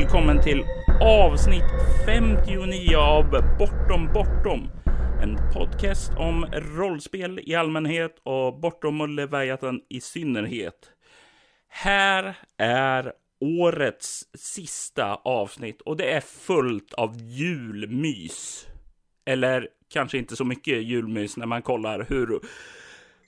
välkommen till avsnitt 59 av Bortom Bortom. En podcast om rollspel i allmänhet och Bortom och Leviathan i synnerhet. Här är årets sista avsnitt och det är fullt av julmys. Eller kanske inte så mycket julmys när man kollar hur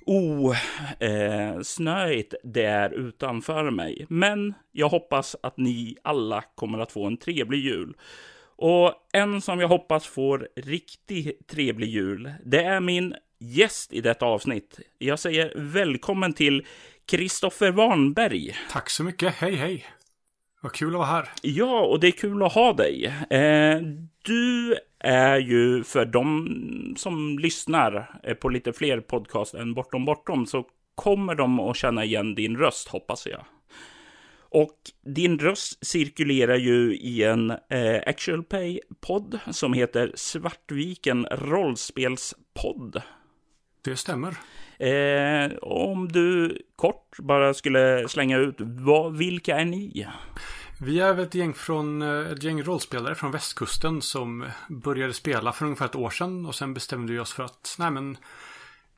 osnöigt oh, eh, det är utanför mig. Men jag hoppas att ni alla kommer att få en trevlig jul. Och en som jag hoppas får riktigt trevlig jul, det är min gäst i detta avsnitt. Jag säger välkommen till Kristoffer Warnberg. Tack så mycket. Hej, hej. Vad kul att vara här. Ja, och det är kul att ha dig. Eh, du är ju för de som lyssnar eh, på lite fler podcast än Bortom Bortom så kommer de att känna igen din röst, hoppas jag. Och din röst cirkulerar ju i en eh, Actual Play-podd som heter Svartviken rollspelspodd. Det stämmer. Eh, om du kort bara skulle slänga ut, vad, vilka är ni? Vi är ett gäng, från, eh, ett gäng rollspelare från västkusten som började spela för ungefär ett år sedan och sen bestämde vi oss för att, nej men,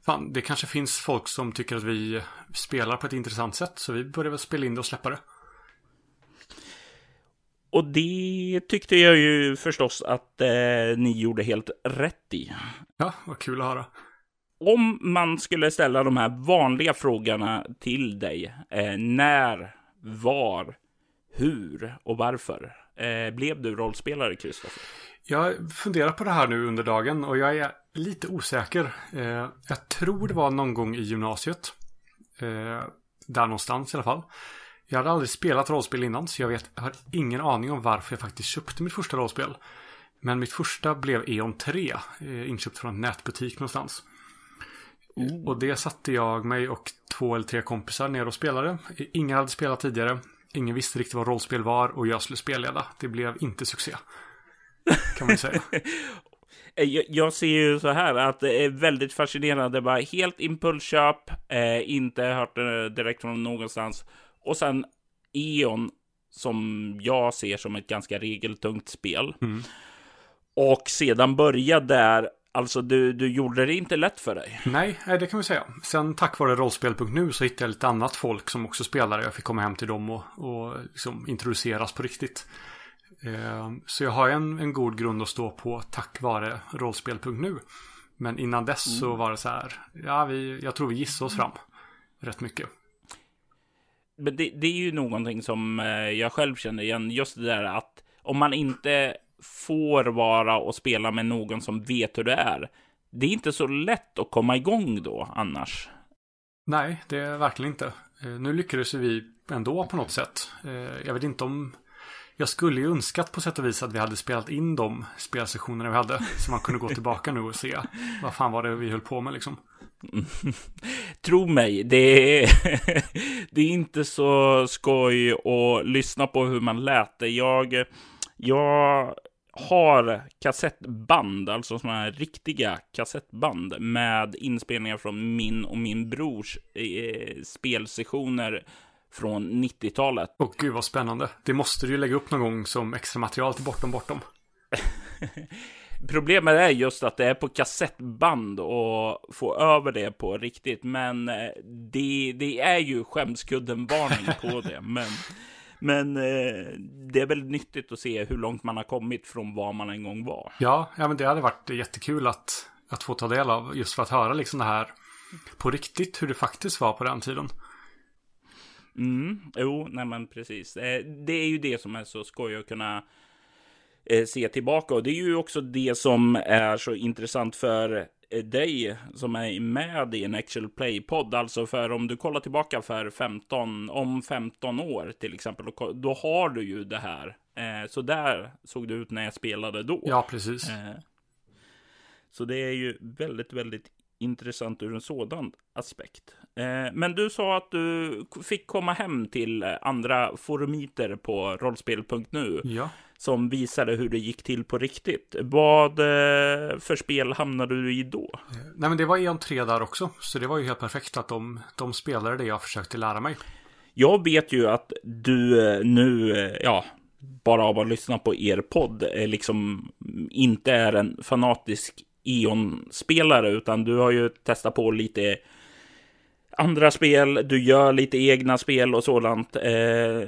fan, det kanske finns folk som tycker att vi spelar på ett intressant sätt så vi började väl spela in det och släppa det. Och det tyckte jag ju förstås att eh, ni gjorde helt rätt i. Ja, vad kul att höra. Om man skulle ställa de här vanliga frågorna till dig, eh, när, var, hur och varför eh, blev du rollspelare, Kristoffer? Jag funderar på det här nu under dagen och jag är lite osäker. Eh, jag tror det var någon gång i gymnasiet. Eh, där någonstans i alla fall. Jag hade aldrig spelat rollspel innan så jag vet, jag har ingen aning om varför jag faktiskt köpte mitt första rollspel. Men mitt första blev E.ON 3, eh, inköpt från en nätbutik någonstans. Oh. Och det satte jag mig och två eller tre kompisar ner och spelade. Ingen hade spelat tidigare. Ingen visste riktigt vad rollspel var och jag skulle spelleda. Det blev inte succé. Kan man säga. Jag ser ju så här att det är väldigt fascinerande. Bara helt impulsköp, eh, inte hört det direkt från någonstans. Och sen E.ON som jag ser som ett ganska regeltungt spel. Mm. Och sedan börja där Alltså, du, du gjorde det inte lätt för dig. Nej, det kan vi säga. Sen tack vare rollspel.nu så hittade jag lite annat folk som också spelar. Jag fick komma hem till dem och, och liksom introduceras på riktigt. Eh, så jag har en, en god grund att stå på tack vare rollspel.nu. Men innan dess mm. så var det så här. Ja, vi, jag tror vi gissade oss fram rätt mycket. Men det, det är ju någonting som eh, jag själv känner igen. Just det där att om man inte får vara och spela med någon som vet hur det är. Det är inte så lätt att komma igång då annars. Nej, det är verkligen inte. Eh, nu lyckades vi ändå på något sätt. Eh, jag vet inte om... Jag skulle ju önskat på sätt och vis att vi hade spelat in de spelsessionerna vi hade. Så man kunde gå tillbaka nu och se vad fan var det vi höll på med liksom. Tro mig, det är, det är inte så skoj att lyssna på hur man lät Jag, jag har kassettband, alltså sådana här riktiga kassettband med inspelningar från min och min brors eh, spelsessioner från 90-talet. Och gud vad spännande. Det måste du ju lägga upp någon gång som extra material till Bortom Bortom. Problemet är just att det är på kassettband och få över det på riktigt. Men eh, det, det är ju skämskudden-varning på det. Men men eh, det är väldigt nyttigt att se hur långt man har kommit från var man en gång var. Ja, ja men det hade varit jättekul att, att få ta del av. Just för att höra liksom det här på riktigt hur det faktiskt var på den tiden. Mm, jo, nej men precis. Eh, det är ju det som är så skoj att kunna eh, se tillbaka. Och det är ju också det som är så intressant för dig som är med i en actual play-podd. Alltså för om du kollar tillbaka för 15, om 15 år till exempel, då har du ju det här. Eh, så där såg det ut när jag spelade då. Ja, precis. Eh, så det är ju väldigt, väldigt intressant ur en sådan aspekt. Eh, men du sa att du fick komma hem till andra forumiter på rollspel.nu. Ja som visade hur det gick till på riktigt. Vad eh, för spel hamnade du i då? Nej, men det var Eon 3 där också, så det var ju helt perfekt att de, de spelade det jag försökte lära mig. Jag vet ju att du eh, nu, eh, ja, bara av att lyssna på er podd liksom inte är en fanatisk Eon-spelare, utan du har ju testat på lite andra spel, du gör lite egna spel och sådant. Eh,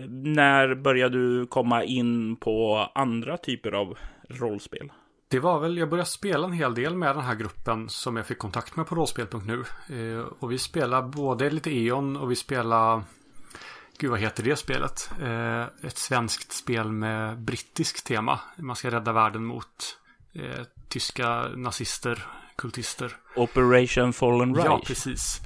när började du komma in på andra typer av rollspel? Det var väl, jag började spela en hel del med den här gruppen som jag fick kontakt med på rollspel.nu. Eh, och vi spelar både lite E.ON och vi spelar Gud, vad heter det spelet? Eh, ett svenskt spel med brittiskt tema. Man ska rädda världen mot eh, tyska nazister, kultister. Operation Fallen Reich. Ja, precis.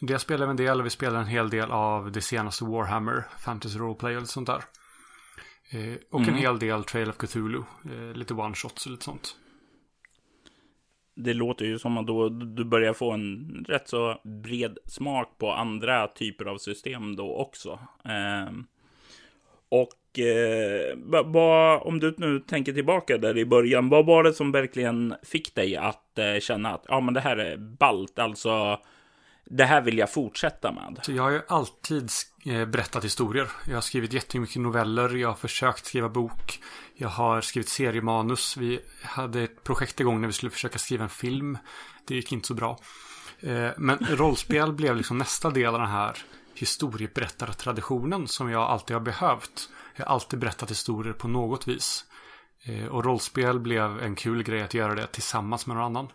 Det spelar vi en del och vi spelar en hel del av det senaste Warhammer, Fantasy Roleplay och sånt där. Eh, och mm. en hel del Trail of Cthulhu, eh, lite one-shots och lite sånt. Det låter ju som att då du börjar få en rätt så bred smak på andra typer av system då också. Eh, och eh, vad, om du nu tänker tillbaka där i början, vad var det som verkligen fick dig att eh, känna att ja, men det här är balt, alltså det här vill jag fortsätta med. Så jag har ju alltid eh, berättat historier. Jag har skrivit jättemycket noveller. Jag har försökt skriva bok. Jag har skrivit seriemanus. Vi hade ett projekt igång när vi skulle försöka skriva en film. Det gick inte så bra. Eh, men rollspel blev liksom nästa del av den här historieberättartraditionen som jag alltid har behövt. Jag har alltid berättat historier på något vis. Eh, och rollspel blev en kul grej att göra det tillsammans med någon annan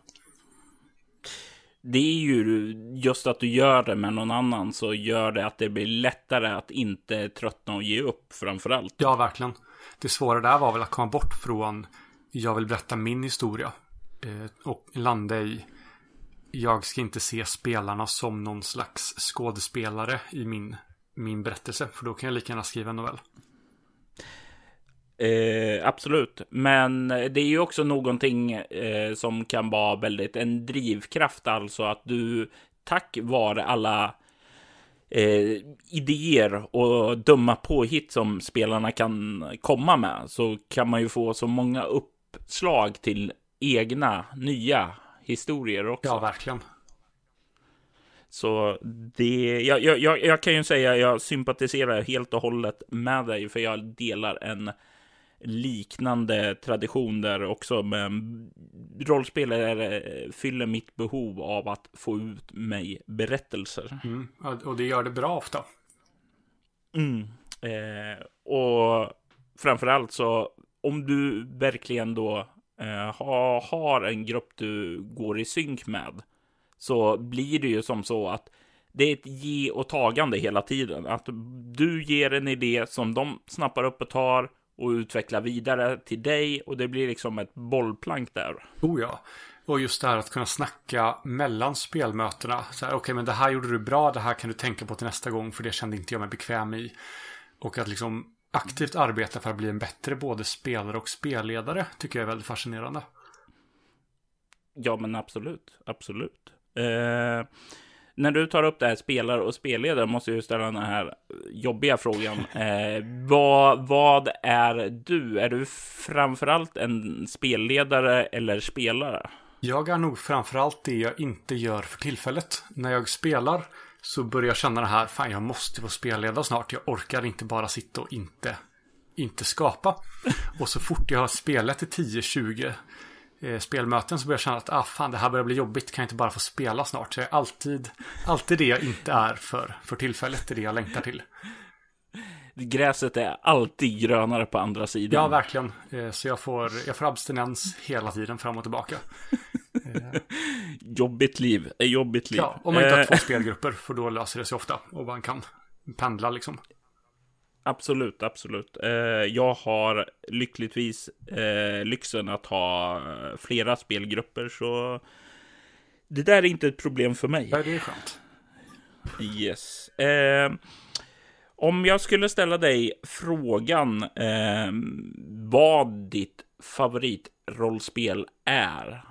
det är ju just att du gör det med någon annan så gör det att det blir lättare att inte tröttna och ge upp framför allt. Ja, verkligen. Det svåra där var väl att komma bort från jag vill berätta min historia eh, och landa i jag ska inte se spelarna som någon slags skådespelare i min, min berättelse. För då kan jag lika gärna skriva en novell. Eh, absolut, men det är ju också någonting eh, som kan vara väldigt en drivkraft, alltså att du tack vare alla eh, idéer och dumma påhitt som spelarna kan komma med så kan man ju få så många uppslag till egna nya historier också. Ja, verkligen. Så det, jag, jag, jag kan ju säga jag sympatiserar helt och hållet med dig, för jag delar en liknande tradition där också. Men rollspelare fyller mitt behov av att få ut mig berättelser. Mm, och det gör det bra ofta. Mm. Eh, och framförallt så om du verkligen då eh, ha, har en grupp du går i synk med så blir det ju som så att det är ett ge och tagande hela tiden. Att du ger en idé som de snappar upp och tar och utveckla vidare till dig och det blir liksom ett bollplank där. Oh ja. Och just det här att kunna snacka mellan spelmötena. Så här, okej, okay, men det här gjorde du bra, det här kan du tänka på till nästa gång, för det kände inte jag mig bekväm i. Och att liksom aktivt arbeta för att bli en bättre både spelare och spelledare tycker jag är väldigt fascinerande. Ja, men absolut, absolut. Eh, när du tar upp det här spelare och spelledare måste jag ställa den här jobbiga frågan. Eh, vad, vad är du? Är du framförallt en spelledare eller spelare? Jag är nog framförallt det jag inte gör för tillfället. När jag spelar så börjar jag känna det här, fan jag måste få spelleda snart. Jag orkar inte bara sitta och inte, inte skapa. Och så fort jag har spelat i 10-20 eh, spelmöten så börjar jag känna att ah, fan, det här börjar bli jobbigt. Kan jag inte bara få spela snart? Så jag är alltid, alltid det jag inte är för, för tillfället. Det är det jag längtar till. Gräset är alltid grönare på andra sidan. Ja, verkligen. Eh, så jag får, jag får abstinens hela tiden fram och tillbaka. jobbigt liv, jobbigt liv. Ja, om man inte har två eh. spelgrupper, för då löser det sig ofta. Och man kan pendla liksom. Absolut, absolut. Eh, jag har lyckligtvis eh, lyxen att ha eh, flera spelgrupper, så det där är inte ett problem för mig. Nej, det är skönt. Yes. Om jag skulle ställa dig frågan vad ditt favoritrollspel är,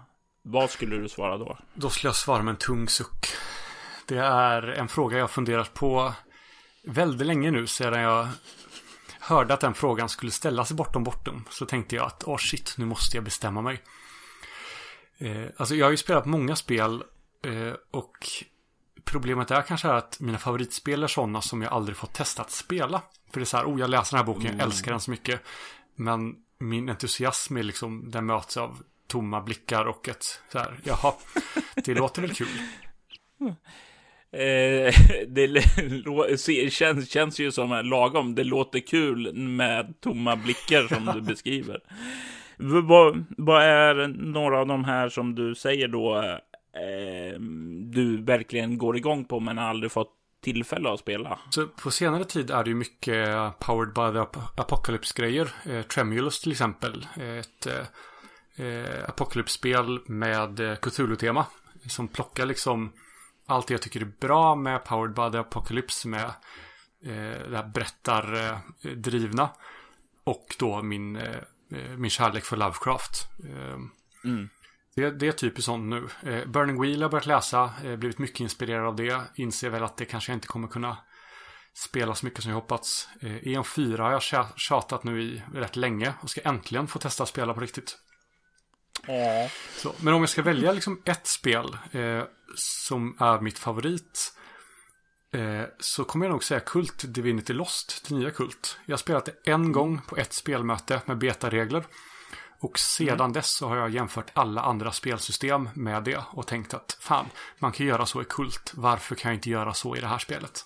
vad skulle du svara då? Då skulle jag svara med en tung suck. Det är en fråga jag funderat på väldigt länge nu sedan jag hörde att den frågan skulle ställas bortom bortom. Så tänkte jag att, åh oh shit, nu måste jag bestämma mig. Eh, alltså jag har ju spelat många spel eh, och problemet är kanske att mina favoritspel är sådana som jag aldrig fått testa att spela. För det är så här, oh jag läser den här boken, jag älskar den så mycket. Men min entusiasm är liksom, den möts av tomma blickar och ett så här, jaha, det låter väl kul. Eh, det känns, känns ju som lagom. Det låter kul med tomma blickar som du beskriver. Vad, vad, är några av de här som du säger då eh, du verkligen går igång på men aldrig fått tillfälle att spela? Så på senare tid är det ju mycket Powered by the Apocalypse-grejer. Eh, Tremulous till exempel. Ett eh, eh Apocalypse-spel med Cthulhu-tema. Som plockar liksom allt jag tycker är bra med Powered by the Apocalypse med eh, det här berättardrivna. Och då min, eh, min kärlek för Lovecraft. Eh, mm. det, det, är typiskt sånt nu. Eh, Burning Wheel har jag börjat läsa, eh, blivit mycket inspirerad av det. Inser väl att det kanske inte kommer kunna spela så mycket som jag hoppats. Eh, EM4 har jag tjatat nu i rätt länge och ska äntligen få testa att spela på riktigt. Ja. Så, men om jag ska välja liksom ett spel eh, som är mitt favorit. Eh, så kommer jag nog säga Kult Divinity Lost, det nya Kult. Jag har spelat det en gång på ett spelmöte med betaregler. Och sedan mm. dess så har jag jämfört alla andra spelsystem med det och tänkt att fan, man kan göra så i Kult. Varför kan jag inte göra så i det här spelet?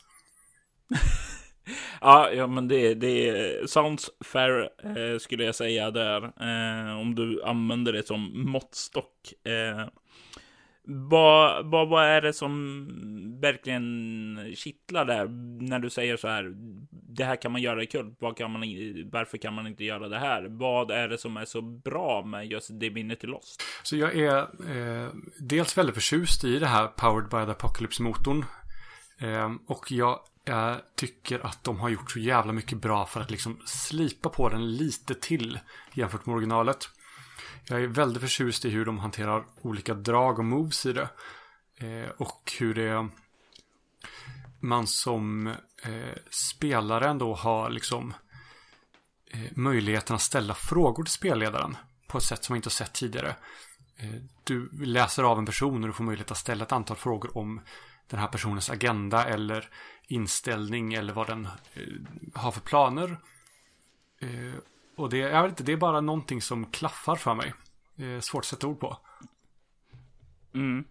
ja, ja, men det, det sounds fair eh, skulle jag säga där. Eh, om du använder det som måttstock. Eh, vad, vad, vad är det som verkligen kittlar där när du säger så här? Det här kan man göra i kult. Vad kan man, varför kan man inte göra det här? Vad är det som är så bra med just Divinity Lost? Så jag är eh, dels väldigt förtjust i det här Powered by the Apocalypse-motorn. Eh, och jag jag tycker att de har gjort så jävla mycket bra för att liksom slipa på den lite till jämfört med originalet. Jag är väldigt förtjust i hur de hanterar olika drag och moves i det. Eh, och hur det man som eh, spelare ändå har liksom eh, möjligheten att ställa frågor till spelledaren på ett sätt som man inte har sett tidigare. Eh, du läser av en person och du får möjlighet att ställa ett antal frågor om den här personens agenda eller inställning eller vad den eh, har för planer. Eh, och det, jag vet inte, det är bara någonting som klaffar för mig. Eh, svårt att sätta ord på. Mm.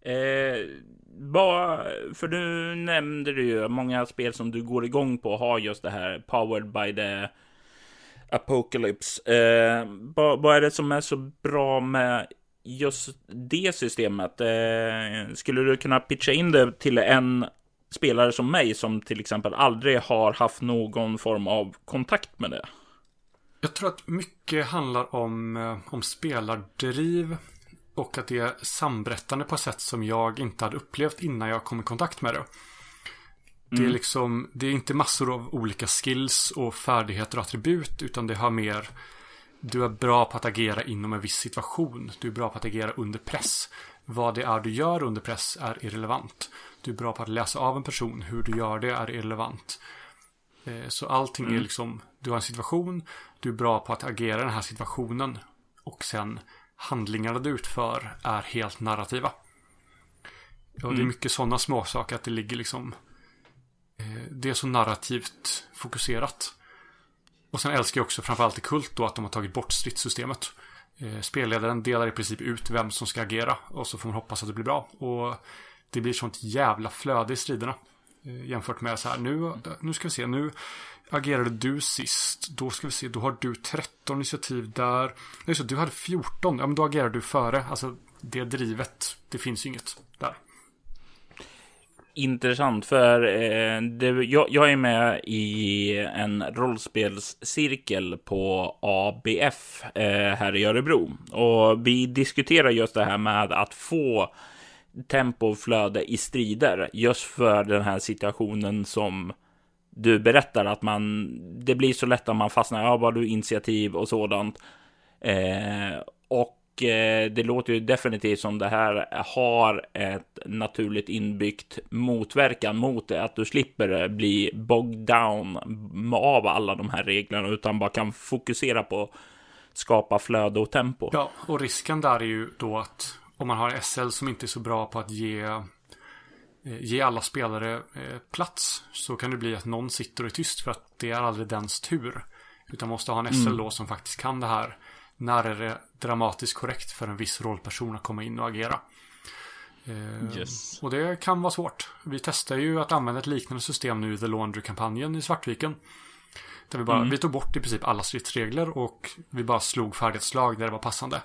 Eh, bara, för du nämnde ju många spel som du går igång på har just det här powered by the Apocalypse. Eh, vad, vad är det som är så bra med just det systemet? Eh, skulle du kunna pitcha in det till en spelare som mig som till exempel aldrig har haft någon form av kontakt med det? Jag tror att mycket handlar om, eh, om spelardriv och att det är samberättande på ett sätt som jag inte hade upplevt innan jag kom i kontakt med det. Det är mm. liksom, det är inte massor av olika skills och färdigheter och attribut utan det har mer du är bra på att agera inom en viss situation. Du är bra på att agera under press. Vad det är du gör under press är irrelevant. Du är bra på att läsa av en person. Hur du gör det är irrelevant. Eh, så allting mm. är liksom, du har en situation, du är bra på att agera i den här situationen. Och sen handlingarna du utför är helt narrativa. Och mm. det är mm. mycket sådana småsaker att det ligger liksom, eh, det är så narrativt fokuserat. Och sen älskar jag också framförallt i Kult då att de har tagit bort stridssystemet. Eh, spelledaren delar i princip ut vem som ska agera och så får man hoppas att det blir bra. Och det blir sånt jävla flöde i striderna. Eh, jämfört med så här, nu, nu ska vi se, nu agerade du sist. Då ska vi se, då har du 13 initiativ där. Nej, så du hade 14, ja men då agerar du före. Alltså det drivet, det finns ju inget där. Intressant, för eh, det, jag, jag, är med i en rollspelscirkel på ABF eh, här i Örebro. Och vi diskuterar just det här med att få tempo och flöde i strider just för den här situationen som du berättar att man det blir så lätt att man fastnar. Ja, vad du initiativ och sådant. Eh, och eh, det låter ju definitivt som det här har ett naturligt inbyggt motverkan mot det. Att du slipper eh, bli bogged down av alla de här reglerna utan bara kan fokusera på skapa flöde och tempo. Ja, och risken där är ju då att om man har SL som inte är så bra på att ge eh, ge alla spelare eh, plats så kan det bli att någon sitter och är tyst för att det är aldrig dens tur. Utan måste ha en SL då som faktiskt kan det här. När är det dramatiskt korrekt för en viss rollperson att komma in och agera? Eh, Yes. Och det kan vara svårt. Vi testar ju att använda ett liknande system nu i The Laundry-kampanjen i Svartviken. Där vi, bara, vi tog bort i princip alla stridsregler och vi bara slog färdighetsslag där det var passande.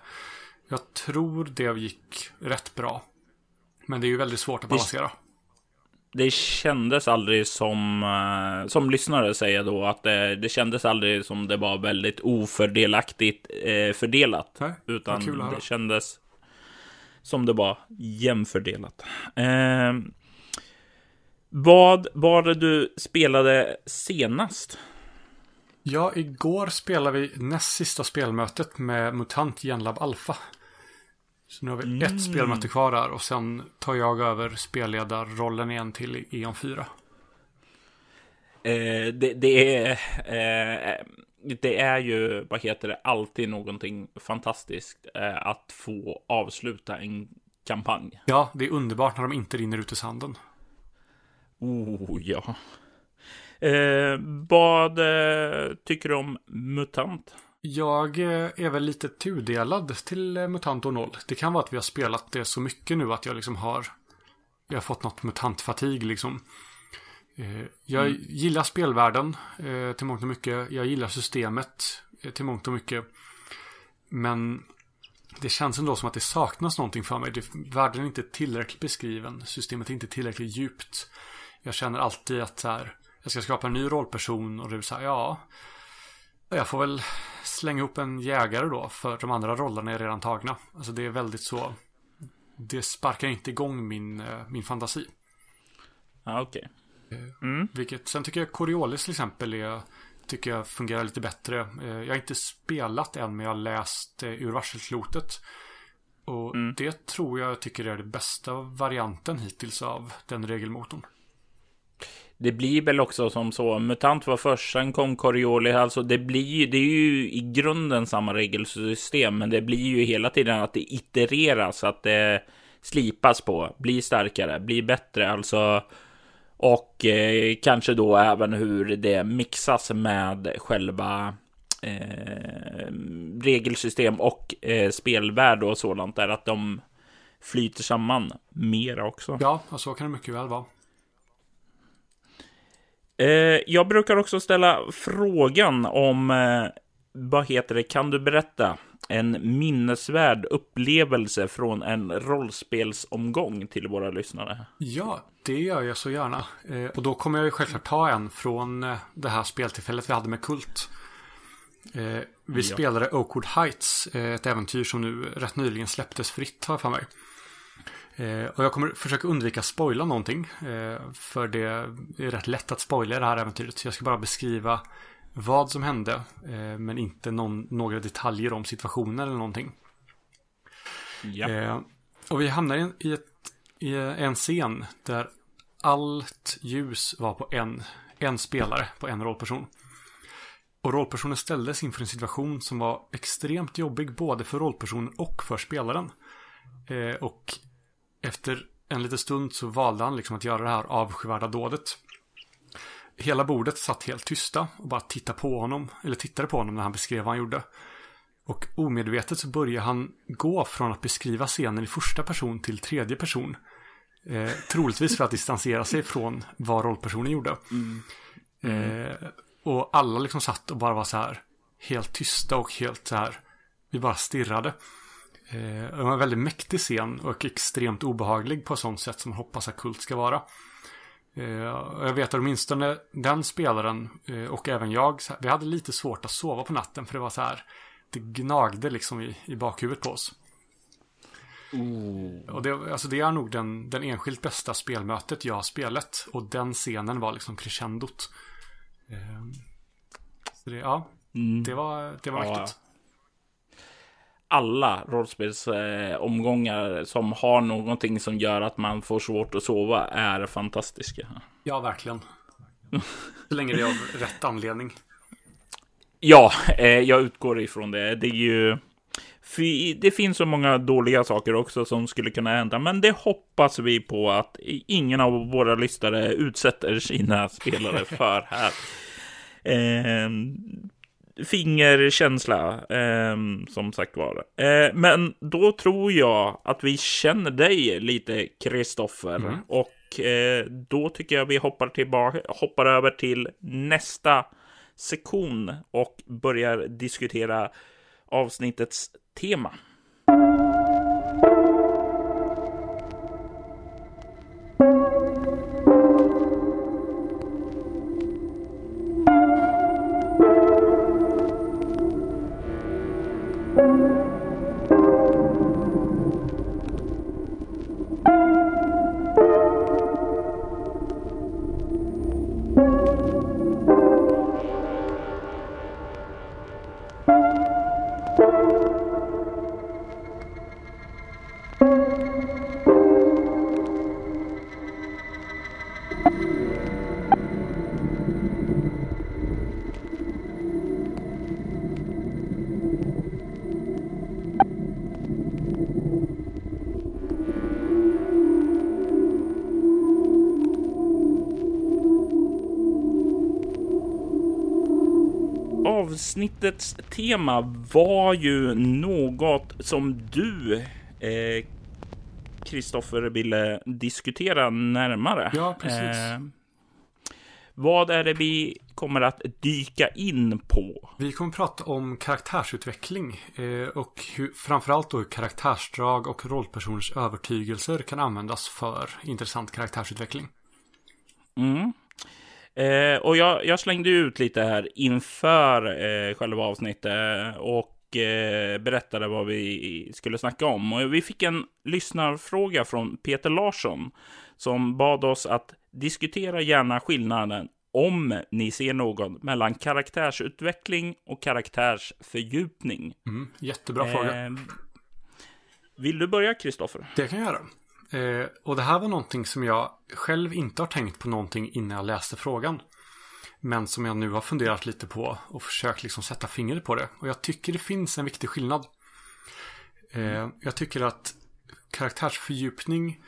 Jag tror det gick rätt bra. Men det är ju väldigt svårt att balansera. Det kändes aldrig som, eh, som lyssnare säger då, att det, det kändes aldrig som det var väldigt ofördelaktigt eh, fördelat. Nej, utan kul det kändes som det var jämnfördelat. Eh, vad var det du spelade senast? Ja, igår spelade vi näst sista spelmötet med MUTANT Genlab Alpha. Så nu har vi ett spelmöte kvar där och sen tar jag över spelledarrollen igen till E.ON 4. Eh, det, det är... Eh, det är ju, vad heter det, alltid någonting fantastiskt eh, att få avsluta en kampanj. Ja, det är underbart när de inte rinner ut i sanden. Oh, ja. Eh, vad eh, tycker du om MUTANT? Jag eh, är väl lite tudelad till eh, MUTANT och 0. Det kan vara att vi har spelat det så mycket nu att jag liksom har jag har fått något MUTANT-fatig liksom. Eh, Jag gillar spelvärlden till mångt och mycket. Jag gillar systemet till mångt och mycket. Men det känns ändå som att det saknas någonting för mig. Det, världen är inte tillräckligt beskriven. Systemet är inte tillräckligt djupt. Jag känner alltid att så här, jag ska skapa en ny rollperson och det så här, ja. Jag får väl slänga upp en jägare då, för de andra rollerna är redan tagna. Alltså det är väldigt så, det sparkar inte igång min, eh, min fantasi. Ja, okej. Vilket, sen tycker jag Coriolis till exempel är, tycker jag fungerar lite bättre. Eh, Jag har inte spelat än, men jag har läst eh, ur varselklotet. Och det tror jag tycker är den bästa varianten hittills av den regelmotorn. Det blir väl också som så, MUTANT var först, sen kom Corioli, alltså det blir det är ju i grunden samma regelsystem, men det blir ju hela tiden att det itereras, att det slipas på, blir starkare, blir bättre, alltså och eh, kanske då även hur det mixas med själva eh, regelsystem och eh, spelvärld och sådant där, att de flyter samman mera också. Ja, och så kan det mycket väl vara. Eh, jag brukar också ställa frågan om, eh, vad heter det, kan du berätta en minnesvärd upplevelse från en rollspelsomgång till våra lyssnare? Ja, det gör jag så gärna. Eh, och då kommer jag ju självklart ta en från det här speltillfället vi hade med Kult. Vi spelade Oakwood Heights, ett äventyr som nu rätt nyligen släpptes fritt har jag för mig. Eh, och jag kommer försöka undvika spoila någonting. Eh, för det är rätt lätt att spoila det här äventyret. Så jag ska bara beskriva vad som hände. Eh, men inte någon, några detaljer om situationen eller någonting. Ja. Eh, och vi hamnar i en, i, ett, i en scen där allt ljus var på en, en spelare, på en rollperson. Och rollpersonen ställdes inför en situation som var extremt jobbig både för rollpersonen och för spelaren. Eh, och efter en liten stund så valde han liksom att göra det här avskyvärda dådet. Hela bordet satt helt tysta och bara tittade på honom, eller tittade på honom när han beskrev vad han gjorde. Och omedvetet så börjar han gå från att beskriva scenen i första person till tredje person. Eh, troligtvis för att distansera sig från vad rollpersonen gjorde. Eh, och alla liksom satt och bara var så här helt tysta och helt så här. Vi bara stirrade. Eh, det var en väldigt mäktig scen och extremt obehaglig på sånt sätt som man hoppas att Kult ska vara. Eh, jag vet att åtminstone den spelaren eh, och även jag, vi hade lite svårt att sova på natten för det var så här, det gnagde liksom i, i bakhuvudet på oss. Och det, alltså det är nog den, den enskilt bästa spelmötet jag har spelat. Och den scenen var liksom crescendot. Eh, så det, ja, det var, det var Ja, mäktigt. Alla rollspelsomgångar som har någonting som gör att man får svårt att sova är fantastiska. Ja, verkligen. Så länge det är av rätt anledning. Ja, eh, jag utgår ifrån det. Det är ju det finns så många dåliga saker också som skulle kunna hända, men det hoppas vi på att ingen av våra lyssnare utsätter sina spelare för här. Eh, fingerkänsla, eh, som sagt var. Eh, men då tror jag att vi känner dig lite, Kristoffer. Mm. Och eh, då tycker jag vi hoppar, tillbaka, hoppar över till nästa sektion och börjar diskutera avsnittets tema. Avsnittets tema var ju något som du, Kristoffer, eh, ville diskutera närmare. Ja, precis. Eh, vad är det vi kommer att dyka in på? Vi kommer att prata om karaktärsutveckling eh, och hur, framförallt då hur karaktärsdrag och rollpersoners övertygelser kan användas för intressant karaktärsutveckling. Mm. Eh, och jag, jag, slängde ut lite här inför eh, själva avsnittet och eh, berättade vad vi skulle snacka om. Och vi fick en lyssnarfråga från Peter Larsson som bad oss att diskutera gärna skillnaden om ni ser någon mellan karaktärsutveckling och karaktärsfördjupning. Mm, jättebra fråga. Eh, vill du börja, Kristoffer? Det kan jag göra. Eh, och det här var någonting som jag själv inte har tänkt på någonting innan jag läste frågan. Men som jag nu har funderat lite på och försökt liksom sätta fingret på det. Och jag tycker det finns en viktig skillnad. Eh, jag tycker att karaktärsfördjupning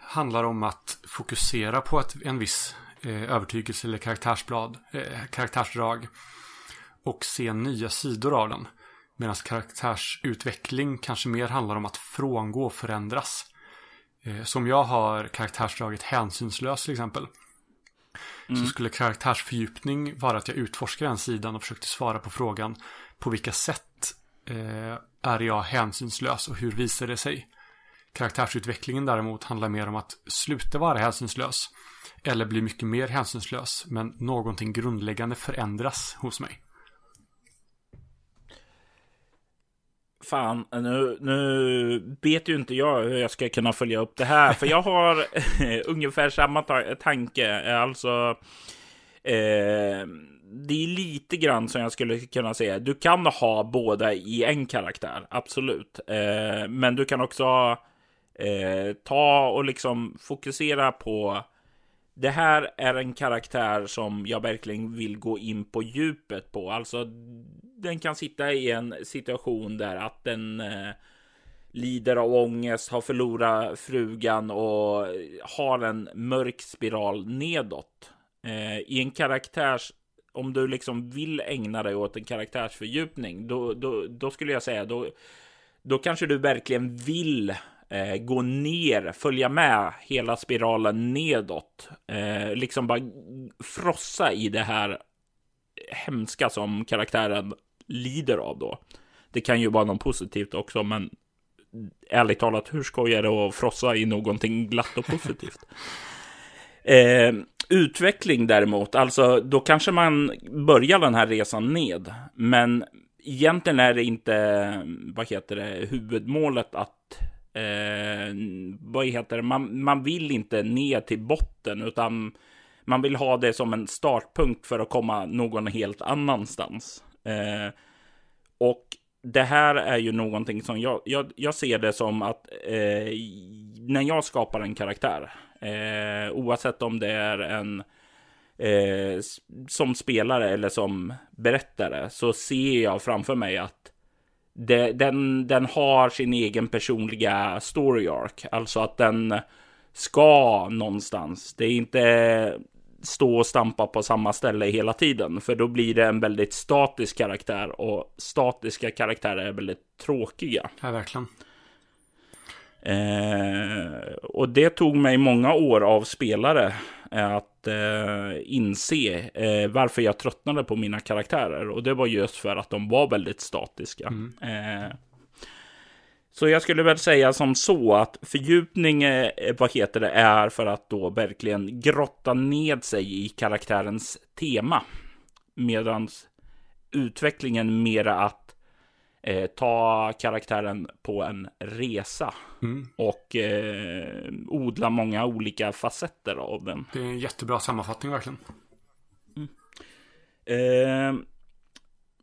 handlar om att fokusera på ett, en viss eh, övertygelse eller karaktärsblad, eh, karaktärsdrag. Och se nya sidor av den. Medan karaktärsutveckling kanske mer handlar om att frångå och förändras. Eh, som jag har karaktärsdraget hänsynslös till exempel. Mm. Så skulle karaktärsfördjupning vara att jag utforskar den sidan och försökte svara på frågan på vilka sätt eh, är jag hänsynslös och hur visar det sig? Karaktärsutvecklingen däremot handlar mer om att sluta vara hänsynslös eller bli mycket mer hänsynslös men någonting grundläggande förändras hos mig. Fan, nu, nu vet ju inte jag hur jag ska kunna följa upp det här, för jag har ungefär samma ta tanke. Alltså, eh, det är lite grann som jag skulle kunna säga. Du kan ha båda i en karaktär, absolut. Eh, men du kan också eh, ta och liksom fokusera på det här är en karaktär som jag verkligen vill gå in på djupet på. Alltså, den kan sitta i en situation där att den eh, lider av ångest, har förlorat frugan och har en mörk spiral nedåt. Eh, I en karaktärs, om du liksom vill ägna dig åt en karaktärsfördjupning, då, då, då skulle jag säga, då, då kanske du verkligen vill eh, gå ner, följa med hela spiralen nedåt. Eh, liksom bara frossa i det här hemska som karaktären lider av då. Det kan ju vara något positivt också, men ärligt talat, hur skoj är det att frossa i någonting glatt och positivt? eh, utveckling däremot, alltså då kanske man börjar den här resan ned, men egentligen är det inte, vad heter det, huvudmålet att eh, vad heter det, man, man vill inte ner till botten, utan man vill ha det som en startpunkt för att komma någon helt annanstans. Eh, och det här är ju någonting som jag, jag, jag ser det som att eh, när jag skapar en karaktär, eh, oavsett om det är en eh, som spelare eller som berättare, så ser jag framför mig att det, den, den har sin egen personliga story arc. Alltså att den ska någonstans. Det är inte stå och stampa på samma ställe hela tiden. För då blir det en väldigt statisk karaktär. Och statiska karaktärer är väldigt tråkiga. Ja, verkligen. Eh, och det tog mig många år av spelare att eh, inse eh, varför jag tröttnade på mina karaktärer. Och det var just för att de var väldigt statiska. Mm. Eh, så jag skulle väl säga som så att fördjupning, eh, vad heter det, är för att då verkligen grotta ned sig i karaktärens tema. Medan utvecklingen mera att eh, ta karaktären på en resa. Mm. Och eh, odla många olika facetter av den. Det är en jättebra sammanfattning verkligen. Mm. Eh,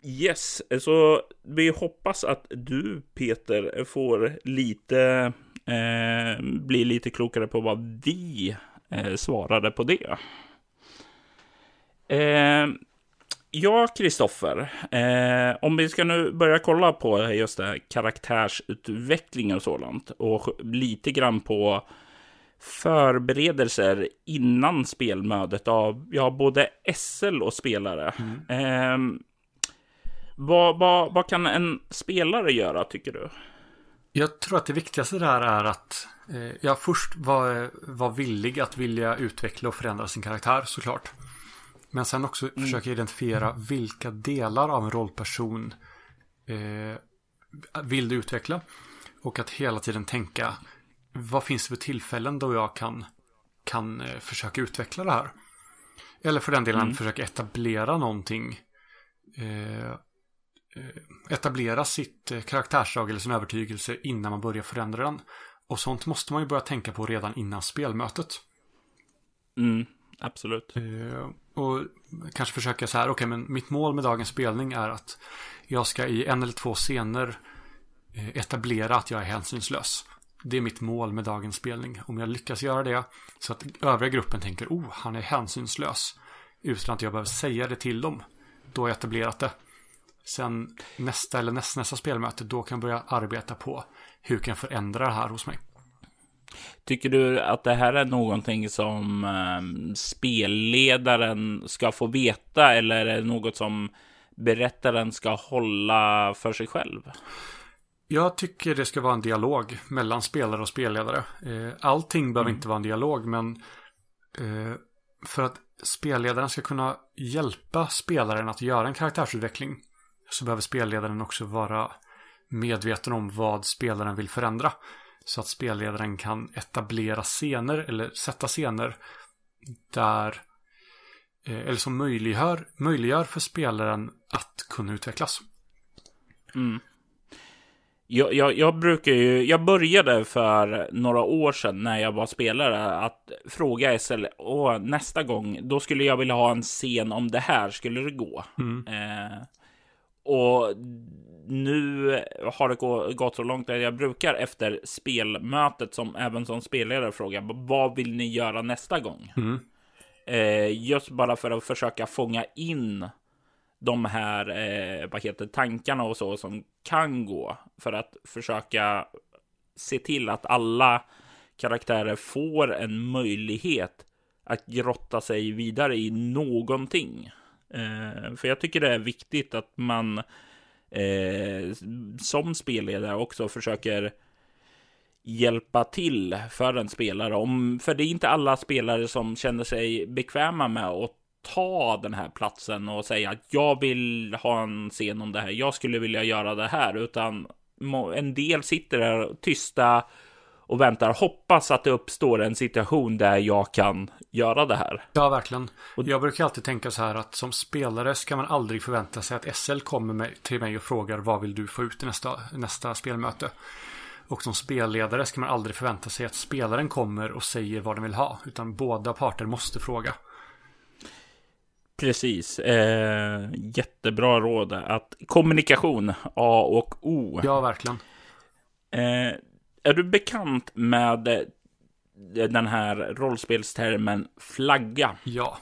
Yes, så vi hoppas att du Peter får lite, eh, bli lite klokare på vad vi eh, svarade på det. Ja, Kristoffer, eh, om vi ska nu börja kolla på just det här karaktärsutveckling och sådant och lite grann på förberedelser innan spelmötet av ja, både SL och spelare. Mm. Eh, vad, vad, vad kan en spelare göra tycker du? Jag tror att det viktigaste där är att eh, jag först var, var villig att vilja utveckla och förändra sin karaktär såklart. Men sen också mm. försöka identifiera vilka delar av en rollperson eh, vill du utveckla. Och att hela tiden tänka vad finns det för tillfällen då jag kan, kan eh, försöka utveckla det här. Eller för den delen mm. försöka etablera någonting eh, Eh, etablera sitt eh, karaktärsdrag eller sin övertygelse innan man börjar förändra den. Och sånt måste man ju börja tänka på redan innan spelmötet. Mm, absolut. Eh, och kanske försöka så här, okej okay, men mitt mål med dagens spelning är att jag ska i en eller två scener eh, etablera att jag är hänsynslös. Det är mitt mål med dagens spelning. Om jag lyckas göra det så att övriga gruppen tänker, oh, han är hänsynslös. Utan att jag behöver säga det till dem. Då har jag etablerat det. Sen nästa eller nästnästa spelmöte, då kan jag börja arbeta på hur kan jag förändra det här hos mig. Tycker du att det här är någonting som eh, spelledaren ska få veta eller är det något som berättaren ska hålla för sig själv? Jag tycker det ska vara en dialog mellan spelare och spelledare. Eh, allting behöver mm. inte vara en dialog, men eh, för att spelledaren ska kunna hjälpa spelaren att göra en karaktärsutveckling så behöver spelledaren också vara medveten om vad spelaren vill förändra. Så att spelledaren kan etablera scener eller sätta scener där eh, eller som möjliggör, möjliggör för spelaren att kunna utvecklas. Mm. Jag, jag, jag, brukar ju, jag började för några år sedan när jag var spelare att fråga SL, och nästa gång, då skulle jag vilja ha en scen om det här, skulle det gå? Mm. Eh, och nu har det gått så långt att jag brukar efter spelmötet som även som spelledare fråga vad vill ni göra nästa gång? Mm. Eh, just bara för att försöka fånga in de här eh, vad heter, tankarna och så som kan gå för att försöka se till att alla karaktärer får en möjlighet att grotta sig vidare i någonting. Eh, för jag tycker det är viktigt att man eh, som spelledare också försöker hjälpa till för en spelare. Om, för det är inte alla spelare som känner sig bekväma med att ta den här platsen och säga att jag vill ha en scen om det här. Jag skulle vilja göra det här, utan en del sitter där tysta och väntar, hoppas att det uppstår en situation där jag kan göra det här. Ja, verkligen. Jag brukar alltid tänka så här att som spelare ska man aldrig förvänta sig att SL kommer med, till mig och frågar vad vill du få ut i nästa, nästa spelmöte. Och som spelledare ska man aldrig förvänta sig att spelaren kommer och säger vad den vill ha. Utan båda parter måste fråga. Precis. Eh, jättebra råd. Att kommunikation, A och O. Ja, verkligen. Eh, är du bekant med eh, den här rollspelstermen flagga? Ja.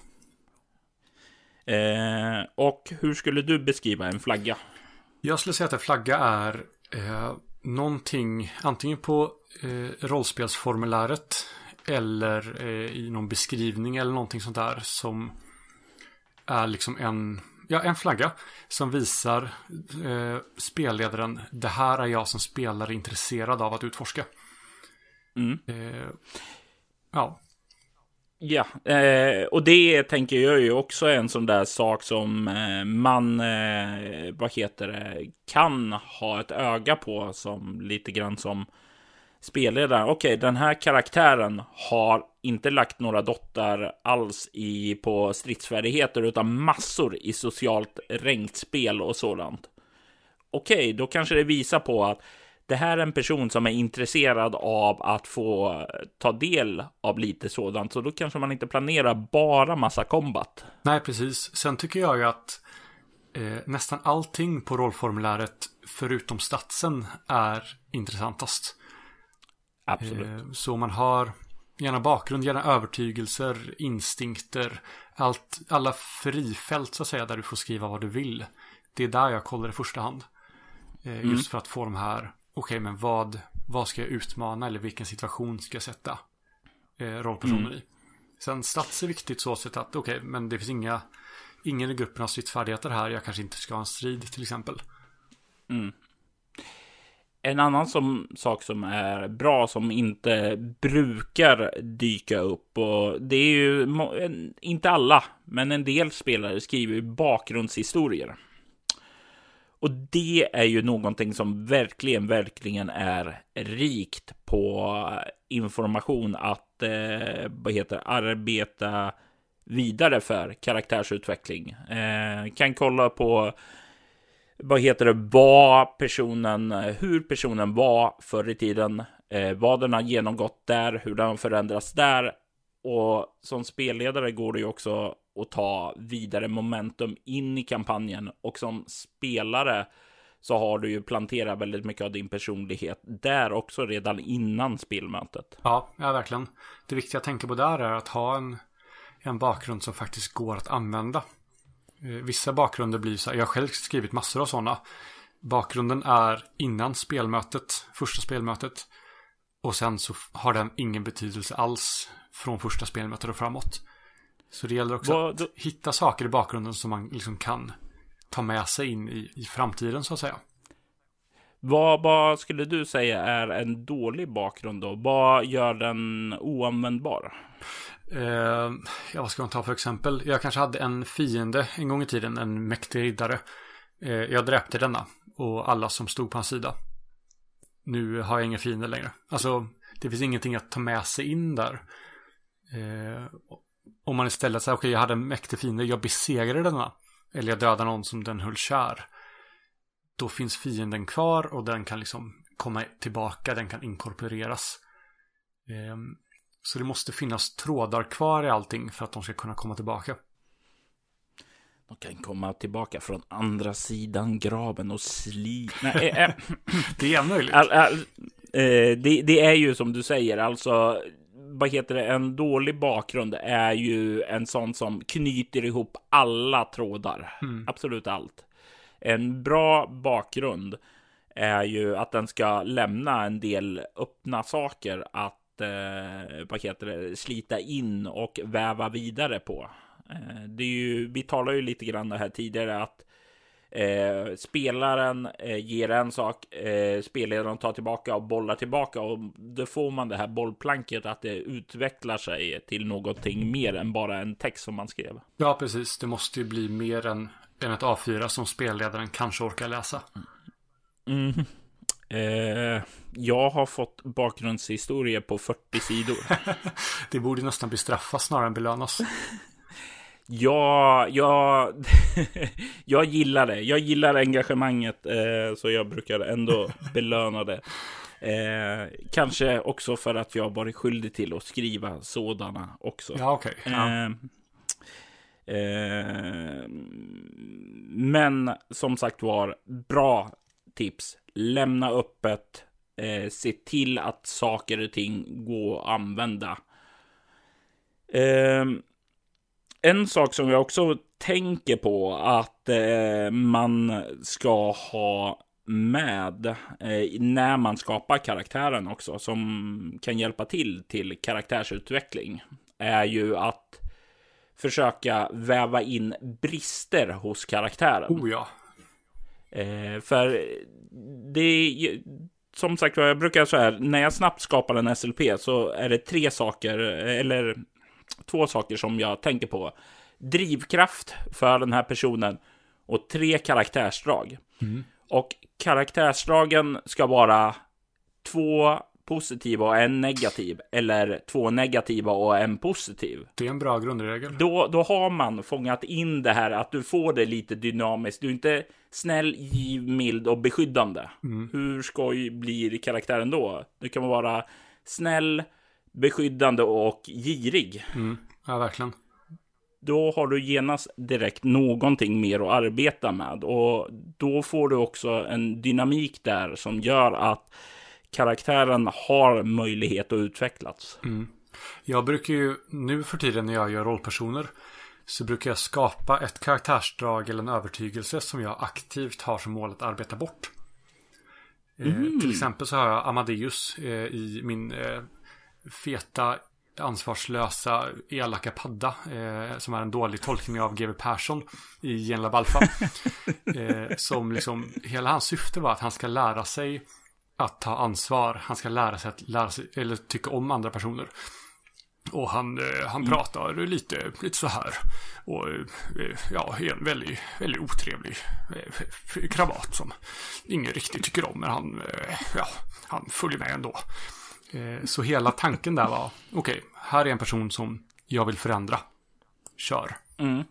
Eh, och hur skulle du beskriva en flagga? Jag skulle säga att en flagga är eh, någonting antingen på eh, rollspelsformuläret eller eh, i någon beskrivning eller någonting sånt där som är liksom en, ja, en flagga som visar eh, spelledaren det här är jag som spelare intresserad av att utforska. Mm. Eh, ja. Ja, eh, och det tänker jag ju också är en sån där sak som eh, man, eh, vad heter det, kan ha ett öga på som lite grann som spelledare. Okej, okay, den här karaktären har inte lagt några dottar alls i på stridsfärdigheter utan massor i socialt ränkspel och sådant. Okej, okay, då kanske det visar på att det här är en person som är intresserad av att få eh, ta del av lite sådant, så då kanske man inte planerar bara massa kombat. Nej, precis. Sen tycker jag ju att eh, nästan allting på rollformuläret förutom statsen är intressantast. Absolut. Eh, så man har gärna bakgrund, gärna övertygelser, instinkter, allt, alla frifält så att säga där du får skriva vad du vill. Det är där jag kollar i första hand. Eh, just mm. för att få de här okej, okay, men vad, vad ska jag utmana eller vilken situation ska jag sätta eh, rollpersoner mm. i? Sen stats är viktigt så sätt att okej, okay, men det finns inga, ingen i gruppen har stridsfärdigheter här, jag kanske inte ska ha en strid till exempel. Mm. En annan som, sak som är bra som inte brukar dyka upp och det är ju inte alla, men en del spelare skriver bakgrundshistorier. Och det är ju någonting som verkligen, verkligen är rikt på information att eh, vad heter arbeta vidare för karaktärsutveckling. Eh, kan kolla på vad heter det, vad personen, hur personen var förr i tiden, eh, vad den har genomgått där, hur den har förändrats där. Och som spelledare går det ju också att ta vidare momentum in i kampanjen. Och som spelare så har du ju planterat väldigt mycket av din personlighet där också redan innan spelmötet. Ja, ja verkligen. Det viktiga att tänka på där är att ha en, en bakgrund som faktiskt går att använda. Eh, vissa bakgrunder blir så här, jag har själv skrivit massor av sådana. Bakgrunden är innan spelmötet, första spelmötet. Och sen så har den ingen betydelse alls från första spelmötet och framåt. Så det gäller också Vad, att hitta saker i bakgrunden som man liksom kan ta med sig in i, i framtiden så att säga. Vad, vad, skulle du säga är en dålig bakgrund då? Vad gör den oanvändbar? Eh, ja, vad ska man ta för exempel? Jag kanske hade en fiende en gång i tiden, en mäktig riddare. Eh, jag dräpte denna och alla som stod på hans sida. Nu har jag inga fiender längre. Alltså, det finns ingenting att ta med sig in där. Eh, om man istället säger, okej, okay, jag hade en mäktig fiende, jag besegrade denna. Eller jag dödade någon som den höll kär. Då finns fienden kvar och den kan liksom komma tillbaka, den kan inkorporeras. Ehm, så det måste finnas trådar kvar i allting för att de ska kunna komma tillbaka. De kan komma tillbaka från andra sidan graven och sli... Nej, äh, det är möjligt. All, all, äh, det, det, är ju som du säger, alltså vad heter det, en dålig bakgrund är ju en sån som knyter ihop alla trådar. Mm. Absolut allt. En bra bakgrund är ju att den ska lämna en del öppna saker att eh, det, slita in och väva vidare på. Eh, det är ju, vi talar ju lite grann det här tidigare att Eh, spelaren eh, ger en sak, eh, spelledaren tar tillbaka och bollar tillbaka och då får man det här bollplanket att det utvecklar sig till någonting mer än bara en text som man skrev. Ja, precis. Det måste ju bli mer än, än ett A4 som spelledaren kanske orkar läsa. Mm. Eh, jag har fått bakgrundshistoria på 40 sidor. det borde nästan bestraffas snarare än belönas. Ja, ja, jag gillar det. Jag gillar engagemanget, eh, så jag brukar ändå belöna det. Eh, kanske också för att jag varit skyldig till att skriva sådana också. Ja. Okay. Ja. Eh, eh, men som sagt var, bra tips. Lämna öppet. Eh, se till att saker och ting går att använda. Eh, en sak som jag också tänker på att eh, man ska ha med eh, när man skapar karaktären också, som kan hjälpa till till karaktärsutveckling, är ju att försöka väva in brister hos karaktären. Oh ja. Eh, för det är som sagt jag brukar så här, när jag snabbt skapar en SLP så är det tre saker, eller två saker som jag tänker på. Drivkraft för den här personen och tre karaktärsdrag. Mm. Och karaktärsdragen ska vara två positiva och en negativ. Eller två negativa och en positiv. Det är en bra grundregel. Då, då har man fångat in det här att du får det lite dynamiskt. Du är inte snäll, givmild och beskyddande. Mm. Hur skoj blir karaktären då? Du kan vara snäll, beskyddande och girig. Mm. Ja, verkligen. Då har du genast direkt någonting mer att arbeta med. Och då får du också en dynamik där som gör att karaktären har möjlighet att utvecklas. Mm. Jag brukar ju nu för tiden när jag gör rollpersoner så brukar jag skapa ett karaktärsdrag eller en övertygelse som jag aktivt har som mål att arbeta bort. Mm. Eh, till exempel så har jag Amadeus eh, i min eh, feta ansvarslösa elaka padda eh, som är en dålig tolkning av GW Persson i Genlab Alpha. eh, som liksom, hela hans syfte var att han ska lära sig att ta ansvar. Han ska lära sig att lära sig, eller tycka om andra personer. Och han, eh, han pratar lite, lite så här. Och eh, ja, är en väldigt, väldigt otrevlig eh, kravat som ingen riktigt tycker om. Men han, ja, han följer med ändå. Så hela tanken där var, okej, okay, här är en person som jag vill förändra. Kör. Mm.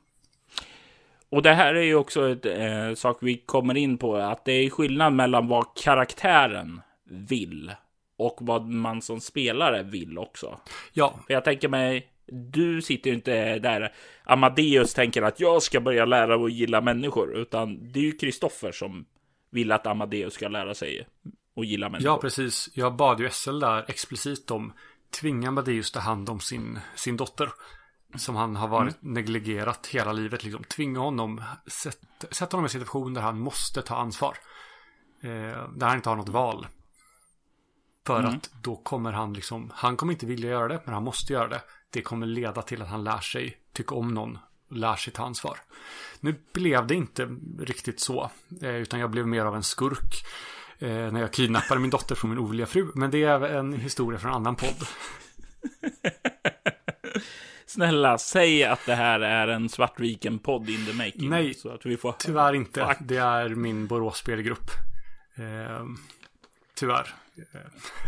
Och det här är ju också ett eh, sak vi kommer in på, att det är skillnad mellan vad karaktären vill och vad man som spelare vill också. Ja. För jag tänker mig, du sitter ju inte där Amadeus tänker att jag ska börja lära att gilla människor, utan det är ju Kristoffer som vill att Amadeus ska lära sig att gilla människor. Ja, precis. Jag bad ju SL där explicit om tvinga Amadeus ta hand om sin, sin dotter. Som han har varit mm. negligerat hela livet. Liksom. Tvinga honom, sätta sätt honom i en situation där han måste ta ansvar. Eh, där han inte har något val. För mm. att då kommer han liksom, han kommer inte vilja göra det, men han måste göra det. Det kommer leda till att han lär sig tycka om någon och lär sig ta ansvar. Nu blev det inte riktigt så, eh, utan jag blev mer av en skurk eh, när jag kidnappade min dotter från min ovilliga fru. Men det är en historia från en annan podd. Snälla, säg att det här är en Svartviken-podd in the making. Nej, så att vi får... tyvärr inte. Fuck. Det är min Borås spelgrupp. Eh, tyvärr.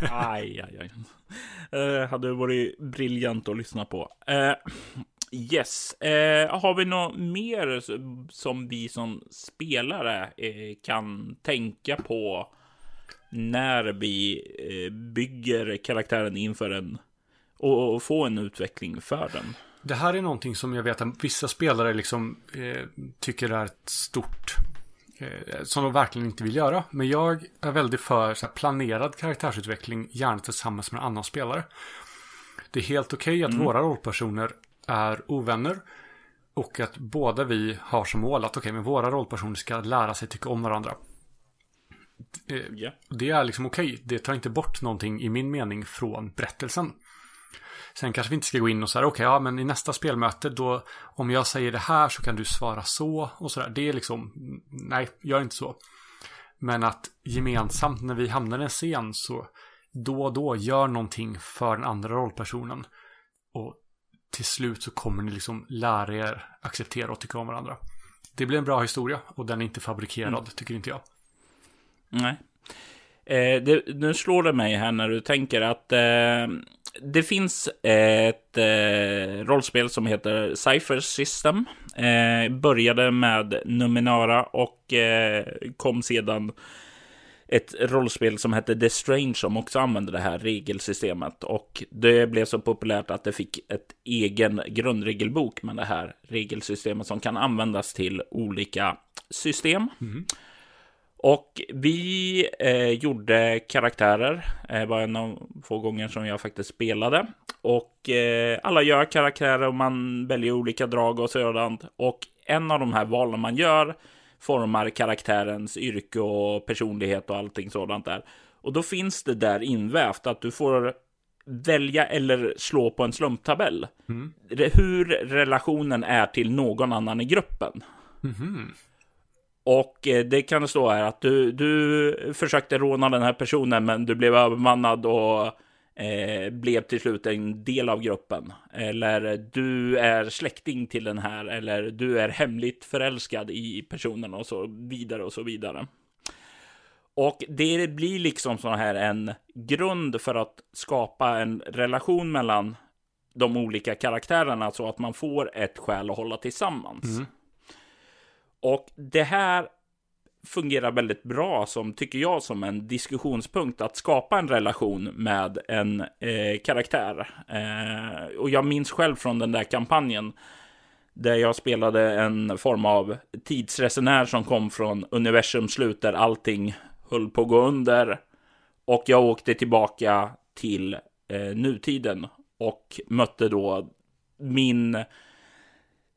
aj, aj, aj. Eh, hade varit briljant att lyssna på. Eh, yes. Eh, har vi något mer som vi som spelare eh, kan tänka på när vi eh, bygger karaktären inför en och, och, få en utveckling för den? Det här är någonting som jag vet att vissa spelare liksom eh, tycker är ett stort Eh, som de verkligen inte vill göra. Men jag är väldigt för här, planerad karaktärsutveckling, gärna tillsammans med en annan spelare. Det är helt okej okay att mm. våra rollpersoner är ovänner. Och att båda vi har som mål att okej, okay, men våra rollpersoner ska lära sig tycka om varandra. Yeah. Det är liksom okej. Okay. Det tar inte bort någonting i min mening från berättelsen. Sen kanske vi inte ska gå in och säga, okej, okay, ja, men i nästa spelmöte då, om jag säger det här så kan du svara så och sådär. Det är liksom, nej, gör inte så. Men att gemensamt när vi hamnar i en scen så då och då gör någonting för den andra rollpersonen. Och till slut så kommer ni liksom lära er acceptera och tycka om varandra. Det blir en bra historia och den är inte fabrikerad, mm. tycker inte jag. Nej. Eh, det, nu slår det mig här när du tänker att eh, det finns ett eh, rollspel som heter Cypher System. Eh, började med Numenara och eh, kom sedan ett rollspel som hette The Strange som också använde det här regelsystemet. Och det blev så populärt att det fick ett egen grundregelbok med det här regelsystemet som kan användas till olika system. Mm. Och vi eh, gjorde karaktärer. Det eh, var en av få gånger som jag faktiskt spelade. Och eh, alla gör karaktärer och man väljer olika drag och sådant. Och en av de här valen man gör formar karaktärens yrke och personlighet och allting sådant där. Och då finns det där invävt att du får välja eller slå på en slumptabell. Mm. Hur relationen är till någon annan i gruppen. Mm. Och eh, det kan stå här att du, du försökte råna den här personen men du blev övermannad och eh, blev till slut en del av gruppen. Eller du är släkting till den här eller du är hemligt förälskad i personen och så vidare och så vidare. Och det blir liksom så här en grund för att skapa en relation mellan de olika karaktärerna så att man får ett skäl att hålla tillsammans. Mm. Och det här fungerar väldigt bra som, tycker jag, som en diskussionspunkt att skapa en relation med en eh, karaktär. Eh, och jag minns själv från den där kampanjen där jag spelade en form av tidsresenär som kom från universums slut där allting höll på att gå under. Och jag åkte tillbaka till eh, nutiden och mötte då min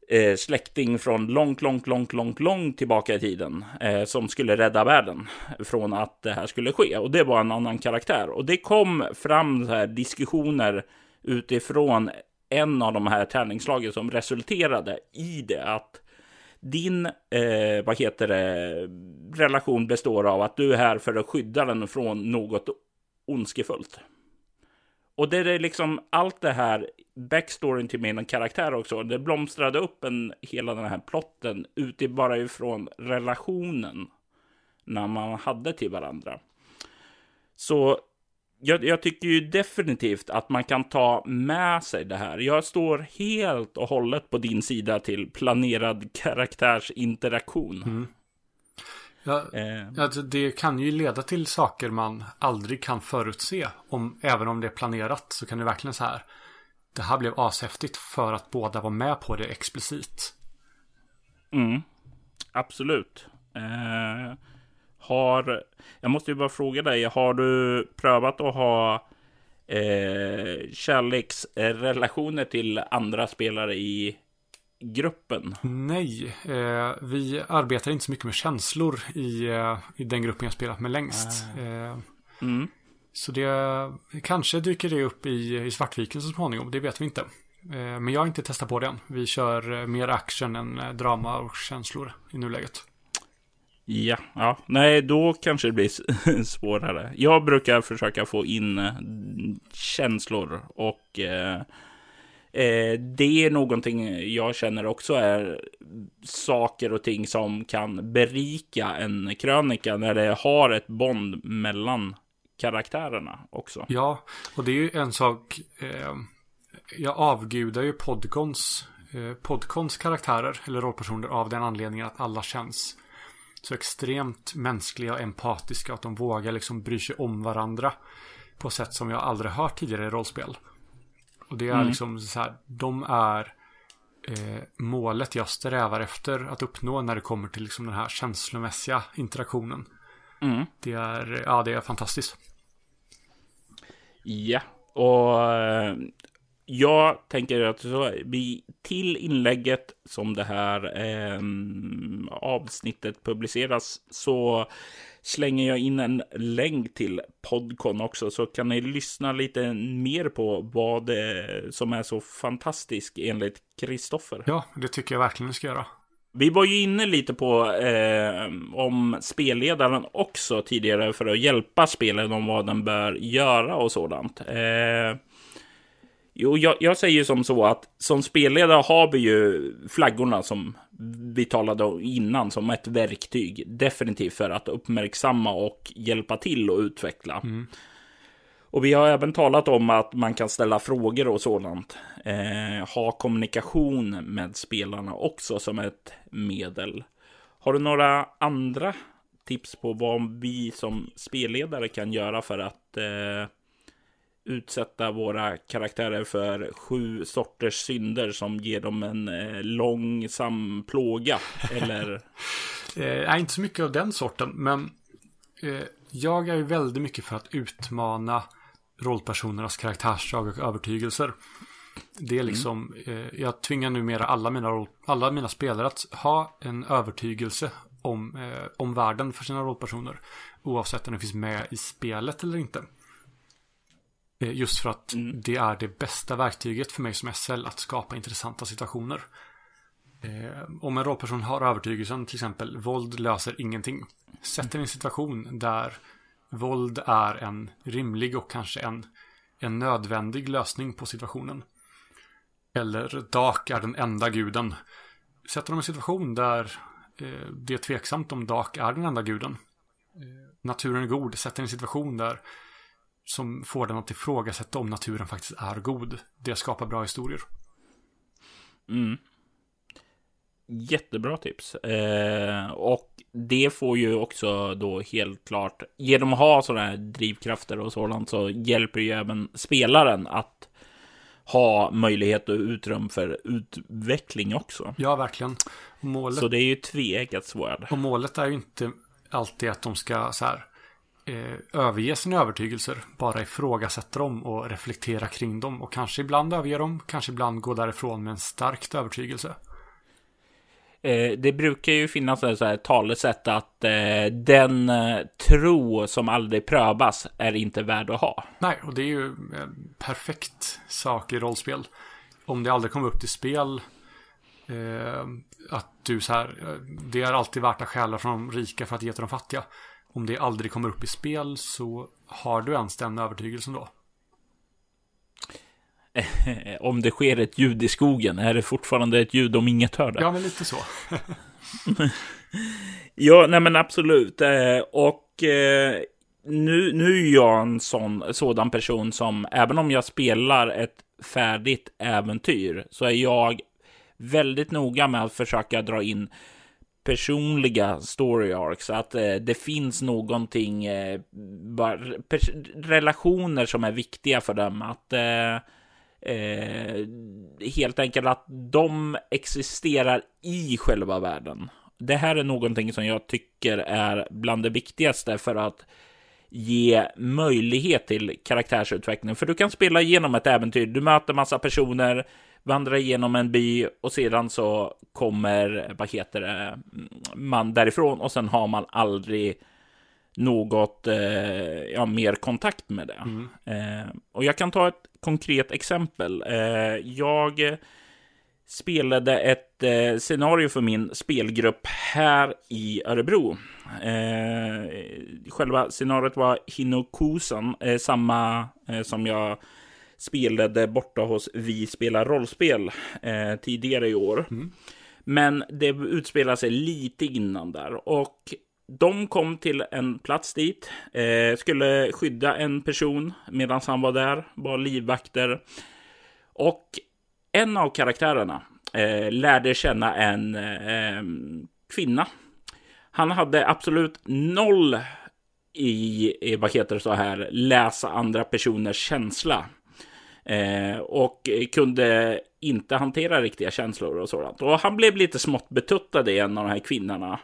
eh, släkting från långt, långt, långt, långt, långt tillbaka i tiden eh, som skulle rädda världen från att det här skulle ske. Och det var en annan karaktär. Och det kom fram så här diskussioner utifrån en av de här tärningslagen som resulterade i det att din, eh, vad heter det, relation består av att du är här för att skydda den från något ondskefullt. Och det är liksom allt det här backstoryn till min karaktär också. Det blomstrade upp en, hela den här plotten uti bara ifrån relationen när man hade till varandra. Så jag, jag, tycker ju definitivt att man kan ta med sig det här. Jag står helt och hållet på din sida till planerad karaktärsinteraktion. Mm. Ja, eh. alltså det kan ju leda till saker man aldrig kan förutse. Om, även om det är planerat så kan det verkligen så här. Det här blev ashäftigt för att båda var med på det explicit. Mm, absolut. Eh, har, jag måste ju bara fråga dig, har du prövat att ha eh, kärleksrelationer till andra spelare i gruppen? Nej, eh, vi arbetar inte så mycket med känslor i, eh, i den gruppen jag spelat med längst. Ah. Eh, mm. Så det kanske dyker det upp i, i Svartviken så småningom, det vet vi inte. Eh, men jag har inte testat på det än. Vi kör eh, mer action än eh, drama och känslor i nuläget. Ja, ja, nej, då kanske det blir svårare. Jag brukar försöka få in känslor och eh, Eh, det är någonting jag känner också är saker och ting som kan berika en krönika när det har ett bond mellan karaktärerna också. Ja, och det är ju en sak. Eh, jag avgudar ju Podcons, eh, Podcons karaktärer eller rollpersoner av den anledningen att alla känns så extremt mänskliga och empatiska. Att de vågar liksom bry sig om varandra på sätt som jag aldrig hört tidigare i rollspel. Och det är mm. liksom så här, de är eh, målet jag strävar efter att uppnå när det kommer till liksom den här känslomässiga interaktionen. Mm. Det är, ja det är fantastiskt. Ja, och eh, jag tänker att så, vi till inlägget som det här eh, avsnittet publiceras så slänger jag in en länk till Podcon också så kan ni lyssna lite mer på vad det som är så fantastiskt enligt Kristoffer. Ja, det tycker jag verkligen ni ska göra. Vi var ju inne lite på eh, om spelledaren också tidigare för att hjälpa spelaren om vad den bör göra och sådant. Eh, Jo, jag, jag, säger som så att som spelledare har vi ju flaggorna som vi talade om innan som ett verktyg. Definitivt för att uppmärksamma och hjälpa till och utveckla. Mm. Och vi har även talat om att man kan ställa frågor och sådant. Eh, ha kommunikation med spelarna också som ett medel. Har du några andra tips på vad vi som spelledare kan göra för att eh, utsätta våra karaktärer för sju sorters synder som ger dem en eh, långsam plåga. Eller? eh, inte så mycket av den sorten. Men eh, jag är ju väldigt mycket för att utmana rollpersonernas karaktärsdrag och övertygelser. Det är liksom, eh, jag tvingar numera alla mina, roll, alla mina spelare att ha en övertygelse om, eh, om världen för sina rollpersoner. Oavsett om det finns med i spelet eller inte. Eh, just för att Mm. det är det bästa verktyget för mig som SL att skapa intressanta situationer. Eh, om en rollperson har övertygelsen, till exempel våld löser ingenting. Sätt den i en situation där våld är en rimlig och kanske en, en nödvändig lösning på situationen. Eller Dak är den enda guden. Sätter de en situation där eh, det är tveksamt om Dak är den enda guden. Eh, naturen är god. Sätter en situation där som får den att ifrågasätta om naturen faktiskt är god. Det skapar bra historier. Mm. Jättebra tips. Eh, och det får ju också då helt klart, genom att ha sådana här drivkrafter och sådant så hjälper ju även spelaren att ha möjlighet och utrymme för utveckling också. Ja, verkligen. Målet, Så det är ju tveeggat svärd. och målet är ju inte alltid att de ska så här eh, överge sina övertygelser. Bara ifrågasätta dem och reflektera kring dem. Och kanske ibland överge dem, kanske ibland gå därifrån med en starkt övertygelse. Eh, det brukar ju finnas ett så här talesätt att eh, den eh, tro som aldrig prövas är inte värd att ha. Nej, och det är ju en perfekt sak i rollspel. Om det aldrig kommer upp till spel. Eh, att du så här, eh, det är alltid värt att stjäla från de rika för att ge till de fattiga. Om det aldrig kommer upp i spel så har du ens den övertygelsen då. Om det sker ett ljud i skogen, är det fortfarande ett ljud om inget hör det? Ja, men lite så. Ja, nej men absolut. Eh, Och eh, nu, nu är jag en sån, sådan person som, även om jag spelar ett färdigt äventyr, så är jag väldigt noga med att försöka dra in personliga story arcs, att eh, det finns någonting, eh, relationer som är viktiga för dem, att eh, eh, helt enkelt att de existerar i själva världen. Det här är någonting som jag tycker är bland det viktigaste för att ge möjlighet till karaktärsutveckling. För du kan spela igenom ett äventyr, du möter massa personer, vandrar igenom en by och sedan så kommer, vad heter det, man därifrån och sen har man aldrig något eh, ja, mer kontakt med det. Eh, och jag kan ta ett konkret exempel. Eh, jag spelade ett eh, scenario för min spelgrupp här i Örebro. Eh, själva scenariot var Hinokusan, samma som jag spelade borta hos Vi spelar rollspel tidigare i år. Men det utspelar sig lite innan där. Och de kom till en plats dit, eh, skulle skydda en person medan han var där, var livvakter. Och en av karaktärerna eh, lärde känna en eh, kvinna. Han hade absolut noll i, i, vad heter det så här, läsa andra personers känsla. Eh, och kunde inte hantera riktiga känslor och sådant. Och han blev lite smått betuttad i en av de här kvinnorna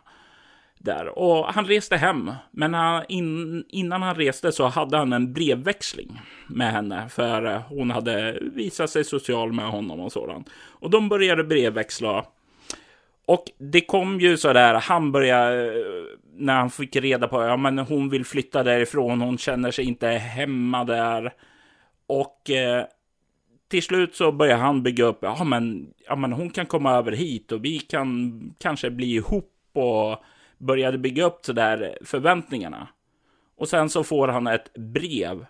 där. Och han reste hem. Men han, in, innan han reste så hade han en brevväxling med henne. För eh, hon hade visat sig social med honom och sådant. Och de började brevväxla. Och det kom ju så där, han började, eh, när han fick reda på, ja men hon vill flytta därifrån, hon känner sig inte hemma där. Och eh, till slut så börjar han bygga upp, ja men, ja men hon kan komma över hit och vi kan kanske bli ihop och började bygga upp så där förväntningarna. Och sen så får han ett brev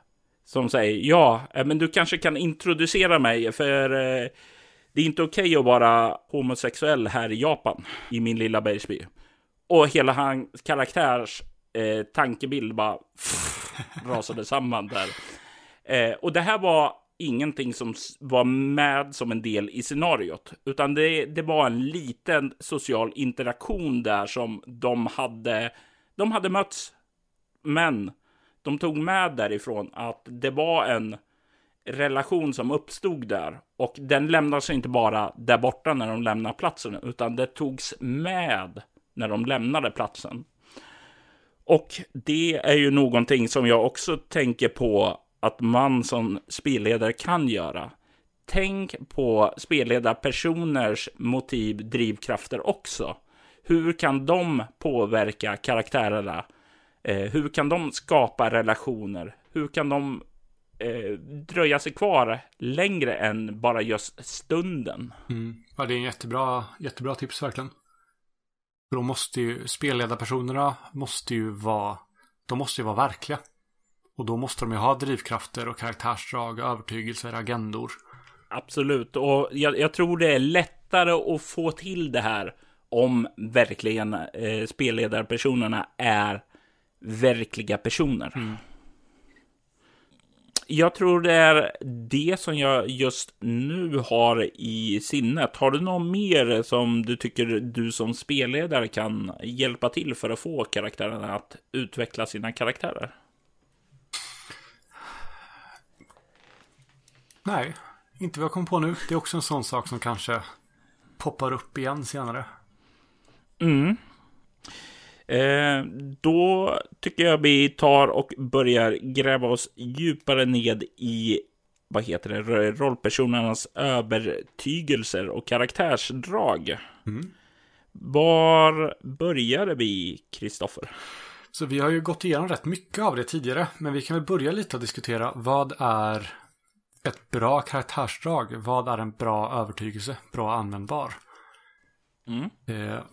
som säger, ja, eh, men du kanske kan introducera mig för eh, det är inte okej att vara homosexuell här i Japan, i min lilla bergsby. Och hela hans karaktärs eh, tankebild bara rasade samman där. Eh, och det här var ingenting som var med som en del i scenariot, utan det, det var en liten social interaktion där som de hade, de hade mötts. Men de tog med därifrån att det var en relation som uppstod där och den lämnades inte bara där borta när de lämnade platsen, utan det togs med när de lämnade platsen. Och det är ju någonting som jag också tänker på att man som spelledare kan göra. tänk på spelledarpersoners motiv, drivkrafter också. Hur kan de påverka karaktärerna? Eh, hur kan de skapa relationer? Hur kan de eh, dröja sig kvar längre än bara just stunden? Mm. Ja, det är en jättebra, jättebra tips verkligen. För då måste ju spelledarpersonerna måste ju vara, de måste ju vara verkliga. Och då måste de ju ha drivkrafter och karaktärsdrag, övertygelser, agendor. Absolut, och jag, jag, tror det är lättare att få till det här om verkligen eh, spelledarpersonerna är verkliga personer. Mm. Jag tror det är det som jag just nu har i sinnet. Har du något mer som du tycker du som spelledare kan hjälpa till för att få karaktärerna att utveckla sina karaktärer? Nej, inte vad jag kom på nu. Det är också en sån sak som kanske poppar upp igen senare. Mm. Eh, då tycker jag vi tar och börjar gräva oss djupare ned i vad heter det, rollpersonernas övertygelser och karaktärsdrag. Mm. Var började vi, Kristoffer? Så vi har ju gått igenom rätt mycket av det tidigare, men vi kan väl börja lite och diskutera vad är ett bra karaktärsdrag? Vad är en bra övertygelse? Bra användbar? Mm. Eh,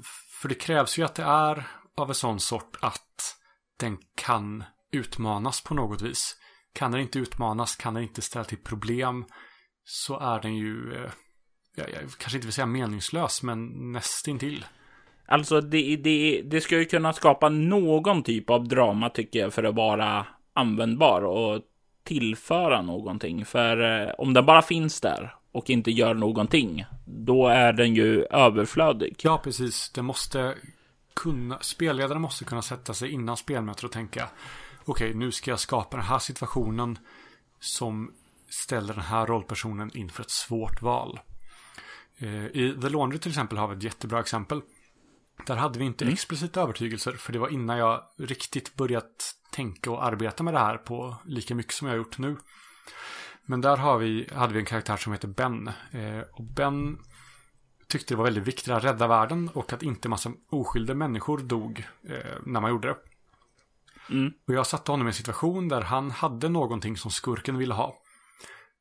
för det krävs ju att det är av en sån sort att den kan utmanas på något vis. Kan den inte utmanas, kan den inte ställa till problem, så är den ju, eh, jag, jag kanske inte vill säga meningslös, men nästintill. Alltså det, det, det ska ju kunna skapa någon typ av drama tycker jag för att vara användbar och tillföra någonting. För eh, om den bara finns där och inte gör någonting, då är den ju överflödig. Ja, precis. Det måste kunna, spelledaren måste kunna sätta sig innan spelmötet och tänka okej, okay, nu ska jag skapa den här situationen som ställer den här rollpersonen inför ett svårt val. Eh, I The Laundry till exempel har vi ett jättebra exempel. Där hade vi inte mm. explicita övertygelser, för det var innan jag riktigt börjat tänka och arbeta med det här på lika mycket som jag har gjort nu. Men där har vi, hade vi en karaktär som heter Ben. Eh, och Ben tyckte det var väldigt viktigt att rädda världen och att inte massa oskyldiga människor dog eh, när man gjorde det. Mm. Och jag satte honom i en situation där han hade någonting som skurken ville ha.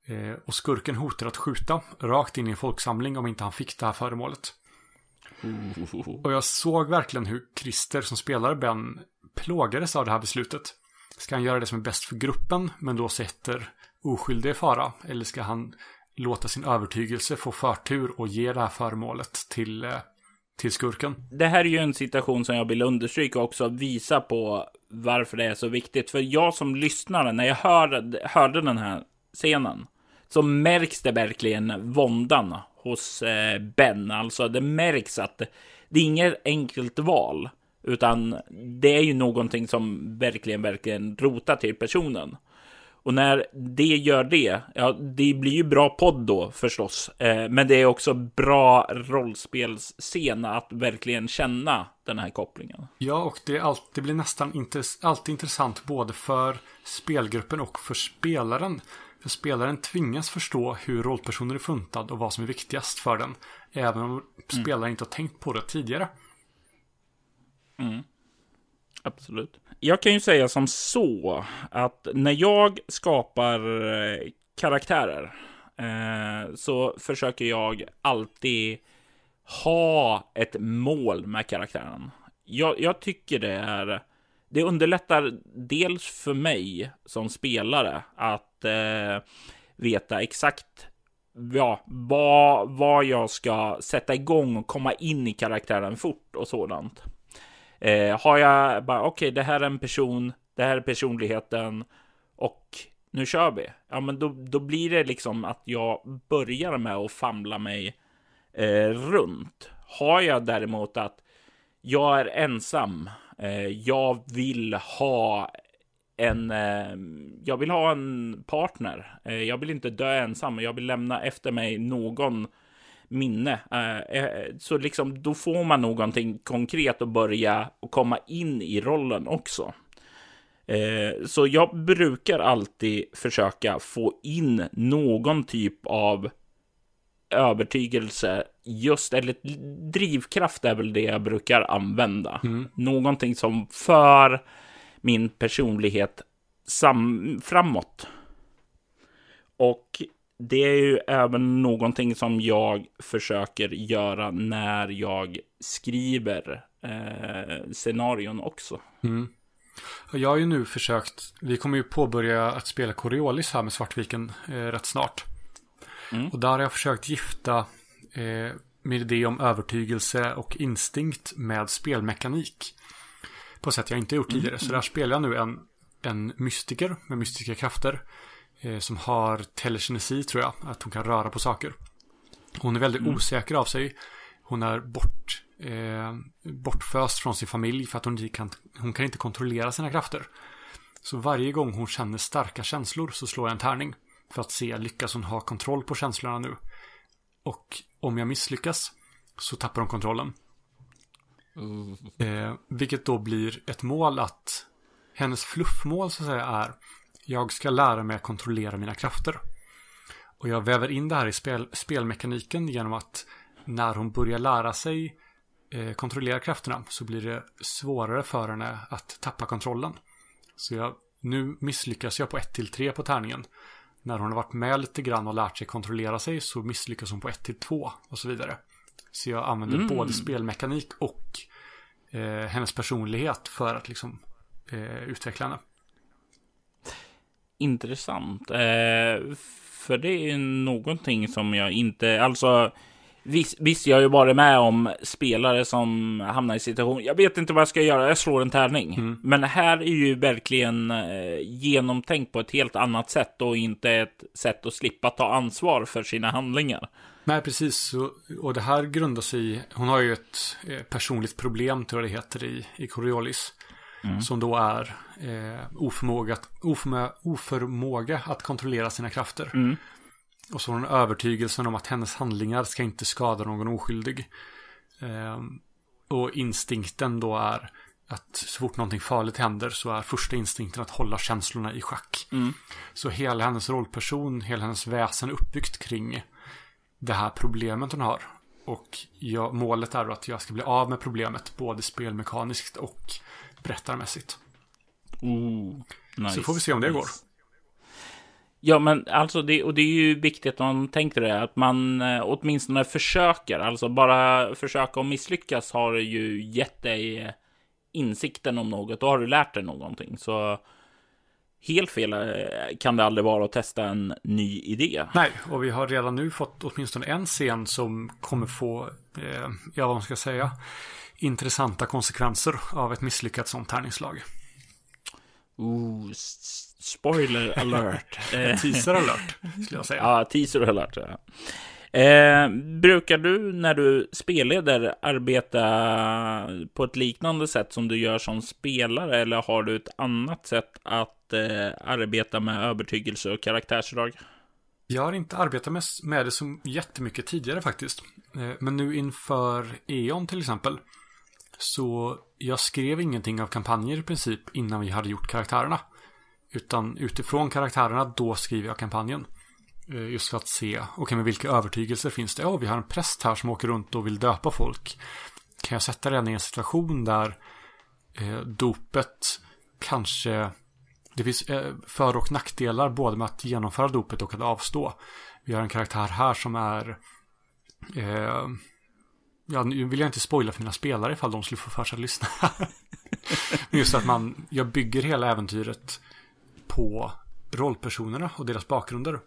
Eh, och skurken hotade att skjuta rakt in i en folksamling om inte han fick det här föremålet. Och jag såg verkligen hur Christer som spelar Ben plågades av det här beslutet. Ska han göra det som är bäst för gruppen, men då sätter oskyldiga i fara? Eller ska han låta sin övertygelse få förtur och ge det här föremålet till, eh, till skurken? Det här är ju en situation som jag vill understryka också, visa på varför det är så viktigt. För jag som lyssnare, när jag hörde, hörde den här scenen, så märks det verkligen våndan hos eh, Ben. Alltså det märks att det är inget enkelt val. Utan det är ju någonting som verkligen, verkligen rotar till personen. Och när det gör det, ja, det blir ju bra podd då förstås. Eh, men det är också bra rollspelsscen att verkligen känna den här kopplingen. Ja, och det, är det blir nästan intress alltid intressant både för spelgruppen och för spelaren. För spelaren tvingas förstå hur rollpersonen är funtad och vad som är viktigast för den. Även om mm. spelaren inte har tänkt på det tidigare. Mm. Absolut. Jag kan ju säga som så att när jag skapar eh, karaktärer eh, så försöker jag alltid ha ett mål med karaktären. Jag, jag, tycker det är. Det underlättar dels för mig som spelare att eh, veta exakt ja, vad, vad jag ska sätta igång och komma in i karaktären fort och sådant. Eh, har jag bara, okej, okay, det här är en person, det här är personligheten och nu kör vi. Ja, men då, då blir det liksom att jag börjar med att famla mig eh, runt. Har jag däremot att jag är ensam, Eh, jag vill ha en, eh, jag vill ha en partner. Eh, jag vill inte dö ensam, jag vill lämna efter mig någon minne. Så liksom då får man någonting konkret att börja och komma in i rollen också. Så jag brukar alltid försöka få in någon typ av övertygelse just, eller drivkraft är väl det jag brukar använda. Mm. Någonting som för min personlighet sam framåt. Och det är ju även någonting som jag försöker göra när jag skriver eh, scenarion också. Mm. Jag har ju nu försökt, vi kommer ju påbörja att spela Coriolis här med Svartviken eh, rätt snart. Mm. Och där har jag försökt gifta eh, min idé om övertygelse och instinkt med spelmekanik. På sätt jag inte gjort tidigare. Mm. Så där spelar jag nu en, en mystiker med mystiska krafter. Eh, som har telekinesi tror jag. Att hon kan röra på saker. Hon är väldigt mm. osäker av sig. Hon är bort, eh, bortföst från sin familj för att hon, kan, hon kan inte kontrollera sina krafter. Så varje gång hon känner starka känslor så slår jag en tärning. För att se, lyckas hon ha kontroll på känslorna nu? Och om jag misslyckas så tappar hon kontrollen. Mm. Eh, vilket då blir ett mål att hennes fluffmål så att säga är jag ska lära mig att kontrollera mina krafter. Och jag väver in det här i spel, spelmekaniken genom att när hon börjar lära sig eh, kontrollera krafterna så blir det svårare för henne att tappa kontrollen. Så jag, nu misslyckas jag på 1 till 3 på tärningen. När hon har varit med lite grann och lärt sig kontrollera sig så misslyckas hon på 1 till 2 och så vidare. Så jag använder mm. både spelmekanik och eh, hennes personlighet för att liksom eh, utveckla henne. Intressant. Eh, för det är någonting som jag inte, alltså Visst, visst, jag har ju varit med om spelare som hamnar i situation. Jag vet inte vad jag ska göra. Jag slår en tärning. Mm. Men här är ju verkligen eh, genomtänkt på ett helt annat sätt och inte ett sätt att slippa ta ansvar för sina handlingar. Nej, precis. Och, och det här grundar sig i, hon har ju ett eh, personligt problem, tror jag det heter, i, i Coriolis. Mm. Som då är eh, oförmåga, oförmåga, oförmåga att kontrollera sina krafter. Mm. Och så har hon övertygelsen om att hennes handlingar ska inte skada någon oskyldig. Eh, och instinkten då är att så fort någonting farligt händer så är första instinkten att hålla känslorna i schack. Mm. Så hela hennes rollperson, hela hennes väsen uppbyggt kring det här problemet hon har. Och jag, målet är då att jag ska bli av med problemet både spelmekaniskt och berättarmässigt. Ooh, nice, så får vi se om det går. Ja, men alltså det, och det är ju viktigt att man tänker det, att man eh, åtminstone försöker. Alltså bara försöka och misslyckas har ju gett dig insikten om något. Då har du lärt dig någonting. Så helt fel eh, kan det aldrig vara att testa en ny idé. Nej, och vi har redan nu fått åtminstone en scen som kommer få, eh, ja vad man ska säga, intressanta konsekvenser av ett misslyckat sånt tärningslag. Ooh, spoiler alert. teaser alert, skulle jag säga. Ja, teaser alert. Ja. Eh, brukar du när du spelleder arbeta på ett liknande sätt som du gör som spelare eller har du ett annat sätt att eh, arbeta med övertygelse och karaktärsdrag? Jag har inte arbetat med, med det så jättemycket tidigare faktiskt. Eh, men nu inför E.ON till exempel så jag skrev ingenting av kampanjer i princip innan vi hade gjort karaktärerna. Utan utifrån karaktärerna, då skriver jag kampanjen. Eh, just för att se, okej okay, men vilka övertygelser finns det? Ja, vi har en präst här som åker runt och vill döpa folk. Kan jag sätta den i en situation där eh, dopet kanske det finns eh, för och nackdelar både med att genomföra dopet och att avstå. Vi har en karaktär här som är eh, Ja, nu vill jag inte spoila för mina spelare ifall de skulle få för sig att lyssna. Men just att man, jag bygger hela äventyret på rollpersonerna och deras bakgrunder.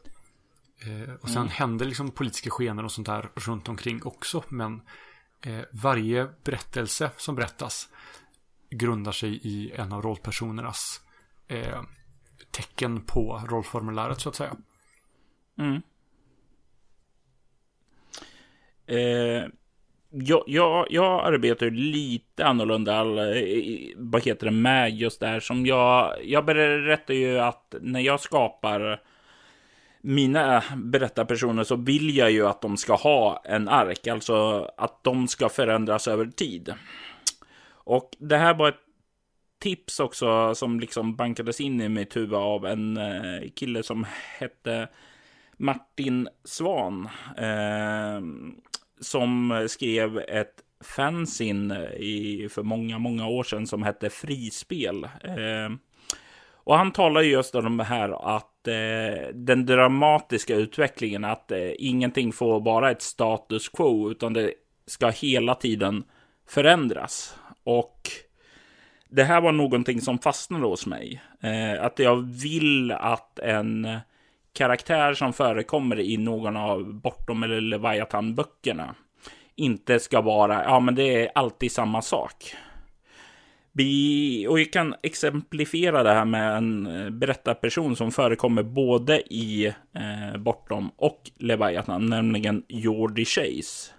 Eh, och sen mm. händer liksom politiska skeenden och sånt där runt omkring också. Men eh, varje berättelse som berättas grundar sig i en av rollpersonernas eh, tecken på rollformuläret så att säga. Mm. Jag, jag, jag arbetar lite annorlunda, eh, vad heter det, med just det här som jag, jag berättar ju att när jag skapar mina berättarpersoner så vill jag ju att de ska ha en ark, alltså att de ska förändras över tid. Och det här var ett tips också som liksom bankades in i mitt huvud av en eh, kille som hette Martin Svan. Eh, som skrev ett fanzine i, för många, många år sedan som hette Frispel. Eh, och han talar just om det här att eh, den dramatiska utvecklingen, att eh, ingenting får vara ett status quo, utan det ska hela tiden förändras. Och det här var någonting som fastnade hos mig. Eh, att jag vill att en karaktär som förekommer i någon av Bortom eller Leviathan-böckerna inte ska vara, ja men det är alltid samma sak. Vi, och jag kan exemplifiera det här med en eh, berättarperson som förekommer både i eh, Bortom och Leviathan, nämligen Jordi Chase.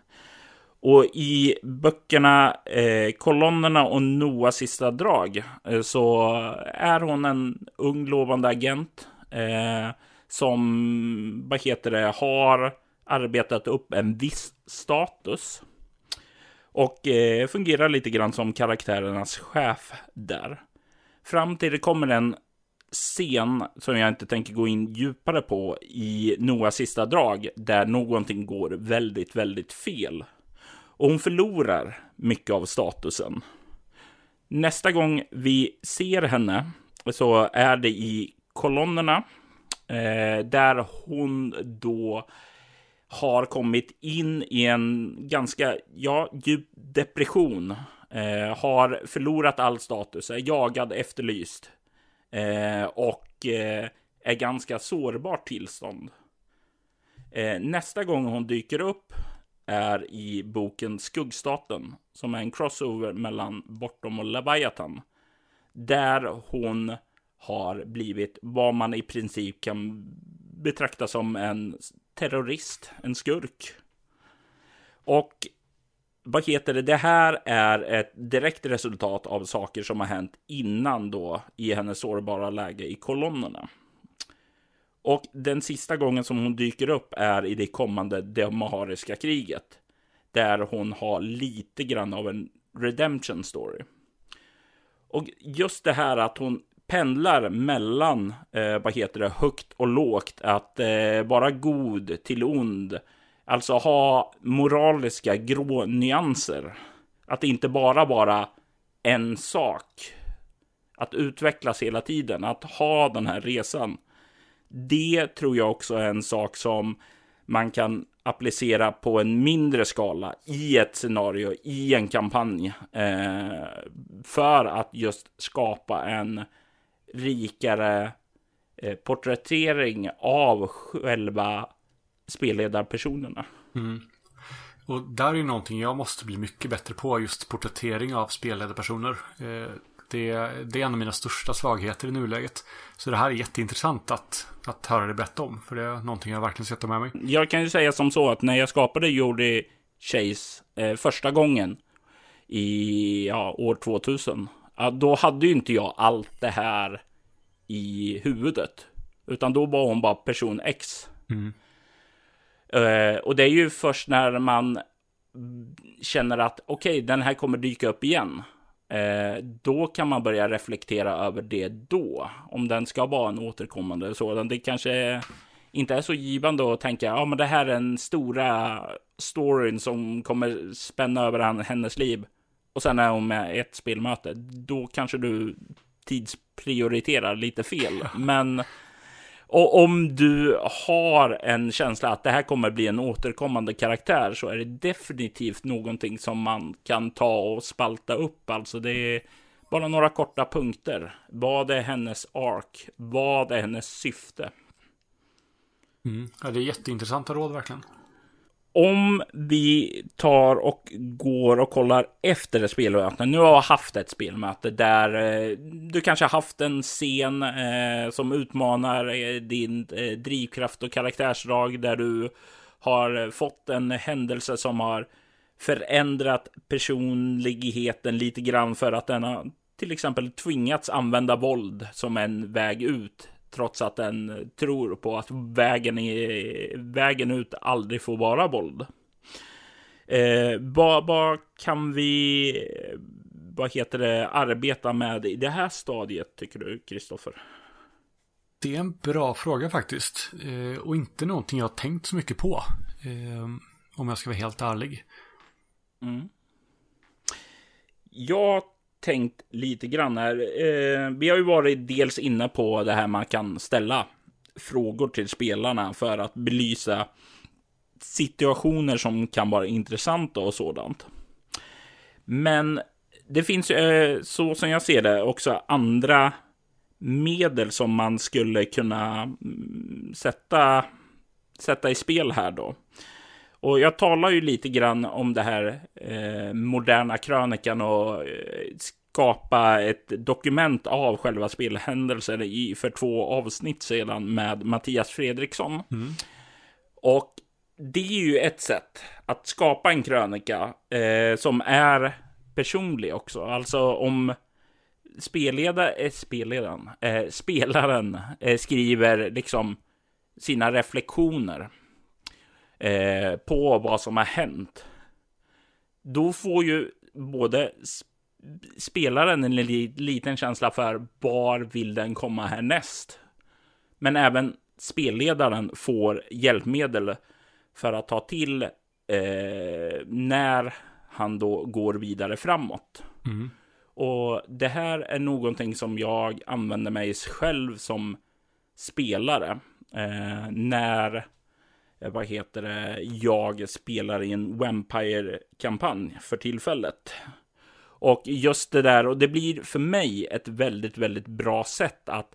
Och i böckerna eh, Kolonnerna och Noahs sista drag eh, så är hon en ung lovande agent eh, som, vad heter det, har arbetat upp en viss status. Och eh, fungerar lite grann som karaktärernas chef där. Fram till det kommer en scen som jag inte tänker gå in djupare på i Noahs sista drag, där någonting går väldigt, väldigt fel. Och hon förlorar mycket av statusen. Nästa gång vi ser henne så är det i kolonnerna eh, där hon då har kommit in i en ganska ja, djup depression. Eh, har förlorat all status, är jagad, efterlyst eh, och eh, är ganska sårbart tillstånd. Eh, nästa gång hon dyker upp är i boken Skuggstaten, som är en crossover mellan Bortom och Leviathan. Där hon har blivit vad man i princip kan betrakta som en terrorist, en skurk. Och vad heter det? Det här är ett direkt resultat av saker som har hänt innan då i hennes sårbara läge i kolonnerna. Och den sista gången som hon dyker upp är i det kommande Demahariska kriget. Där hon har lite grann av en redemption story. Och just det här att hon pendlar mellan, eh, vad heter det, högt och lågt. Att eh, vara god till ond. Alltså ha moraliska grå nyanser. Att inte bara vara en sak. Att utvecklas hela tiden, att ha den här resan. Det tror jag också är en sak som man kan applicera på en mindre skala i ett scenario, i en kampanj. Eh, för att just skapa en rikare eh, porträttering av själva spelledarpersonerna. Mm. Och där är ju någonting jag måste bli mycket bättre på, just porträttering av spelledarpersoner. Eh, det, det, är en av mina största svagheter i nuläget. Så det här är jätteintressant att, att höra dig berätta om, för det är någonting jag verkligen sätter med mig. Jag kan ju säga som så att när jag skapade Jordi Chase eh, första gången i ja, år 2000 ja, då hade ju inte jag allt det här i huvudet. Utan då var hon bara person X. Mm. Uh, och det är ju först när man känner att okej, okay, den här kommer dyka upp igen. Uh, då kan man börja reflektera över det då. Om den ska vara en återkommande sådan. Det kanske inte är så givande att tänka, ja men det här är den stora storyn som kommer spänna över hennes liv och sen är hon med ett spelmöte, då kanske du tidsprioriterar lite fel. Men och om du har en känsla att det här kommer bli en återkommande karaktär så är det definitivt någonting som man kan ta och spalta upp. Alltså det är bara några korta punkter. Vad är hennes ark? Vad är hennes syfte? Mm. Ja, det är jätteintressanta råd verkligen om vi tar och går och kollar efter ett spelmöte. Nu har jag haft ett spelmöte där eh, du kanske har haft en scen eh, som utmanar eh, din eh, drivkraft och karaktärsdrag där du har eh, fått en händelse som har förändrat personligheten lite grann för att den har till exempel tvingats använda våld som en väg ut trots att den tror på att vägen, är, vägen ut aldrig får vara våld. Eh, vad, vad kan vi, vad heter det, arbeta med i det här stadiet tycker du, Kristoffer? Det är en bra fråga faktiskt. Eh, och inte någonting jag har tänkt så mycket på. Eh, om jag ska vara helt ärlig. Mm. Jag tänkt lite grann här. Eh, vi har ju varit dels inne på det här man kan ställa frågor till spelarna för att belysa situationer som kan vara intressanta och sådant. Men det finns eh, så som jag ser det också andra medel som man skulle kunna mm, sätta, sätta i spel här då. Och jag talar ju lite grann om det här eh, moderna krönikan och eh, skapa ett dokument av själva spelhändelser i för två avsnitt sedan med Mattias Fredriksson. Mm. Och det är ju ett sätt att skapa en krönika eh, som är personlig också. Alltså om spelledare, eh, spelledaren, eh, spelaren eh, skriver liksom sina reflektioner eh, på vad som har hänt. Då får ju både spelaren en liten känsla för var vill den komma härnäst. Men även spelledaren får hjälpmedel för att ta till eh, när han då går vidare framåt. Mm. Och det här är någonting som jag använder mig själv som spelare. Eh, när, Eh, vad heter det, jag spelar i en Vampire-kampanj för tillfället. Och just det där, och det blir för mig ett väldigt, väldigt bra sätt att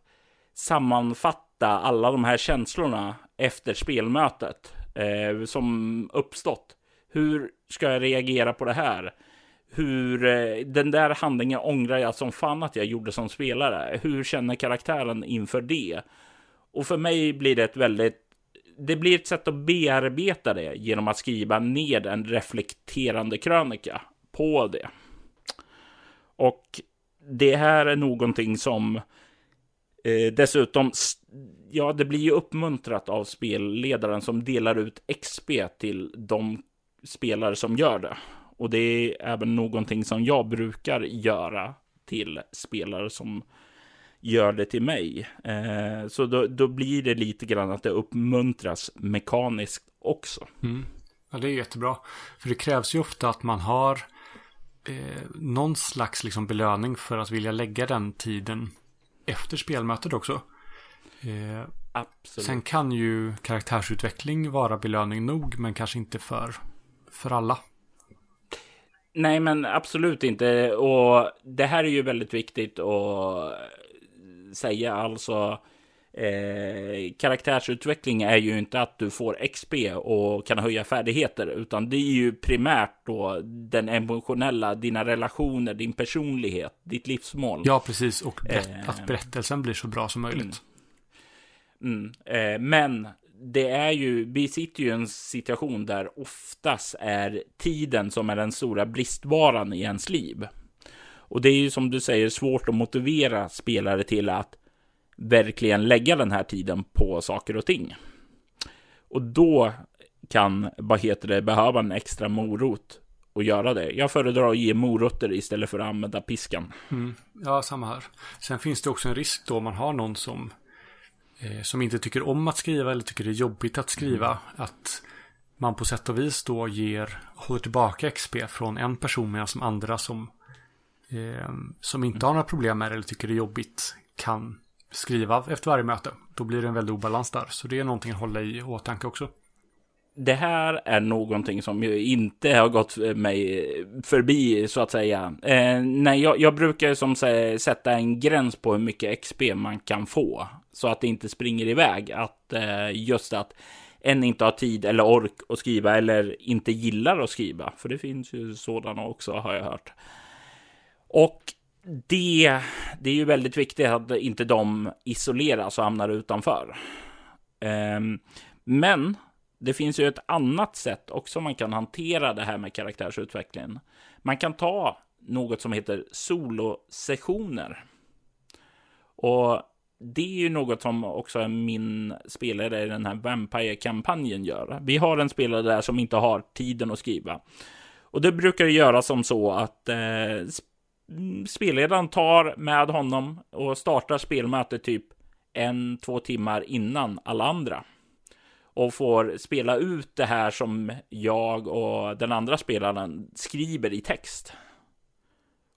sammanfatta alla de här känslorna efter spelmötet eh, som uppstått. Hur ska jag reagera på det här? Hur eh, den där handlingen ångrar jag som fan att jag gjorde som spelare. Hur känner karaktären inför det? Och för mig blir det ett väldigt det blir ett sätt att bearbeta det genom att skriva ned en reflekterande krönika på det. Och det här är någonting som eh, dessutom, ja, det blir ju uppmuntrat av spelledaren som delar ut XP till de spelare som gör det. Och det är även någonting som jag brukar göra till spelare som gör det till mig. Eh, så då, då, blir det lite grann att det uppmuntras mekaniskt också. Mm. Ja, det är jättebra. För det krävs ju ofta att man har eh, någon slags liksom belöning för att vilja lägga den tiden efter spelmötet också. Eh, Absolut. Sen kan ju karaktärsutveckling vara belöning nog, men kanske inte för, för alla. Nej, men absolut inte. Och det här är ju väldigt viktigt att säga. Alltså, eh, karaktärsutveckling är ju inte att du får XP och kan höja färdigheter, utan det är ju primärt då den emotionella, dina relationer, din personlighet, ditt livsmål. Ja, precis. Och berätt, eh, att berättelsen blir så bra som möjligt. Mm. Mm. Eh, men det är ju, vi sitter ju i en situation där oftast är tiden som är den stora bristvaran i ens liv. Och det är ju som du säger svårt att motivera spelare till att verkligen lägga den här tiden på saker och ting. Och då kan, vad heter det, behöva en extra morot och göra det. Jag föredrar att ge morötter istället för att använda piskan. Mm. Ja, samma här. Sen finns det också en risk då man har någon som, eh, som inte tycker om att skriva eller tycker det är jobbigt att skriva. Mm. Att man på sätt och vis då ger, håller tillbaka XP från en person medan som andra som, eh, som inte har några problem med det eller tycker det är jobbigt kan skriva efter varje möte. Då blir det en väldig obalans där. Så det är någonting att hålla i åtanke också. Det här är någonting som ju inte har gått eh, mig eh, förbi så att säga. Eh, nej, jag, jag, brukar som säga, sätta en gräns på hur mycket XP man kan få så att det inte springer iväg. Att eh, just att en inte har tid eller ork att skriva eller inte gillar att skriva. För det finns ju sådana också har jag hört. Och det, det är ju väldigt viktigt att inte de isoleras och hamnar utanför. Ehm, men det finns ju ett annat sätt också man kan hantera det här med karaktärsutvecklingen. Man kan ta något som heter solosessioner. Och det är ju något som också min spelare i den här Vampire-kampanjen gör. Vi har en spelare där som inte har tiden att skriva. Och det brukar göra som så att eh, Mm, spelledaren tar med honom och startar spelmötet typ en, två timmar innan alla andra. Och får spela ut det här som jag och den andra spelaren skriver i text.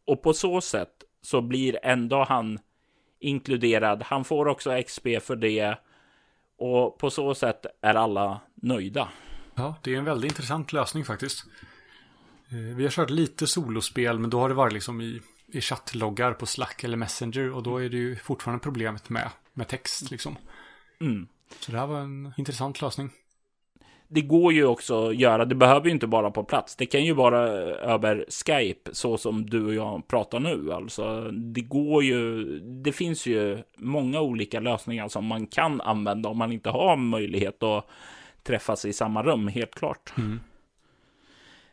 Och på så sätt så blir ändå han inkluderad. Han får också XP för det. Och på så sätt är alla nöjda. Ja, det är en väldigt intressant lösning faktiskt. Eh, vi har kört lite solospel, men då har det varit liksom i, i chattloggar på Slack eller Messenger och då är det ju fortfarande problemet med, med text liksom. Mm. Så det här var en intressant lösning. Det går ju också att göra, det behöver ju inte vara på plats. Det kan ju vara över Skype, så som du och jag pratar nu. Alltså, det går ju, det finns ju många olika lösningar som man kan använda om man inte har möjlighet att träffas i samma rum, helt klart. Mm.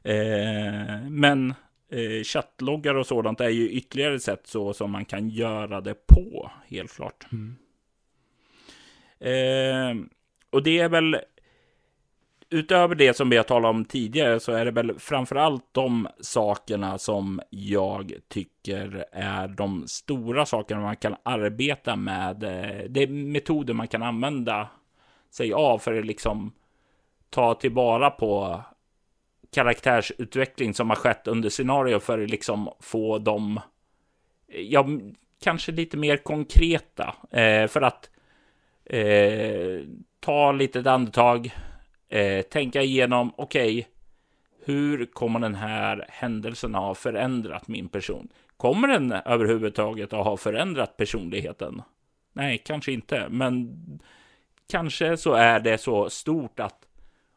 Eh, men eh, chattloggar och sådant är ju ytterligare ett sätt så som man kan göra det på, helt klart. Mm. Eh, och det är väl utöver det som vi har talat om tidigare så är det väl framför allt de sakerna som jag tycker är de stora sakerna man kan arbeta med. Eh, det är metoder man kan använda sig av för att liksom ta tillvara på karaktärsutveckling som har skett under scenario för att liksom få dem, ja, kanske lite mer konkreta. Eh, för att eh, ta lite andetag, eh, tänka igenom, okej, okay, hur kommer den här händelsen ha förändrat min person? Kommer den överhuvudtaget att ha förändrat personligheten? Nej, kanske inte, men kanske så är det så stort att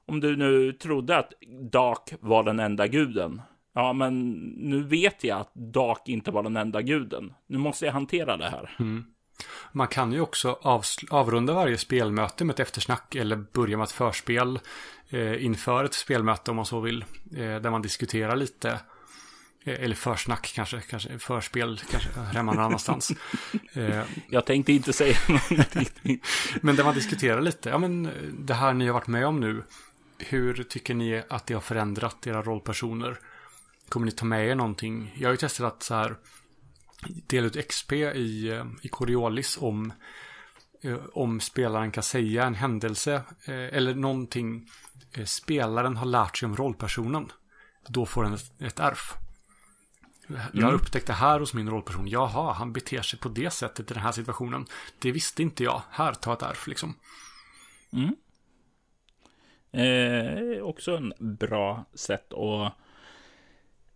om du nu trodde att Dark var den enda guden. Ja, men nu vet jag att Dark inte var den enda guden. Nu måste jag hantera det här. Mm. Man kan ju också avrunda varje spelmöte med ett eftersnack eller börja med ett förspel eh, inför ett spelmöte om man så vill. Eh, där man diskuterar lite. Eh, eller försnack kanske, kanske förspel kanske hemma någon annanstans. Eh, jag tänkte inte säga någonting. men där man diskuterar lite, ja men det här ni har varit med om nu, hur tycker ni att det har förändrat era rollpersoner? Kommer ni ta med er någonting? Jag har ju testat att så här dela ut XP i, eh, i Coriolis om, eh, om spelaren kan säga en händelse eh, eller någonting spelaren har lärt sig om rollpersonen. Då får den ett, ett. Jag har mm. upptäckt det här hos min rollperson. Jaha, han beter sig på det sättet i den här situationen. Det visste inte jag. Här, ta ett ärf liksom. Mm. Eh, också en bra sätt att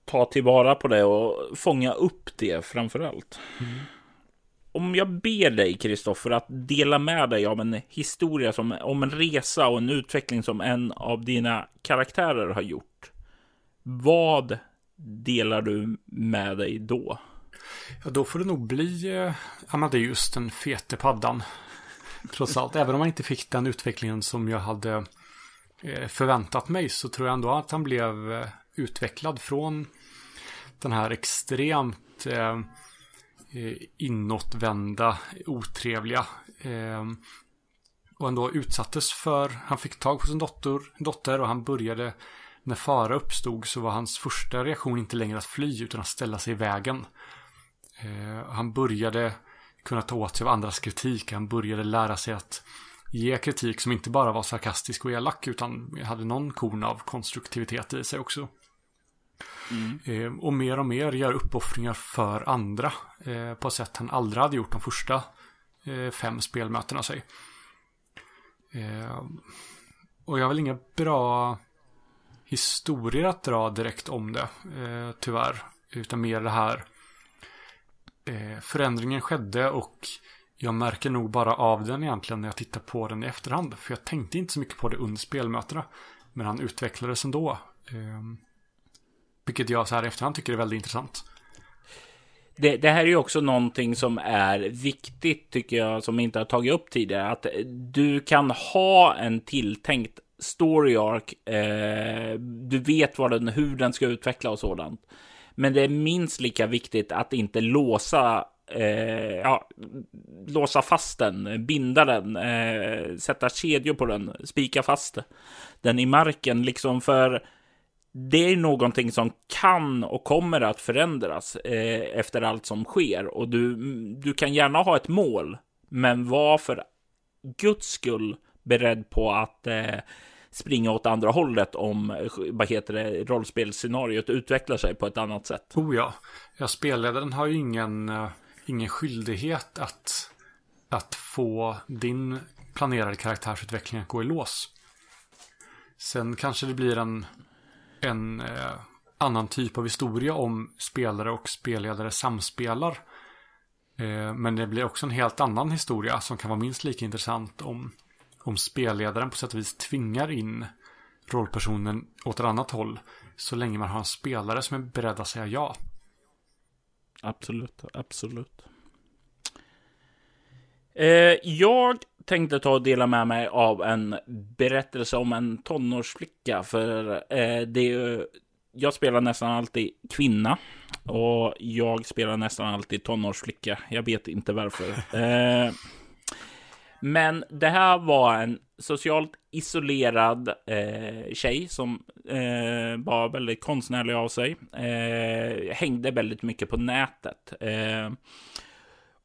ta tillvara på det och fånga upp det framför allt. Mm. Om jag ber dig, Kristoffer, att dela med dig av en historia som, om en resa och en utveckling som en av dina karaktärer har gjort. Vad delar du med dig då? Ja, då får det nog bli eh, Amadeus, den fete paddan. Trots allt, även om man inte fick den utvecklingen som jag hade Eh, förväntat mig så tror jag ändå att han blev eh, utvecklad från den här extremt eh, eh inåtvända, otrevliga och ändå utsattes för, han fick tag på sin dotter, dotter och han började när fara uppstod så var hans första reaktion inte längre att fly utan att ställa sig i vägen. han började kunna ta åt sig av andras kritik, han började lära sig att ge kritik som inte bara var sarkastisk och elak utan hade någon korn av konstruktivitet i sig också. Mm. Eh, och mer och mer gör uppoffringar för andra eh, på ett sätt han aldrig hade gjort de första eh, fem spelmötena sig. och jag har väl inga bra historier att dra direkt om det, tyvärr. Utan mer det här förändringen skedde och jag märker nog bara av den egentligen när jag tittar på den i efterhand. För jag tänkte inte så mycket på det under spelmötena. Men han utvecklades ändå. Eh, vilket jag så här i efterhand tycker är väldigt intressant. Det, det, här är ju också någonting som är viktigt tycker jag som inte har tagit upp tidigare. Att du kan ha en tilltänkt story arc. Eh, du vet vad den, hur den ska utveckla och sådant. Men det är minst lika viktigt att inte låsa eh, ja, låsa fast den, binda den, eh, sätta kedjor på den, spika fast den i marken, liksom för det är någonting som kan och kommer att förändras eh, efter allt som sker och du, du kan gärna ha ett mål, men var för guds skull beredd på att eh, springa åt andra hållet om vad heter det, rollspelsscenariot utvecklar sig på ett annat sätt. Oh ja, jag spelledaren har ju ingen, uh, ingen skyldighet att, att få din planerade karaktärsutveckling att gå i lås. Sen kanske det blir en, en eh, annan typ av historia om spelare och spelledare samspelar. Eh, men det blir också en helt annan historia som kan vara minst lika intressant om om spelledaren på sätt och vis tvingar in rollpersonen åt ett annat håll så länge man har en spelare som är beredd att säga ja. Absolut, absolut. Eh, jag tänkte ta och dela med mig av en berättelse om en tonårsflicka. För eh, det är, jag spelar nästan alltid kvinna och jag spelar nästan alltid tonårsflicka. Jag vet inte varför. Eh, men det här var en socialt isolerad eh, tjej som eh, var väldigt konstnärlig av sig. Eh, hängde väldigt mycket på nätet. Eh,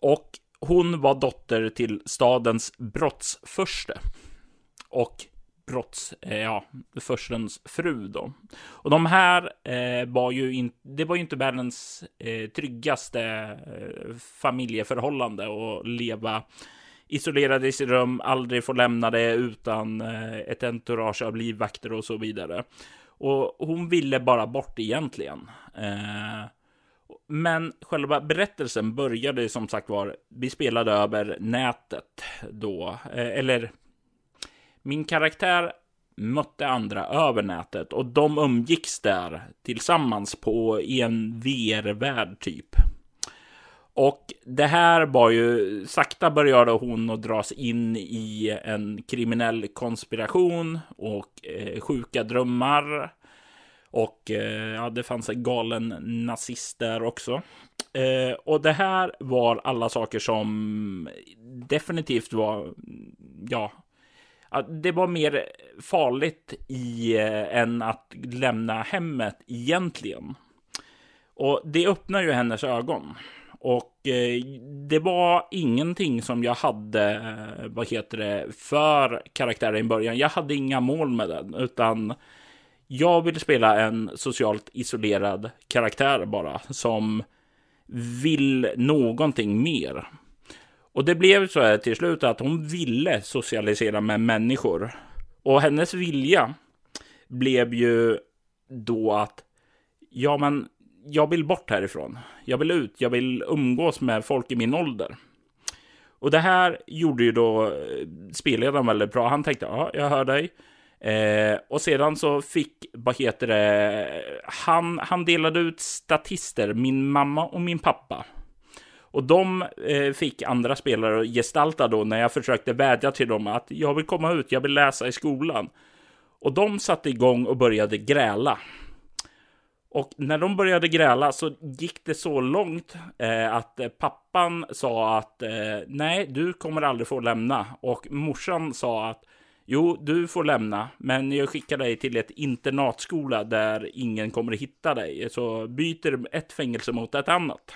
och hon var dotter till stadens brottsförste. Och brotts, eh, ja, förstens fru då. Och de här eh, var ju inte, det var ju inte världens eh, tryggaste eh, familjeförhållande att leva isolerad i sitt rum, aldrig får lämna det utan eh, ett entourage av livvakter och så vidare. Och hon ville bara bort egentligen. Eh, men själva berättelsen började som sagt var, vi spelade över nätet då, eh, eller min karaktär mötte andra över nätet och de umgicks där tillsammans på i en VR-värld typ. Och det här var ju, sakta började hon att dras in i en kriminell konspiration och eh, sjuka drömmar. Och eh, ja, det fanns en galen nazist där också. Eh, och det här var alla saker som definitivt var, ja, det var mer farligt i eh, än att lämna hemmet egentligen. Och det öppnar ju hennes ögon. Och eh, det var ingenting som jag hade, eh, vad heter det, för karaktären i början. Jag hade inga mål med den, utan jag ville spela en socialt isolerad karaktär bara, som vill någonting mer. Och det blev så här till slut att hon ville socialisera med människor. Och hennes vilja blev ju då att, ja men jag vill bort härifrån. Jag vill ut, jag vill umgås med folk i min ålder. Och det här gjorde ju då eh, spelledaren väldigt bra. Han tänkte, ja, jag hör dig. Eh, och sedan så fick, vad heter det, han, han delade ut statister, min mamma och min pappa. Och de eh, fick andra spelare att gestalta då när jag försökte vädja till dem att jag vill komma ut, jag vill läsa i skolan. Och de satte igång och började gräla. Och när de började gräla så gick det så långt eh, att eh, pappan sa att eh, nej, du kommer aldrig få lämna. Och morsan sa att jo, du får lämna, men jag skickar dig till ett internatskola där ingen kommer hitta dig. Så byter ett fängelse mot ett annat.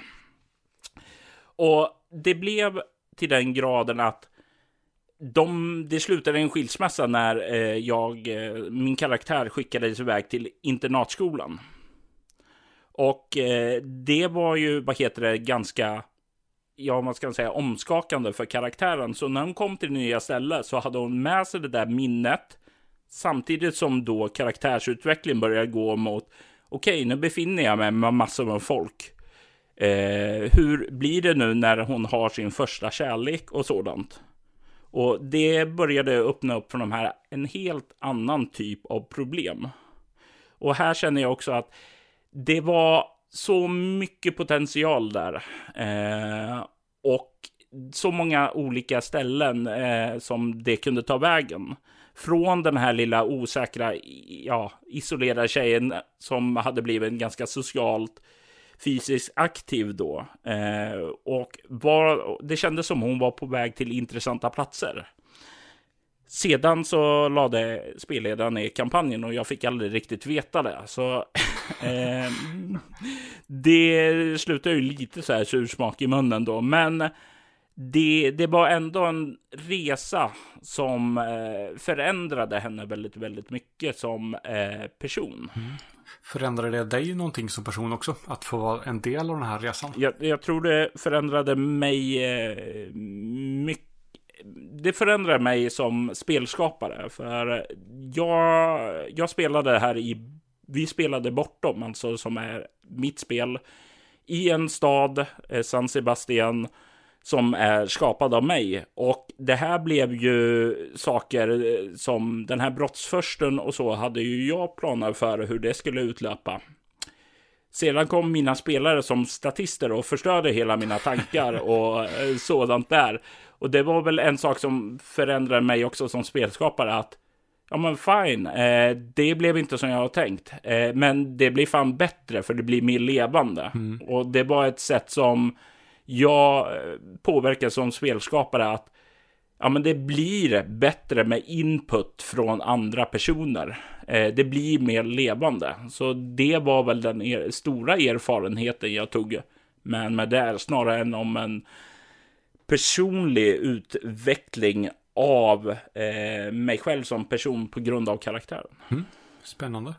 Och det blev till den graden att de, det slutade en skilsmässa när eh, jag, eh, min karaktär skickades iväg till internatskolan. Och eh, det var ju, vad heter det, ganska, ja man ska säga omskakande för karaktären. Så när hon kom till det nya stället så hade hon med sig det där minnet. Samtidigt som då karaktärsutvecklingen började gå mot, okej okay, nu befinner jag mig med massor av folk. Eh, hur blir det nu när hon har sin första kärlek och sådant? Och det började öppna upp för de här en helt annan typ av problem. Och här känner jag också att det var så mycket potential där. Eh, och så många olika ställen eh, som det kunde ta vägen. Från den här lilla osäkra, ja, isolerade tjejen som hade blivit ganska socialt fysiskt aktiv då. Eh, och var, det kändes som hon var på väg till intressanta platser. Sedan så lade spelledaren ner kampanjen och jag fick aldrig riktigt veta det. Så eh, det slutar ju lite så här sursmak i munnen då. Men det, det var ändå en resa som eh, förändrade henne väldigt, väldigt mycket som eh, person. Mm. Förändrade det dig någonting som person också? Att få vara en del av den här resan? Jag, jag tror det förändrade mig eh, mycket. Det förändrade mig som spelskapare. För jag, jag spelade här i... Vi spelade Bortom, alltså som är mitt spel. I en stad, eh, San Sebastian som är skapad av mig. Och det här blev ju saker eh, som den här brottsförsten och så hade ju jag planer för hur det skulle utlöpa. Sedan kom mina spelare som statister och förstörde hela mina tankar och eh, sådant där. Och det var väl en sak som förändrade mig också som spelskapare att Ja men fine, eh, det blev inte som jag har tänkt. Eh, men det blir fan bättre för det blir mer levande. Mm. Och det var ett sätt som jag eh, påverkas som spelskapare att ja, men det blir bättre med input från andra personer. Eh, det blir mer levande. Så det var väl den er stora erfarenheten jag tog med, med det, snarare än om en personlig utveckling av eh, mig själv som person på grund av karaktären. Mm. Spännande.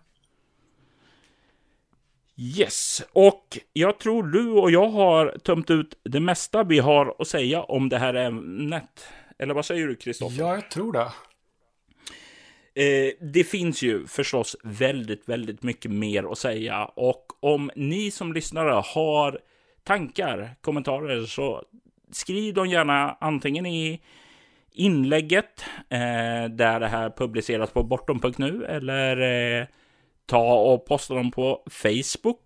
Yes, och jag tror du och jag har tömt ut det mesta vi har att säga om det här ämnet. Eller vad säger du, Kristoffer? Ja, jag tror det. Eh, det finns ju förstås väldigt, väldigt mycket mer att säga och om ni som lyssnare har tankar, kommentarer så skriv dem gärna antingen i inlägget eh, där det här publiceras på bortom.nu eller eh, ta och posta dem på Facebook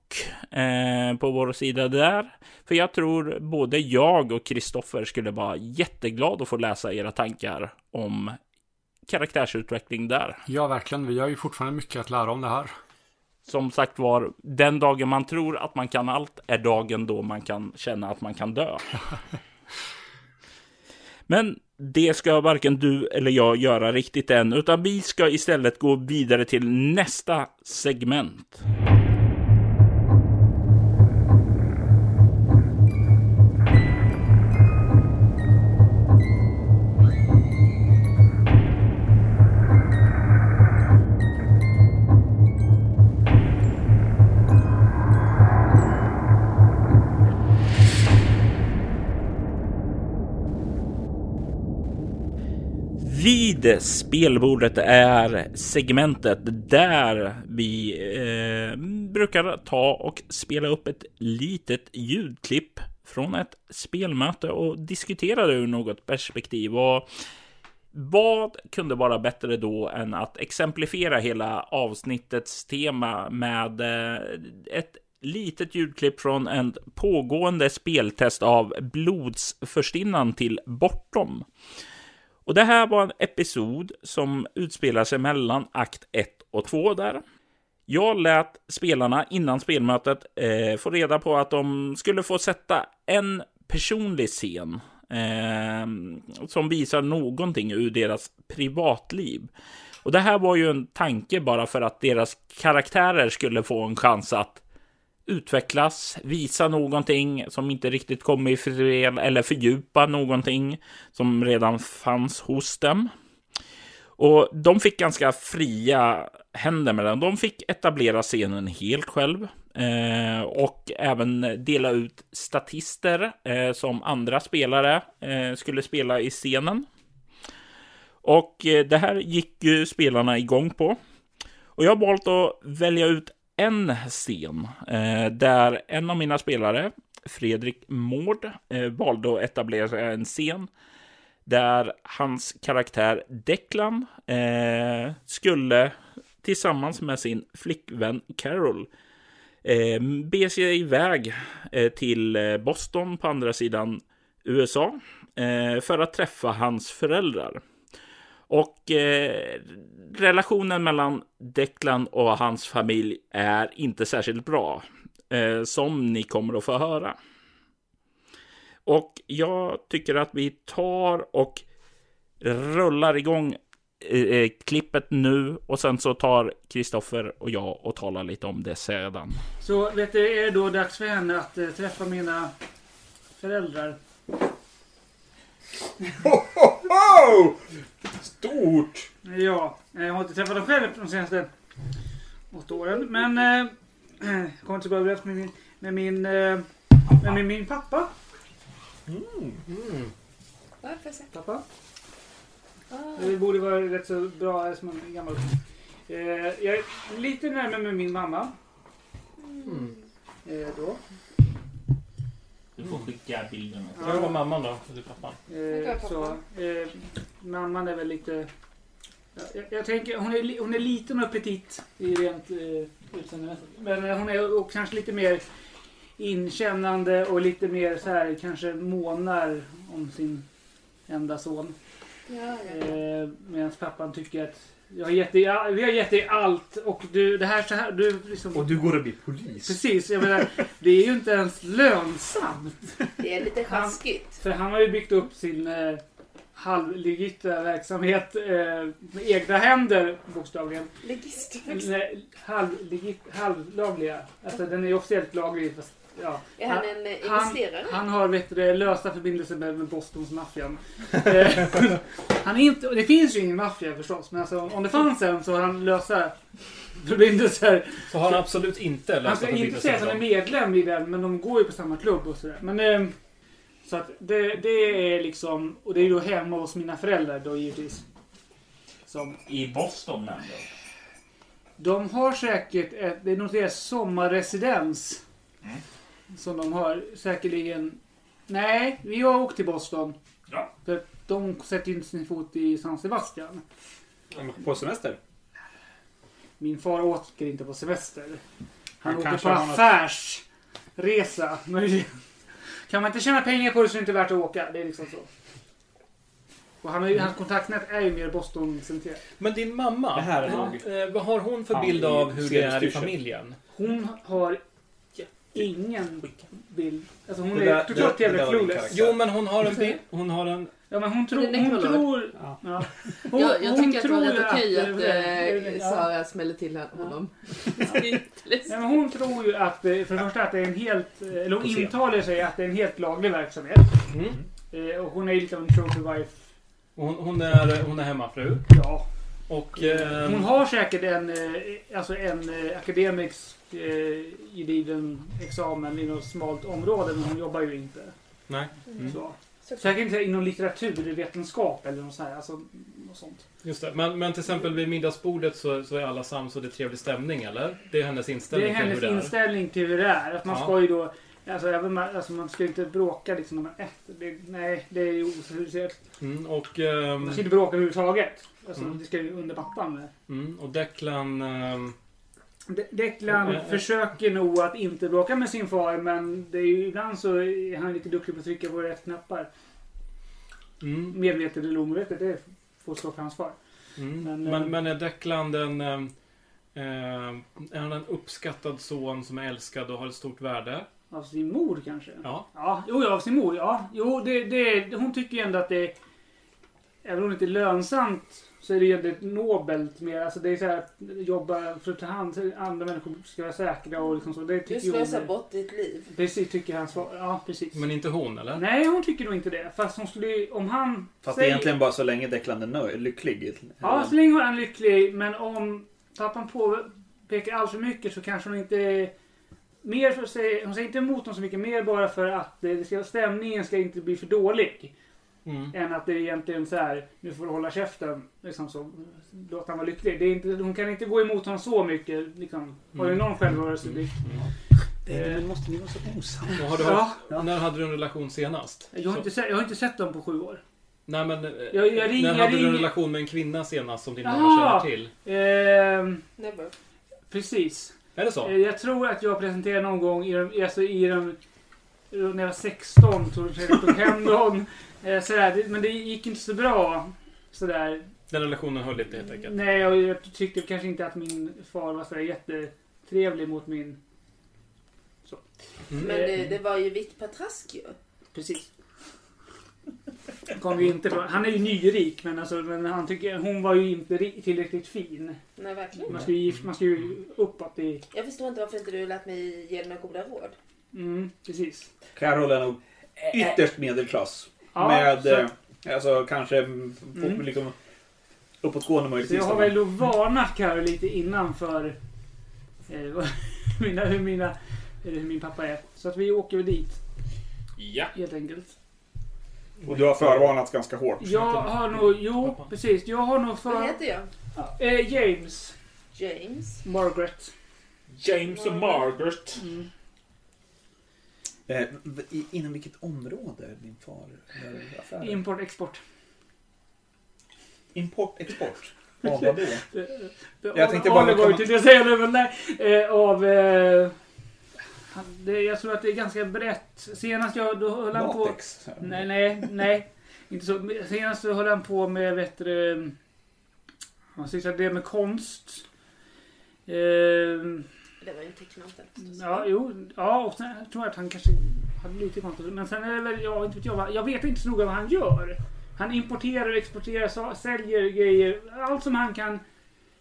eh, på vår sida där. För jag tror både jag och Kristoffer skulle vara jätteglada att få läsa era tankar om karaktärsutveckling där. Ja, verkligen. Vi har ju fortfarande mycket att lära om det här. Som sagt var, den dagen man tror att man kan allt är dagen då man kan känna att man kan dö. Men det ska varken du eller jag göra riktigt än, utan vi ska istället gå vidare till nästa segment. Vid spelbordet är segmentet där vi eh, brukar ta och spela upp ett litet ljudklipp från ett spelmöte och diskutera det ur något perspektiv. Och vad kunde vara bättre då än att exemplifiera hela avsnittets tema med eh, ett litet ljudklipp från en pågående speltest av Blodsförstinnan till Bortom. Och det här var en episod som utspelar sig mellan akt 1 och 2 där. Jag lät spelarna innan spelmötet eh, få reda på att de skulle få sätta en personlig scen eh, som visar någonting ur deras privatliv. Och det här var ju en tanke bara för att deras karaktärer skulle få en chans att utvecklas, visa någonting som inte riktigt kom i fel eller fördjupa någonting som redan fanns hos dem. Och de fick ganska fria händer med den. De fick etablera scenen helt själv eh, och även dela ut statister eh, som andra spelare eh, skulle spela i scenen. Och eh, det här gick ju spelarna igång på. Och jag har valt att välja ut en scen eh, där en av mina spelare, Fredrik Mård, eh, valde att etablera en scen där hans karaktär Declan eh, skulle tillsammans med sin flickvän Carol eh, be sig iväg eh, till eh, Boston på andra sidan USA eh, för att träffa hans föräldrar. Och eh, relationen mellan Declan och hans familj är inte särskilt bra, eh, som ni kommer att få höra. Och jag tycker att vi tar och rullar igång eh, eh, klippet nu och sen så tar Kristoffer och jag och talar lite om det sedan. Så vet du, är det då dags för henne att eh, träffa mina föräldrar? Ho, ho, ho! Stort! Ja, eh, jag har inte träffat dem själv de senaste åtta åren. Men eh, kommer inte så bra överens med min, med min, eh, med min, min pappa. Varför så? pappa. Ah. Det borde vara rätt så bra som en gammal. Eh, jag är lite närmare med min mamma. Eh, då. Du får skicka bilden. Ja. Det var mamman då, eller pappan. Eh, pappa. så, eh, mamman är väl lite... Ja, Jag, jag tänker, hon är, hon är liten och petit i rent eh, utseendemässigt. Men eh, hon är och kanske lite mer inkännande och lite mer så här kanske månar om sin enda son. Ja, ja. Eh, Medan pappan tycker att jag har gett dig, vi har gett dig allt och du, det här så här, du liksom... Och du går och blir polis. Precis, jag menar, det är ju inte ens lönsamt. Det är lite sjaskigt. För han har ju byggt upp sin eh, halvlegita verksamhet eh, med egna händer bokstavligen. Legist. Nej, halvlegit, halvlagliga. Alltså den är ju officiellt laglig. Fast, ja. Är han en eh, han, investerare? han har vet du, det, lösa förbindelser med, med Bostonsmaffian. Eh, han är inte, det finns ju ingen maffia förstås, men alltså, om det fanns en så har han lösa förbindelser. Så har han absolut inte Han lösa ska inte förbindelser säga att han är medlem i den, men de går ju på samma klubb och sådär. Men, eh, så att det, det är liksom, och det är ju då hemma hos mina föräldrar då givetvis. Som, I Boston ändå. de har säkert, ett, det är nog deras sommarresidens. Mm. Som de har säkerligen. Nej, vi har åkt till Boston. Ja. För de sätter ju inte sin fot i San Sebastian. På semester? Min far åker inte på semester. Han, Han åker på något- affärsresa. Men kan man inte tjäna pengar på det så är det inte värt att åka. Det är liksom så. Och han hans kontaktnät är ju mer Boston-centrerat. Men din mamma, Det här är eh, vad har hon för bild av hur det är i familjen? Hon har ingen bild. Alltså hon Det är totalt det- jävla clueless. Jo, men hon har en bild. Hon har en... Ja men hon, tror är hon tror... Ja. Ja. Hon, Jag, jag hon tycker att det var tror rätt okej att, eh, eh, ja. Sara smäller till honom. Nej, men hon tror ju att, eh, för det första att det är en helt, eller hon intalar sig att det är en helt laglig verksamhet. Mm. Eh, Och hon är ju lite av en trophy wife. Hon, hon, är, hon är hemmafru. Ja. Och... Eh, Hon har säkert en, alltså en akademisk eh, gedigen examen i något smalt område, men hon jobbar ju inte. Nej. Mm. Så. Säkert inte inom litteraturvetenskap eller något sånt. här, Alltså, något sånt. Just det. Men, men till exempel vid middagsbordet så, så är alla sams och det är trevlig stämning, eller? Det är hennes Det inställning är hennes till hur det är. inställning till hur det är. Att man Ja. ska ju då... Alltså, även man, alltså man ska ju inte bråka liksom när man äter. Det, nej, det är ju ociviliserat. Mm, och, ehm, Man ska inte bråka överhuvudtaget. Alltså, Mm. Det ska ju under mattan med. mm, och Declan... ehm, De- Declan Mm, mm. försöker nog att inte bråka med sin far men det är ju, ibland så är han lite duktig på att trycka på rätt knappar. mm, Medvetet eller omedvetet, det får stå för hans far. mm. Men, Men, eh, men, är Declan den... ehm, är han en uppskattad son som är älskad och har ett stort värde? Av sin mor kanske? Ja. Ja, jo, ja, av sin mor. Ja, jo, det, det, hon tycker ju ändå att det Även om det inte är lönsamt så är det ett nobelt mer. Alltså det är så här att jobba för att ta hand om andra människor ska vara säkra och liksom så. Det Du tycker hon. slösar bort ditt liv. Precis, tycker hans far. Ja, precis. Men inte hon, eller? Nej, hon tycker nog inte det. Fast hon skulle ju, om han... Fast säger- egentligen bara så länge Declan är nöjd, lycklig. Ja, så länge hon är lycklig. Men om pappan påpekar allt för mycket så kanske hon inte... Mer för sig, hon säger inte emot honom så mycket, mer bara för att det ska, stämningen ska inte bli för dålig. Mm. Än att det är egentligen så här, nu får du hålla käften. Liksom så, låt han vara lycklig. Det är inte, hon kan inte gå emot honom så mycket. Liksom. Har du Mm. någon självbevarelsedrift? Men måste ni vara så osams? Har du Ja. När hade du en relation senast? Jag har, inte sett, jag har inte sett dem på sju år. Nej men... eh, Jag- jag när jag hade du en relation med en kvinna senast som din mamma känner till? Ehm, Never. precis. Är det så? Eh, Jag tror att jag presenterade någon gång i de, alltså i de, när jag var 16, tror jag jag tog hem någon. Eh, Sådär, men det gick inte så bra. Sådär. Den relationen höll inte helt enkelt. Nej, jag, jag tyckte kanske inte att min far var sådär jättetrevlig mot min... Så. Mm. Men det, det var ju vitt patrask ju. Precis. Kom ju inte från, han är ju nyrik men, alltså, men han tycker, hon var ju inte tillräckligt fin. Nej, verkligen. Man ska ju, gift- man ska ju uppåt i... Jag förstår inte varför inte du lät mig ge några goda råd. Mm, precis. Carol är nog ytterst medelklass. Ja, med så- eh, Alltså kanske mm. Liksom uppåtgående Så möjligtvis. jag har väl då varnat Carro lite innan för eh, vad- mina, hur, mina, eller hur min pappa är. Så att vi åker väl dit Ja. helt enkelt. Och du har förvarnats ganska hårt. Jag har nog, jo precis, jag har nog Vad för... heter jag? Eh, James James. Margaret. James och Margaret. Mm. Eh, inom vilket område är din far gör affärer? Import, export. Import, export. Av vad då? Jag Jag tänkte bara- Oliver tänkte jag säga nu, men nej. Eh, av... Eh, det, jag tror att det är ganska brett. Senast jag... Då höll han på... Latex? Nej, nej, nej. Inte så. Senast så höll han på med, vet du, Han sysslade med konst. Eh, Det var ju en tecknant ja, jo. Ja, och sen tror jag att han kanske hade lite konst. Men sen är det väl, ja, inte vet jag, vad- jag vet inte så noga vad han gör. Han importerar, exporterar, säljer grejer. Allt som han kan.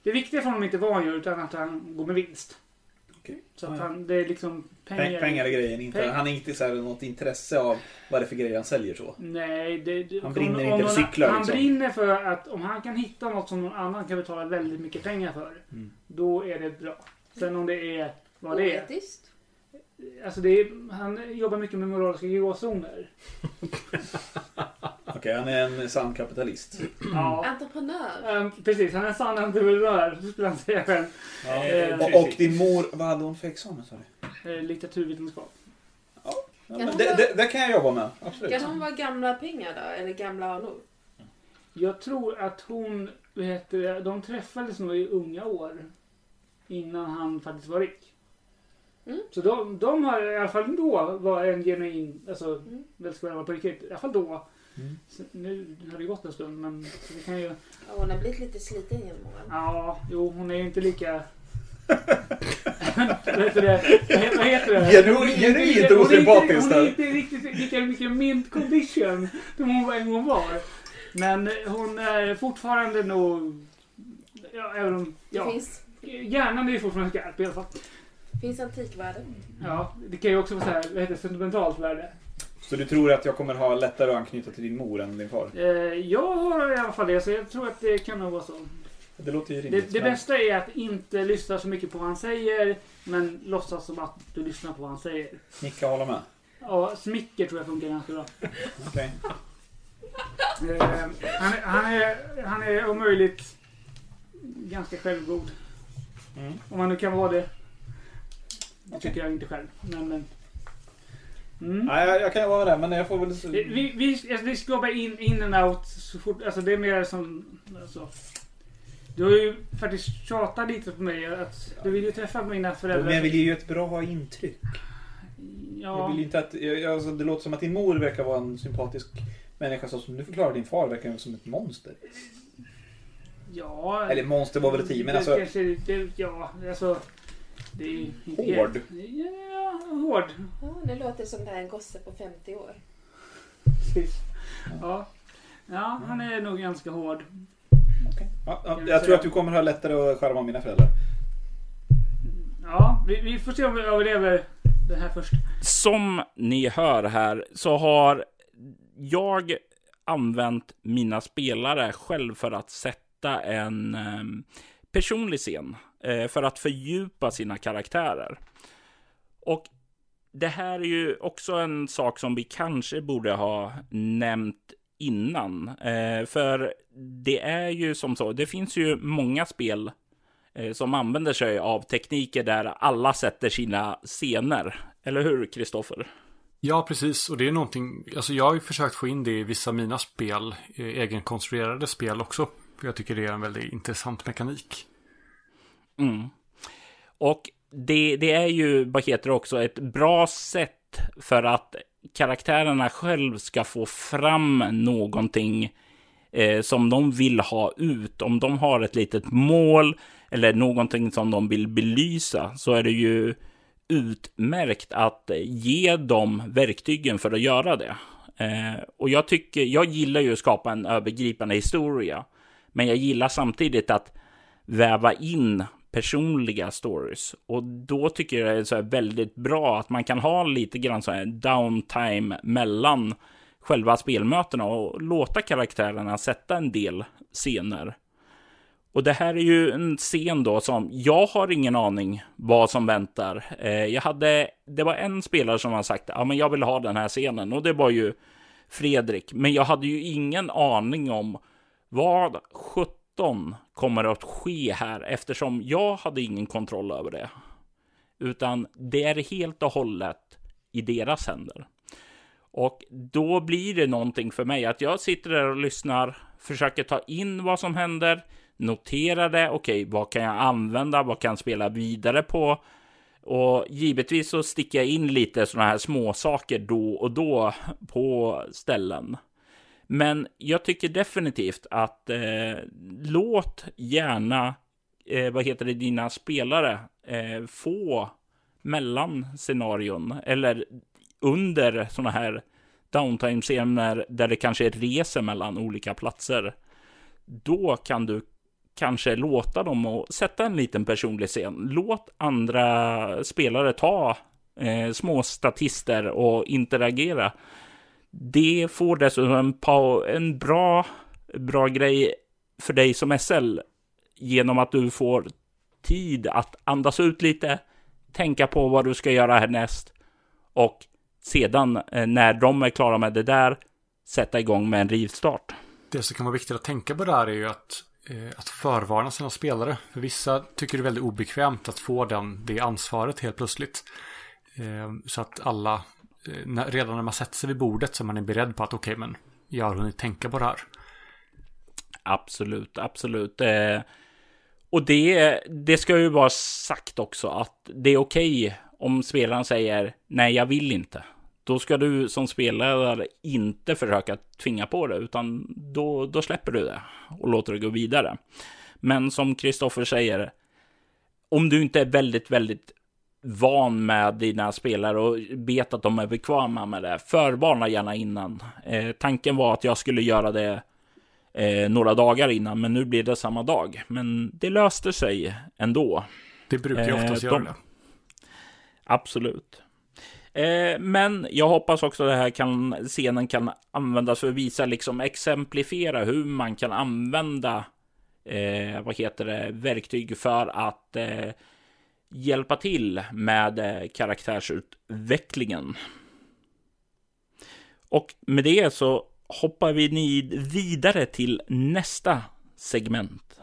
Det viktiga för honom är inte vad han gör utan att han går med vinst. Okej. Så att han, det är liksom pengar. Pengar, är grejen. Inte, Peng- han har inte så här, något intresse av vad det är för grejer han säljer så. Nej, det, det, Han brinner om, inte om för cyklar, Han liksom. brinner för att om han kan hitta något som någon annan kan betala väldigt mycket pengar för. Mm. Då är det bra. Sen om det är vad det är. Oetiskt. Alltså det är han jobbar mycket med moraliska gråzoner. Okej, han är en sann kapitalist. Ja. Entreprenör. Ehm, precis, han är en sann entreprenör, skulle han säga själv. Eh, Och, och din mor, vad hade hon för examen sa du? Eh, litteraturvetenskap. Ja, Kan men hon det, vara- det, det kan jag jobba med. Absolut. Kan hon vara gamla pengar då? Eller gamla anor? Jag tror att hon, vad heter det, de träffades nog i unga år. Innan han faktiskt var rik. Mm. Så de, de har i alla fall då var en genuin, alltså Mm. väldigt vänner på riktigt. I alla fall då. Mm. Så nu har det gått en stund men det kan ju, Ja, hon har blivit lite sliten genom åren. ja, jo hon är ju inte lika... vad heter det? Vad he- Vad heter det? Genuint- genuint hon är inte- riktigt lika mycket mint condition som hon en gång var. Men hon är fortfarande nog... Ja, även om... Det Ja, finns, hjärnan är ju fortfarande skarp i alla fall. finns antikvärde. Ja, det kan ju också vara så här, vad heter det, sentimentalt värde. Så du tror att jag kommer ha lättare att anknyta till din mor än din far? Eh, jag har i alla fall det, så jag tror att det kan nog vara så. Det låter ju Det, rimligt. det men- bästa är att inte lyssna så mycket på vad han säger, men låtsas som att du lyssnar på vad han säger. Nicka håller med. Ja, smicker tror jag funkar ganska bra. Okej. Eh, han, är- han, är, han är om möjligt ganska självgod. Mm. Om man nu kan vara det. Det tycker jag inte själv. Men, men. Mm. Nej, jag, jag kan vara där, men jag får väl... Vi, vi, vi, alltså, vi ska bara in, in and out så fort. Alltså det är mer som... Alltså, du har ju faktiskt tjatat lite på mig att du vill ju träffa mina föräldrar. Men jag vill ju ett bra intryck. Jag Ja, vill ju inte att... Jag, jag- alltså, det låter som att din mor verkar vara en sympatisk människa. Så som du förklarar din far verkar som ett monster. Ja. Eller monster var väl ett i, men det alltså... Kanske, det, ja, alltså. Det är ju inte Hård. helt- Ja, hård. Ja, det låter som det är en gosse på 50 år. Precis. Ja. ja, han är nog ganska hård. okej. Ja, jag vi tror att du kommer ha lättare att skärma mina föräldrar. Ja, vi, vi får se om vi överlever det här först. Som ni hör här så har jag använt mina spelare själv för att sätta en ehm, personlig scen eh, för att fördjupa sina karaktärer. Och det här är ju också en sak som vi kanske borde ha nämnt innan. Eh, för det är ju som så, det finns ju många spel eh, som använder sig av tekniker där alla sätter sina scener. Eller hur, Kristoffer? Ja, precis. Och det är någonting, alltså jag har ju försökt få in det i vissa av mina spel, egenkonstruerade spel också. För jag tycker det är en väldigt intressant mekanik. Mm. Och det, det är ju, vad heter också, ett bra sätt för att karaktärerna själv ska få fram någonting eh, som de vill ha ut. Om de har ett litet mål eller någonting som de vill belysa så är det ju utmärkt att ge dem verktygen för att göra det. Eh, och jag tycker, jag gillar ju att skapa en övergripande historia. Men jag gillar samtidigt att väva in personliga stories. Och då tycker jag det är så här väldigt bra att man kan ha lite grann så här downtime mellan själva spelmötena och låta karaktärerna sätta en del scener. Och det här är ju en scen då som jag har ingen aning vad som väntar. Eh, jag hade, det var en spelare som har sagt, ja men jag vill ha den här scenen och det var ju Fredrik. Men jag hade ju ingen aning om vad 17 kommer att ske här eftersom jag hade ingen kontroll över det. Utan det är helt och hållet i deras händer. Och då blir det någonting för mig att jag sitter där och lyssnar, försöker ta in vad som händer, notera det, okej, okay, vad kan jag använda, vad kan jag spela vidare på? Och givetvis så sticker jag in lite sådana här små saker då och då på ställen. Men jag tycker definitivt att eh, låt gärna, eh, vad heter det, dina spelare eh, få mellan scenarion eller under sådana här downtime-scener där det kanske reser mellan olika platser. Då kan du kanske låta dem och sätta en liten personlig scen. Låt andra spelare ta eh, små statister och interagera. Det får dessutom en, en bra, bra grej för dig som SL genom att du får tid att andas ut lite, tänka på vad du ska göra härnäst och sedan eh, när de är klara med det där sätta igång med en rivstart. Det som kan vara viktigt att tänka på där är ju att, eh, att förvarna sina spelare. För vissa tycker det är väldigt obekvämt att få den, det ansvaret helt plötsligt. Eh, så att alla, Eh, när, redan när man sätter sig vid bordet så är man är beredd på att okej, okay, men jag har hunnit tänka på det här. Absolut, absolut. Eh, och det, det ska ju vara sagt också att det är okej okay om spelaren säger nej, jag vill inte. Då ska du som spelare inte försöka tvinga på det, utan då, då släpper du det och låter det gå vidare. Men som Kristoffer säger, om du inte är väldigt, väldigt van med dina spelare och vet att de är bekväma med det, förvarna gärna innan. Eh, tanken var att jag skulle göra det eh, några dagar innan, men nu blir det samma dag. Men det löste sig ändå. Det brukar ju oftast eh, göra det. Absolut. Eh, men jag hoppas också att det här kan, scenen kan användas för att visa, liksom exemplifiera hur man kan använda eh, vad heter det, verktyg för att eh, hjälpa till med eh, karaktärsutvecklingen. Och med det så hoppar vi vidare till nästa segment.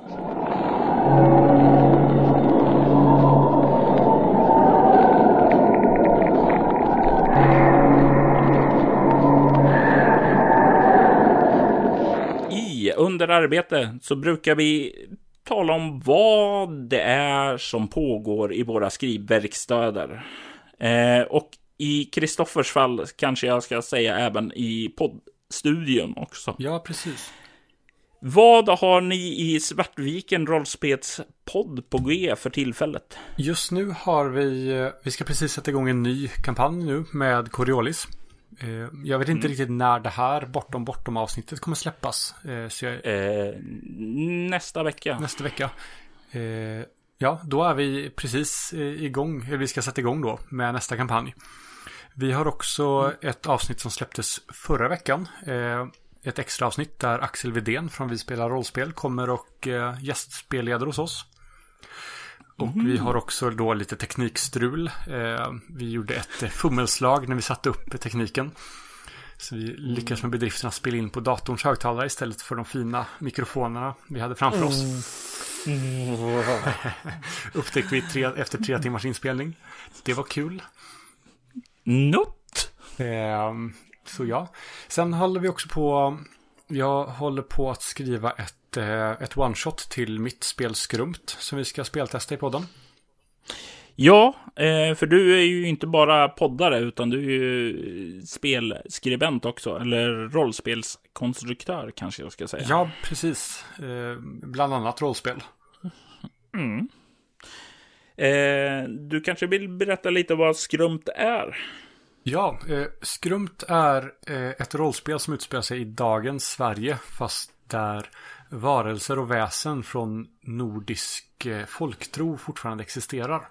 under arbete så brukar vi tala om vad det är som pågår i våra skrivverkstäder. Eh, och i Kristoffers fall kanske jag ska säga även i poddstudion också. Ja, precis. Vad har ni i Svartviken rollspelspodd på G för tillfället? Just nu har vi, eh, vi ska precis sätta igång en ny kampanj nu med Coriolis. Eh, jag vet inte mm. riktigt när det här Bortom Bortom avsnittet kommer släppas. Eh, så jag... eh, nästa vecka. Nästa vecka. Ja, då är vi precis igång. Eller vi ska sätta igång då med nästa kampanj. Vi har också mm. ett avsnitt som släpptes förra veckan. Ett extra avsnitt där Axel Vidén från Vi spelar rollspel kommer och gästspelleder hos oss. Och mm. vi har också då lite teknikstrul. Eh, vi gjorde ett eh, fummelslag när vi satte upp tekniken. Så vi lyckades med bedriften att spela in på datorns högtalare istället för de fina mikrofonerna vi hade framför oss. Mm. Upptäckte vi tre, efter tre timmars inspelning. Det var kul. Not. Eh, så ja. Sen håller vi också på. Jag håller på att skriva ett Eh, ett one-shot till mitt spel Skrumt som vi ska speltesta i podden. Ja, eh, för du är ju inte bara poddare utan du är ju spelskribent också, eller rollspelskonstruktör kanske jag ska säga. Ja, precis. Eh, bland annat rollspel. Mm. Du kanske vill berätta lite vad Skrumt är? Ja, Skrumt är ett rollspel som utspelar sig i dagens Sverige, fast där varelser och väsen från nordisk eh, folktro fortfarande existerar.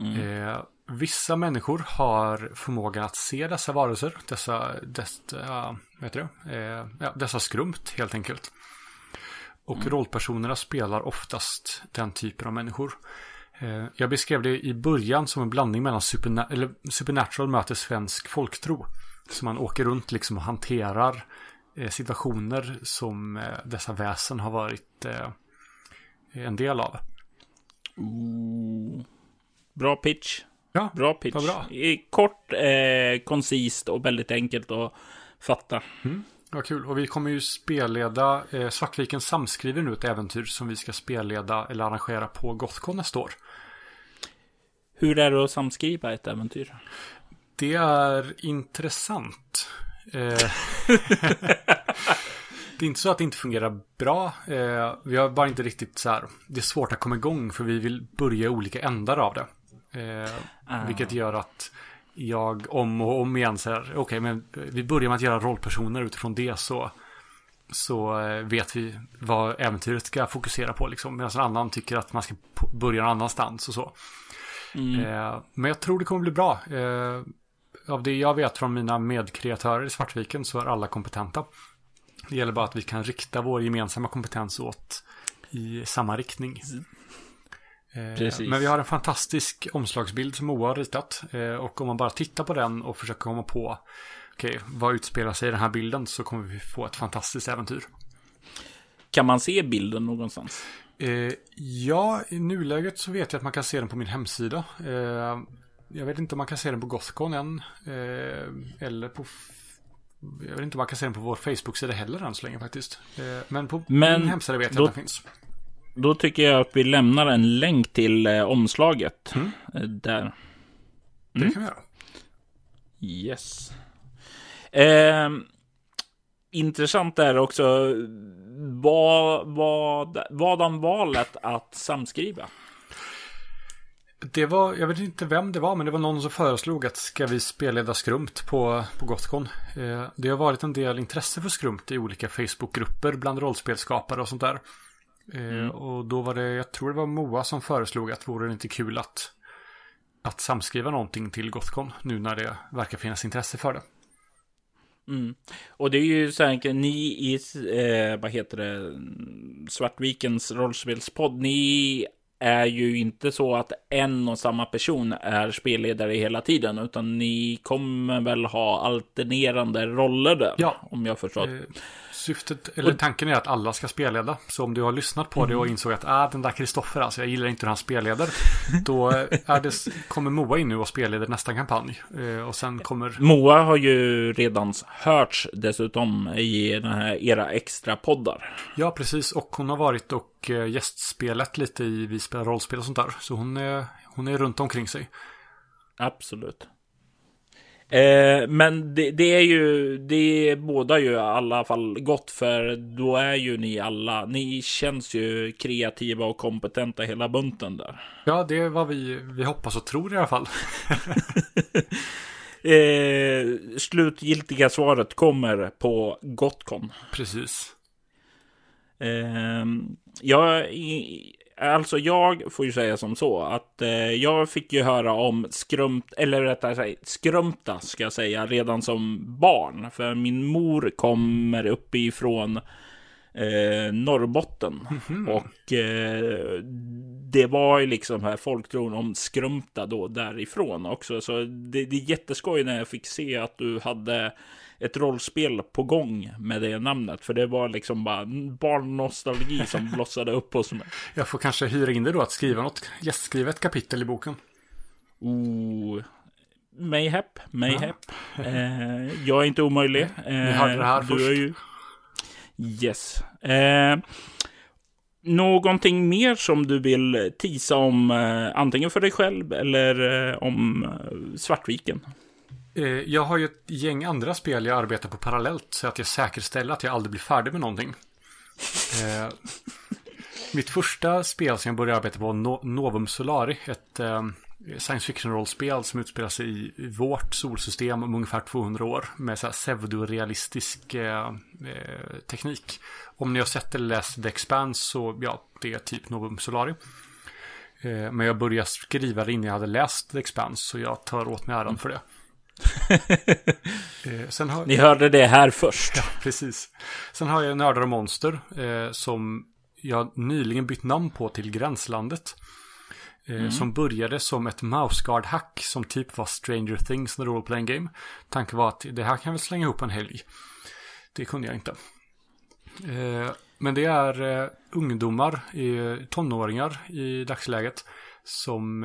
Mm. Eh, vissa människor har förmågan att se dessa varelser, dessa, dessa, heter det? Eh, ja, dessa skrumt helt enkelt. Och rollpersonerna spelar oftast den typen av människor. Eh, jag beskrev det i början som en blandning mellan superna supernatural möter svensk folktro. Så man åker runt liksom och hanterar situationer som eh, dessa väsen har varit eh, en del av. Ooh. Bra pitch. Ja, Bra pitch. bra. Kort, eh, koncist och väldigt enkelt att fatta. Vad kul. Och vi kommer ju spelleda eh, Svartviken samskriver nu ett äventyr som vi ska spelleda eller arrangera på Gothcon nästa år. Hur är det att samskriva ett äventyr? Det är intressant. Eh, det är inte så att det inte fungerar bra. Eh, vi har bara inte riktigt så här. Det är svårt att komma igång för vi vill börja i olika ändar av det. Ah. Vilket gör att jag om och om igen säger okej men vi börjar med att göra rollpersoner utifrån det så så vet vi vad äventyret ska fokusera på liksom. Medan en annan tycker att man ska börja någon annanstans och så. Mm. Men jag tror det kommer bli bra. Av det jag vet från mina medkreatörer i Svartviken så är alla kompetenta. Det gäller bara att vi kan rikta vår gemensamma kompetens åt i samma riktning. Eh, Precis. Men vi har en fantastisk omslagsbild som Moa har ritat. Eh, och om man bara tittar på den och försöker komma på okej, vad utspelar sig i den här bilden så kommer vi få ett fantastiskt äventyr. Kan man se bilden någonstans? Eh, ja, i nuläget så vet jag att man kan se den på min hemsida. Eh, jag vet inte om man kan se den på Gothcon än. Eh, eller på... Jag vet inte om man kan se den på vår Facebook-sida heller än så länge faktiskt. Eh, men på Men min hemsida vet jag då- att den finns. Då tycker jag att vi lämnar en länk till eh, omslaget. Mm. Eh, där. Det Mm. kan vi göra. Yes. Eh, intressant är också vad, vad, vadan valet att samskriva? Det var, jag vet inte vem det var, men det var någon som föreslog att ska vi spelleda skrumt på, på Gothcon. Eh, det har varit en del intresse för skrumt i olika Facebookgrupper bland rollspelskapare och sånt där. Eh, Och då var det, jag tror det var Moa som föreslog att vore det inte kul att, att samskriva någonting till Gothcon nu när det verkar finnas intresse för det. Mm. Och det är ju så här, ni i, eh, vad heter det, Svartvikens rollspelspodd, ni är ju inte så att en och samma person är spelledare hela tiden, utan ni kommer väl ha alternerande roller där, Ja. om jag förstår. Eh, Syftet, eller tanken är att alla ska spelleda. Så om du har lyssnat på det och insåg att ah, den där Kristoffer, alltså jag gillar inte hur han spelleder. Då är det, kommer Moa in nu och spelleder nästa kampanj. Eh, Och sen kommer Moa har ju redan hörts dessutom i den här era extra poddar. Ja, precis. Och hon har varit och eh, gästspelat lite i Vi spelar rollspel och sånt där. Så hon är, hon är runt omkring sig. Absolut. Eh, men det, det är ju, det båda ju i alla fall gott för då är ju ni alla, ni känns ju kreativa och kompetenta hela bunten där. Ja, det är vad vi, vi hoppas och tror i alla fall. Eh, slutgiltiga svaret kommer på Gotcon. Precis. Eh, jag, alltså jag får ju säga som så att eh, jag fick ju höra om skrumt, eller rättare sagt skrumta ska jag säga, redan som barn. För min mor kommer uppifrån eh, Norrbotten. Och eh, det var ju liksom här folktron om skrumta då därifrån också. Så det, det är jätteskoj när jag fick se att du hade ett rollspel på gång med det namnet. För det var liksom bara barnnostalgi som blossade upp hos mig. Jag får kanske hyra in dig då att skriva något, gästskriva ett kapitel i boken. Oh, mayhap, mayhap. Eh, jag är inte omöjlig. Eh, Ni hörde det här du först. är ju... Yes. Eh, någonting mer som du vill tisa om, eh, antingen för dig själv eller eh, om eh, Svartviken? Eh, jag har ju ett gäng andra spel jag arbetar på parallellt så att jag säkerställer att jag aldrig blir färdig med någonting. Eh, mitt första spel som jag började arbeta på var No- Novum Solari. Ett eh, science fiction-rollspel som utspelar sig i vårt solsystem om ungefär 200 år. Med pseudorealistisk eh, eh, teknik. Om ni har sett eller läst The Expanse så ja, det är typ Novum Solari. Eh, men jag började skriva det innan jag hade läst The Expanse, så jag tar åt mig äran för det. Eh, har... Ni hörde det här först. Ja, precis. Sen har jag Nördar och Monster eh, som jag nyligen bytt namn på till Gränslandet. Eh, Som började som ett mouseguard-hack som typ var Stranger Things, the role playing game. Tanken var att det här kan väl slänga ihop en helg. Det kunde jag inte. Eh, men det är eh, ungdomar, eh, tonåringar i dagsläget, som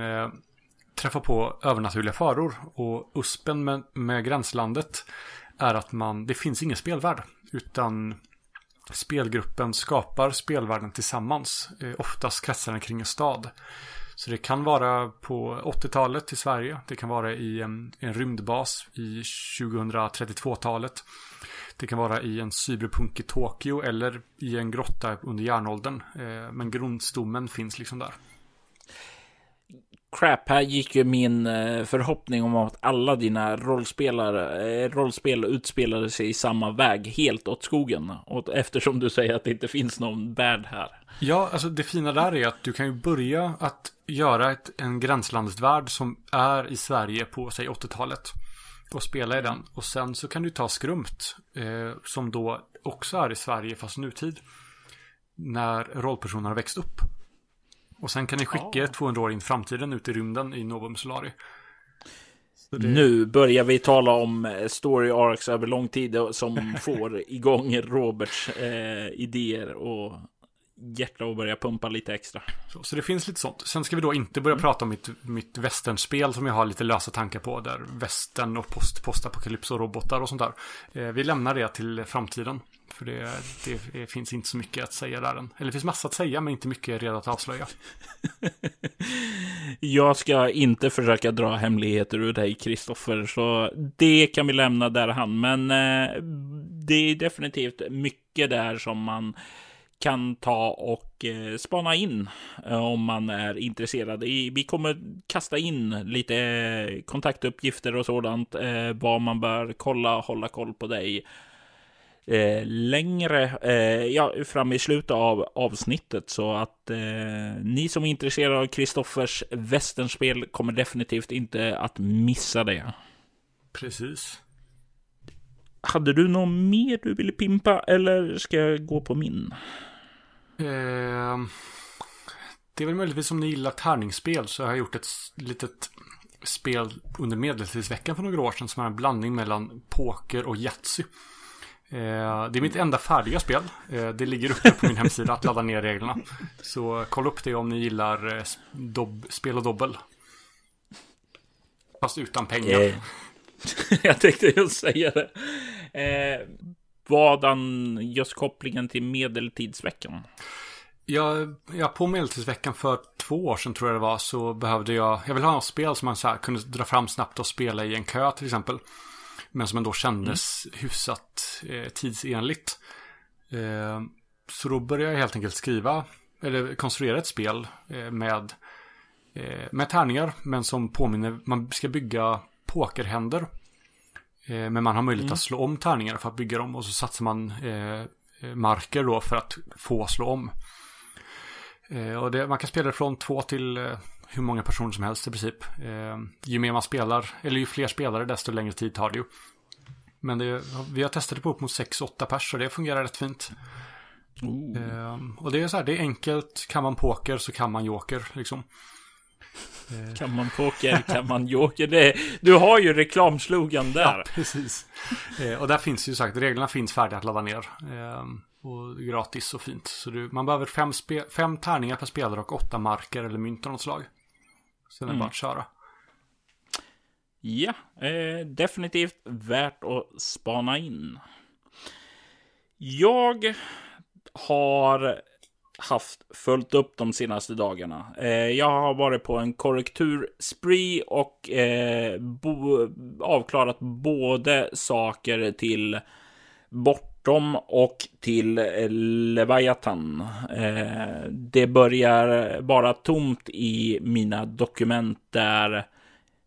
träffar på övernaturliga faror. Och uspen med, med gränslandet är att man, det finns ingen spelvärld. Utan spelgruppen skapar spelvärlden tillsammans. Eh, oftast kretsar den kring en stad. Så det kan vara på 80-talet i Sverige. Det kan vara i en, en rymdbas i 2032-talet. Det kan vara i en cyberpunk i Tokyo eller i en grotta under järnåldern. Eh, men grundstommen finns liksom där. Crap, här gick ju min eh, förhoppning om att alla dina rollspelare, eh, rollspel utspelade sig i samma väg helt åt skogen. Och eftersom du säger att det inte finns någon värld här. Ja, alltså det fina där är att du kan ju börja att göra ett, en gränslandsvärld som är i Sverige på, säg 80-talet. Och spela i den. Och sen så kan du ta Skrumt, eh, som då också är i Sverige fast nutid. När rollpersonerna har växt upp. Och sen kan ni skicka Ja. 200 år in i framtiden ut i rymden i Novum Solari. Det- Nu börjar vi tala om eh, story arcs över lång tid och som får igång Roberts eh, idéer och hjärta och börja pumpa lite extra. Så, så det finns lite sånt. Sen ska vi då inte börja prata om mitt, mitt västernspel som jag har lite lösa tankar på. Där västern och post, postapokalyps och robotar och sånt där. Eh, vi lämnar det till framtiden. För det, det, det finns inte så mycket att säga där än. Eller det finns massa att säga men inte mycket redan att avslöja. Jag ska inte försöka dra hemligheter ur dig, Kristoffer, så det kan vi lämna där han. Men eh, det är definitivt mycket där som man kan ta och eh, spana in eh, om man är intresserad. I, vi kommer kasta in lite eh, kontaktuppgifter och sådant, eh, vad man bör kolla, hålla koll på dig eh, längre eh, ja, fram i slutet av avsnittet. Så att eh, ni som är intresserade av Kristoffers västernspel kommer definitivt inte att missa det. Precis. Hade du något mer du ville pimpa eller ska jag gå på min? Eh, det är väl möjligtvis om ni gillar tärningsspel så har jag gjort ett litet spel under medeltidsveckan för några år sedan som är en blandning mellan poker och Yatzy. Eh, det är mitt enda färdiga spel. Eh, det ligger uppe på min hemsida att ladda ner reglerna. Så kolla upp det om ni gillar eh, dobb, spel och dobbel. Fast utan pengar. Eh, jag tänkte just säga det. Eh, vadan just kopplingen till medeltidsveckan? Jag, ja, på medeltidsveckan för två år sedan tror jag det var så behövde jag, jag vill ha något spel som man så kunde dra fram snabbt och spela i en kö till exempel. Men som ändå kändes hyfsat eh, tidsenligt. Eh, så då började jag helt enkelt skriva, eller konstruera ett spel eh, med, eh, med tärningar, men som påminner, man ska bygga pokerhänder. Eh, men man har möjlighet att slå om tärningar för att bygga dem och så satsar man eh, marker då för att få slå om. Och det, man kan spela det från två till hur många personer som helst i princip. Eh, ju mer man spelar, eller ju fler spelare desto längre tid tar det ju. Men det, vi har testat det på upp mot 6-8 pers och det fungerar rätt fint. Eh, och det är så här, det är enkelt. Kan man poker så kan man joker liksom. Kan man poker, kan man joker? Det, du har ju reklamslogan där. Ja, precis. Eh, och där finns ju sagt, reglerna finns färdiga att ladda ner. Eh, och gratis och fint. Så du, man behöver fem, spe, fem tärningar per spelare och åtta marker eller mynt av något slag. Sen är det Mm. bara att köra. Ja, eh, definitivt värt att spana in. Jag har haft följt upp de senaste dagarna. Eh, jag har varit på en korrekturspree och eh, bo, avklarat både saker till Bortom och till eh, Leviathan. Eh, det börjar vara tomt i mina dokument där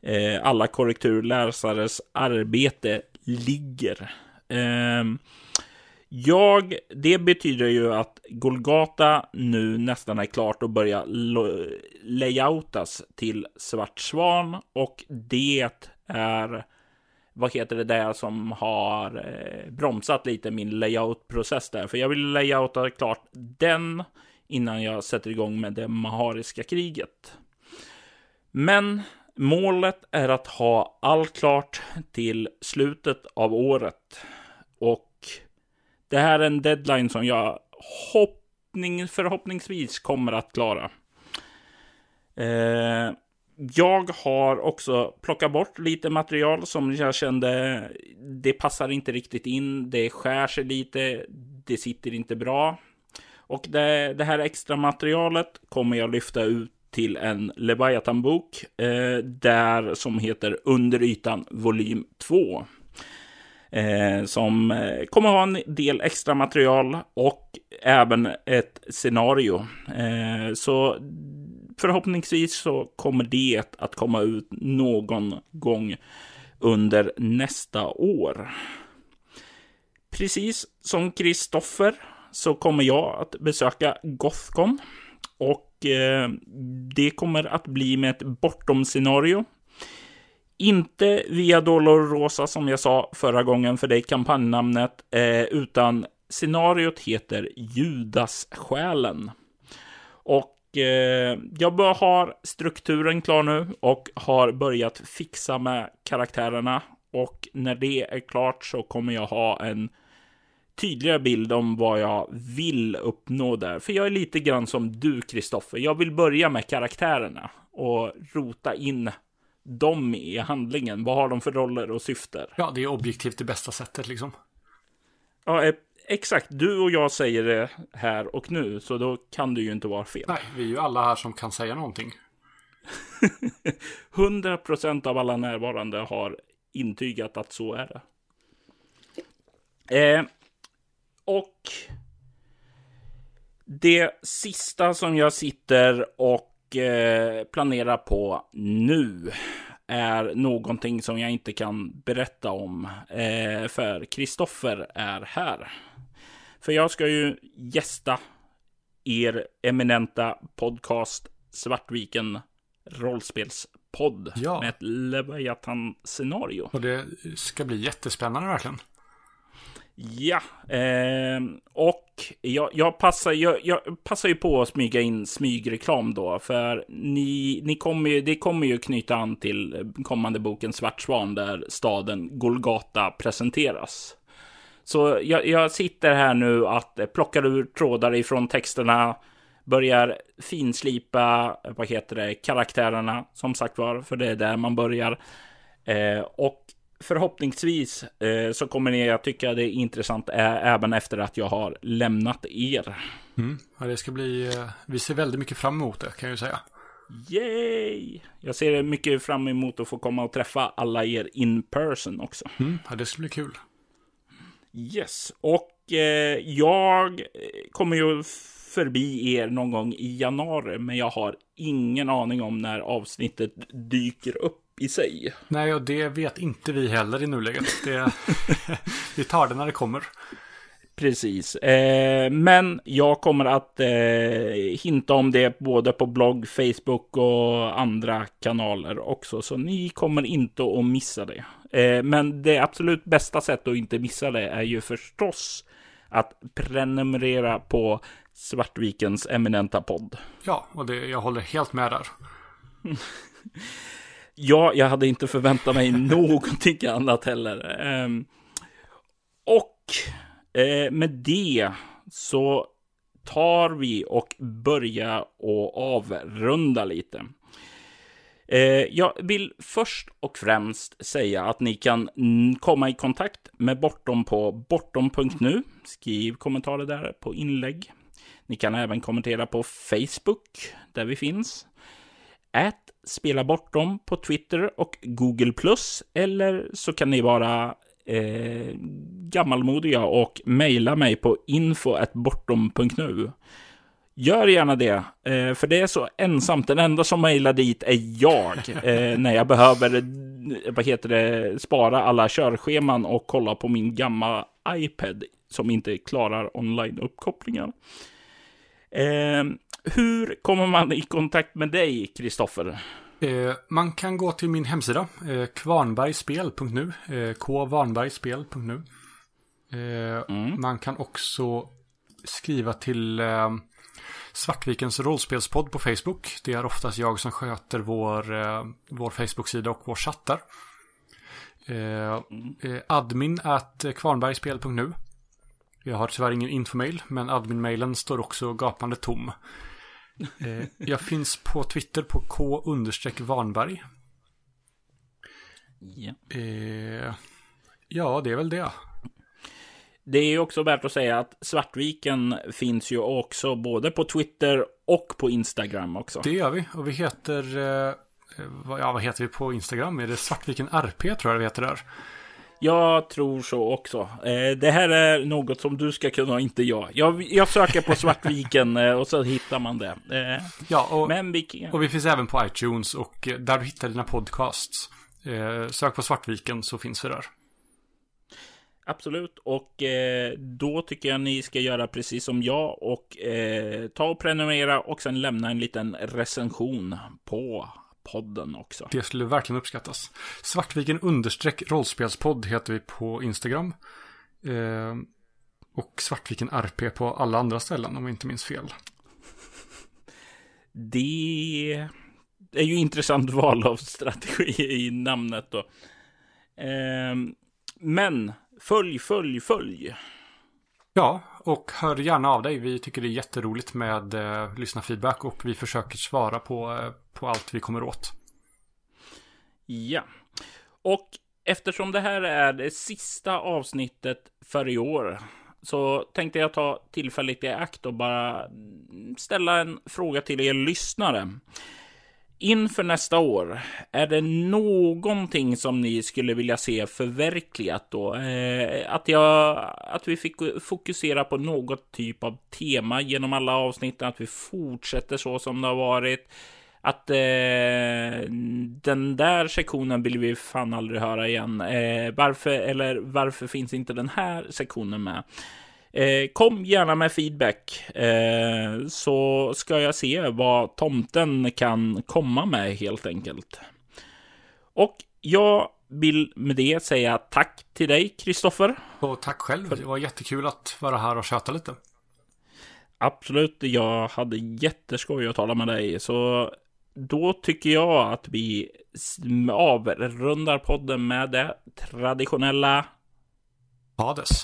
eh, alla korrekturläsares arbete ligger. Ehm, jag, det betyder ju att Golgata nu nästan är klart att börja layoutas till Svart Svan och det är vad heter det där som har eh, bromsat lite min layout-process där. För jag vill layouta klart den innan jag sätter igång med det Mahariska kriget. Men målet är att ha allt klart till slutet av året. Och det här är en deadline som jag hoppning, förhoppningsvis kommer att klara. Eh, jag har också plockat bort lite material som jag kände det passar inte riktigt in. Det skär sig lite. Det sitter inte bra. Och det, det här extra materialet kommer jag lyfta ut till en Leviathan-bok eh, där som heter Under ytan volym 2. Eh, som eh, kommer ha en del extra material och även ett scenario. Eh, så förhoppningsvis så kommer det att komma ut någon gång under nästa år. Precis som Kristoffer så kommer jag att besöka Gothcon och eh, det kommer att bli med ett bortom-scenario. Inte via Dolorosa som jag sa förra gången, för det kampanjnamnet, eh, utan scenariot heter Judas-själen. Och eh, jag bör ha strukturen klar nu och har börjat fixa med karaktärerna. Och när det är klart så kommer jag ha en tydligare bild om vad jag vill uppnå där. För jag är lite grann som du, Kristoffer. Jag vill börja med karaktärerna och rota in dem i handlingen. Vad har de för roller och syfter? Ja, det är objektivt det bästa sättet liksom. Ja, eh, exakt. Du och jag säger det här och nu, så då kan det ju inte vara fel. Nej, vi är ju alla här som kan säga någonting. 100% av alla närvarande har intygat att så är det. Eh, och det sista som jag sitter och eh, planerar på nu är någonting som jag inte kan berätta om. Eh, för Kristoffer är här. För jag ska ju gästa er eminenta podcast Svartviken rollspelspodd Ja. med ett Leviathan-scenario. Och det ska bli jättespännande verkligen. Ja, eh, och jag, jag, passar, jag, jag passar ju på att smyga in smygreklam då, för ni, ni kommer ju, det kommer ju knyta an till kommande boken Svart Svan där staden Golgata presenteras. Så jag, jag sitter här nu att plockar ur trådar ifrån texterna, börjar finslipa, eh, vad heter det, karaktärerna som sagt var, för det är där man börjar. Eh, och förhoppningsvis eh, så kommer ni att tycka det är intressant ä- även efter att jag har lämnat er. Mm. Ja, det ska bli, eh, vi ser väldigt mycket fram emot det kan jag ju säga. Yay! Jag ser mycket fram emot att få komma och träffa alla er in person också. Mm. Ja, det ska bli kul. Yes, och eh, jag kommer ju förbi er någon gång i januari, men jag har ingen aning om när avsnittet dyker upp i sig. Nej, och det vet inte vi heller i nuläget. Det, vi tar det när det kommer. Precis, eh, men jag kommer att eh, hinta om det både på blogg, Facebook och andra kanaler också, så ni kommer inte att missa det. Eh, men det absolut bästa sättet att inte missa det är ju förstås att prenumerera på Svartvikens eminenta podd. Ja, och det, jag håller helt med där. Ja, jag hade inte förväntat mig någonting annat heller. Ehm, och eh, med det så tar vi och börjar och avrunda lite. Eh, jag vill först och främst säga att ni kan komma i kontakt med Bortom på bortom.nu. Skriv kommentarer där på inlägg. Ni kan även kommentera på Facebook, där vi finns. Ät Spela Bortom på Twitter och Google+. Eller så kan ni vara eh, gammalmodiga och mejla mig på info.bortom.nu. Gör gärna det, eh, för det är så ensamt. Den enda som mejlar dit är jag eh, när jag behöver vad heter det, spara alla körscheman och kolla på min gamla iPad som inte klarar online-uppkopplingar. Eh, hur kommer man i kontakt med dig, Kristoffer? Eh, man kan gå till min hemsida, eh, kvarnbergspel.nu, eh, kvarnbergspel.nu. Eh, Mm. Man kan också skriva till eh, Svartvikens rollspelspodd på Facebook. Det är oftast jag som sköter vår, eh, vår Facebook-sida och vår chatt där. Eh, eh, admin at kvarnbergspel.nu. Jag har tyvärr ingen infomail, men admin-mailen står också gapande tom. Eh, jag finns på Twitter på k-varnberg. Ja. Eh, ja, det är väl det. Det är också värt att säga att Svartviken finns ju också både på Twitter och på Instagram också. Det gör vi. Och vi heter... Eh, ja, vad heter vi på Instagram? Är det Svartviken RP tror jag det heter där? Jag tror så också. Eh, det här är något som du ska kunna, inte jag. Jag, jag söker på Svartviken eh, och så hittar man det. Eh, Ja, och, men vi, och vi finns även på iTunes och där du hittar dina podcasts. Sök på Svartviken så finns vi där. Absolut, och eh, då tycker jag ni ska göra precis som jag och eh, ta och prenumerera och sen lämna en liten recension på podden också. Det skulle verkligen uppskattas. Svartviken understreck rollspelspodd heter vi på Instagram. Eh, och Svartviken RP på alla andra ställen om jag inte minns fel. Det är ju intressant val av strategi i namnet då. Ehm, men följ, följ, följ. Ja, och hör gärna av dig. Vi tycker det är jätteroligt med eh, lyssnarfeedback och vi försöker svara på, eh, på allt vi kommer åt. Ja, och eftersom det här är det sista avsnittet för i år så tänkte jag ta tillfället i akt och bara ställa en fråga till er lyssnare. Inför nästa år, är det någonting som ni skulle vilja se förverkligat då? Eh, att, jag, att vi fick fokusera på något typ av tema genom alla avsnitten, att vi fortsätter så som det har varit. Att eh, den där sektionen vill vi fan aldrig höra igen. Eh, varför, eller varför finns inte den här sektionen med? Eh, kom gärna med feedback eh, så ska jag se vad tomten kan komma med helt enkelt. Och jag vill med det säga tack till dig Kristoffer. Och tack själv. Det var jättekul att vara här och köta lite. Absolut, jag hade jätteskoj att tala med dig. Så då tycker jag att vi avrundar podden med det traditionella Hades.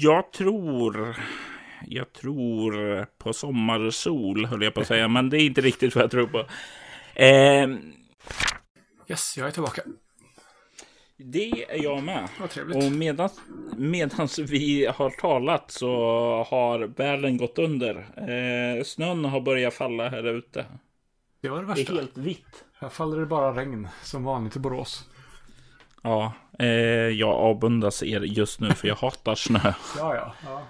Jag tror... Jag tror på sommarsol, höll jag på att säga. Men det är inte riktigt vad jag tror på. Eh, Yes, jag är tillbaka. det är jag med. Vad trevligt. Och medans, medans vi har talat så har världen gått under. Eh, snön har börjat falla här ute. Det var det Det värsta. är helt vitt. Här faller det bara regn som vanligt i Borås. Ja, eh, jag avundas er just nu för jag hatar snö. Ja, ja. ja.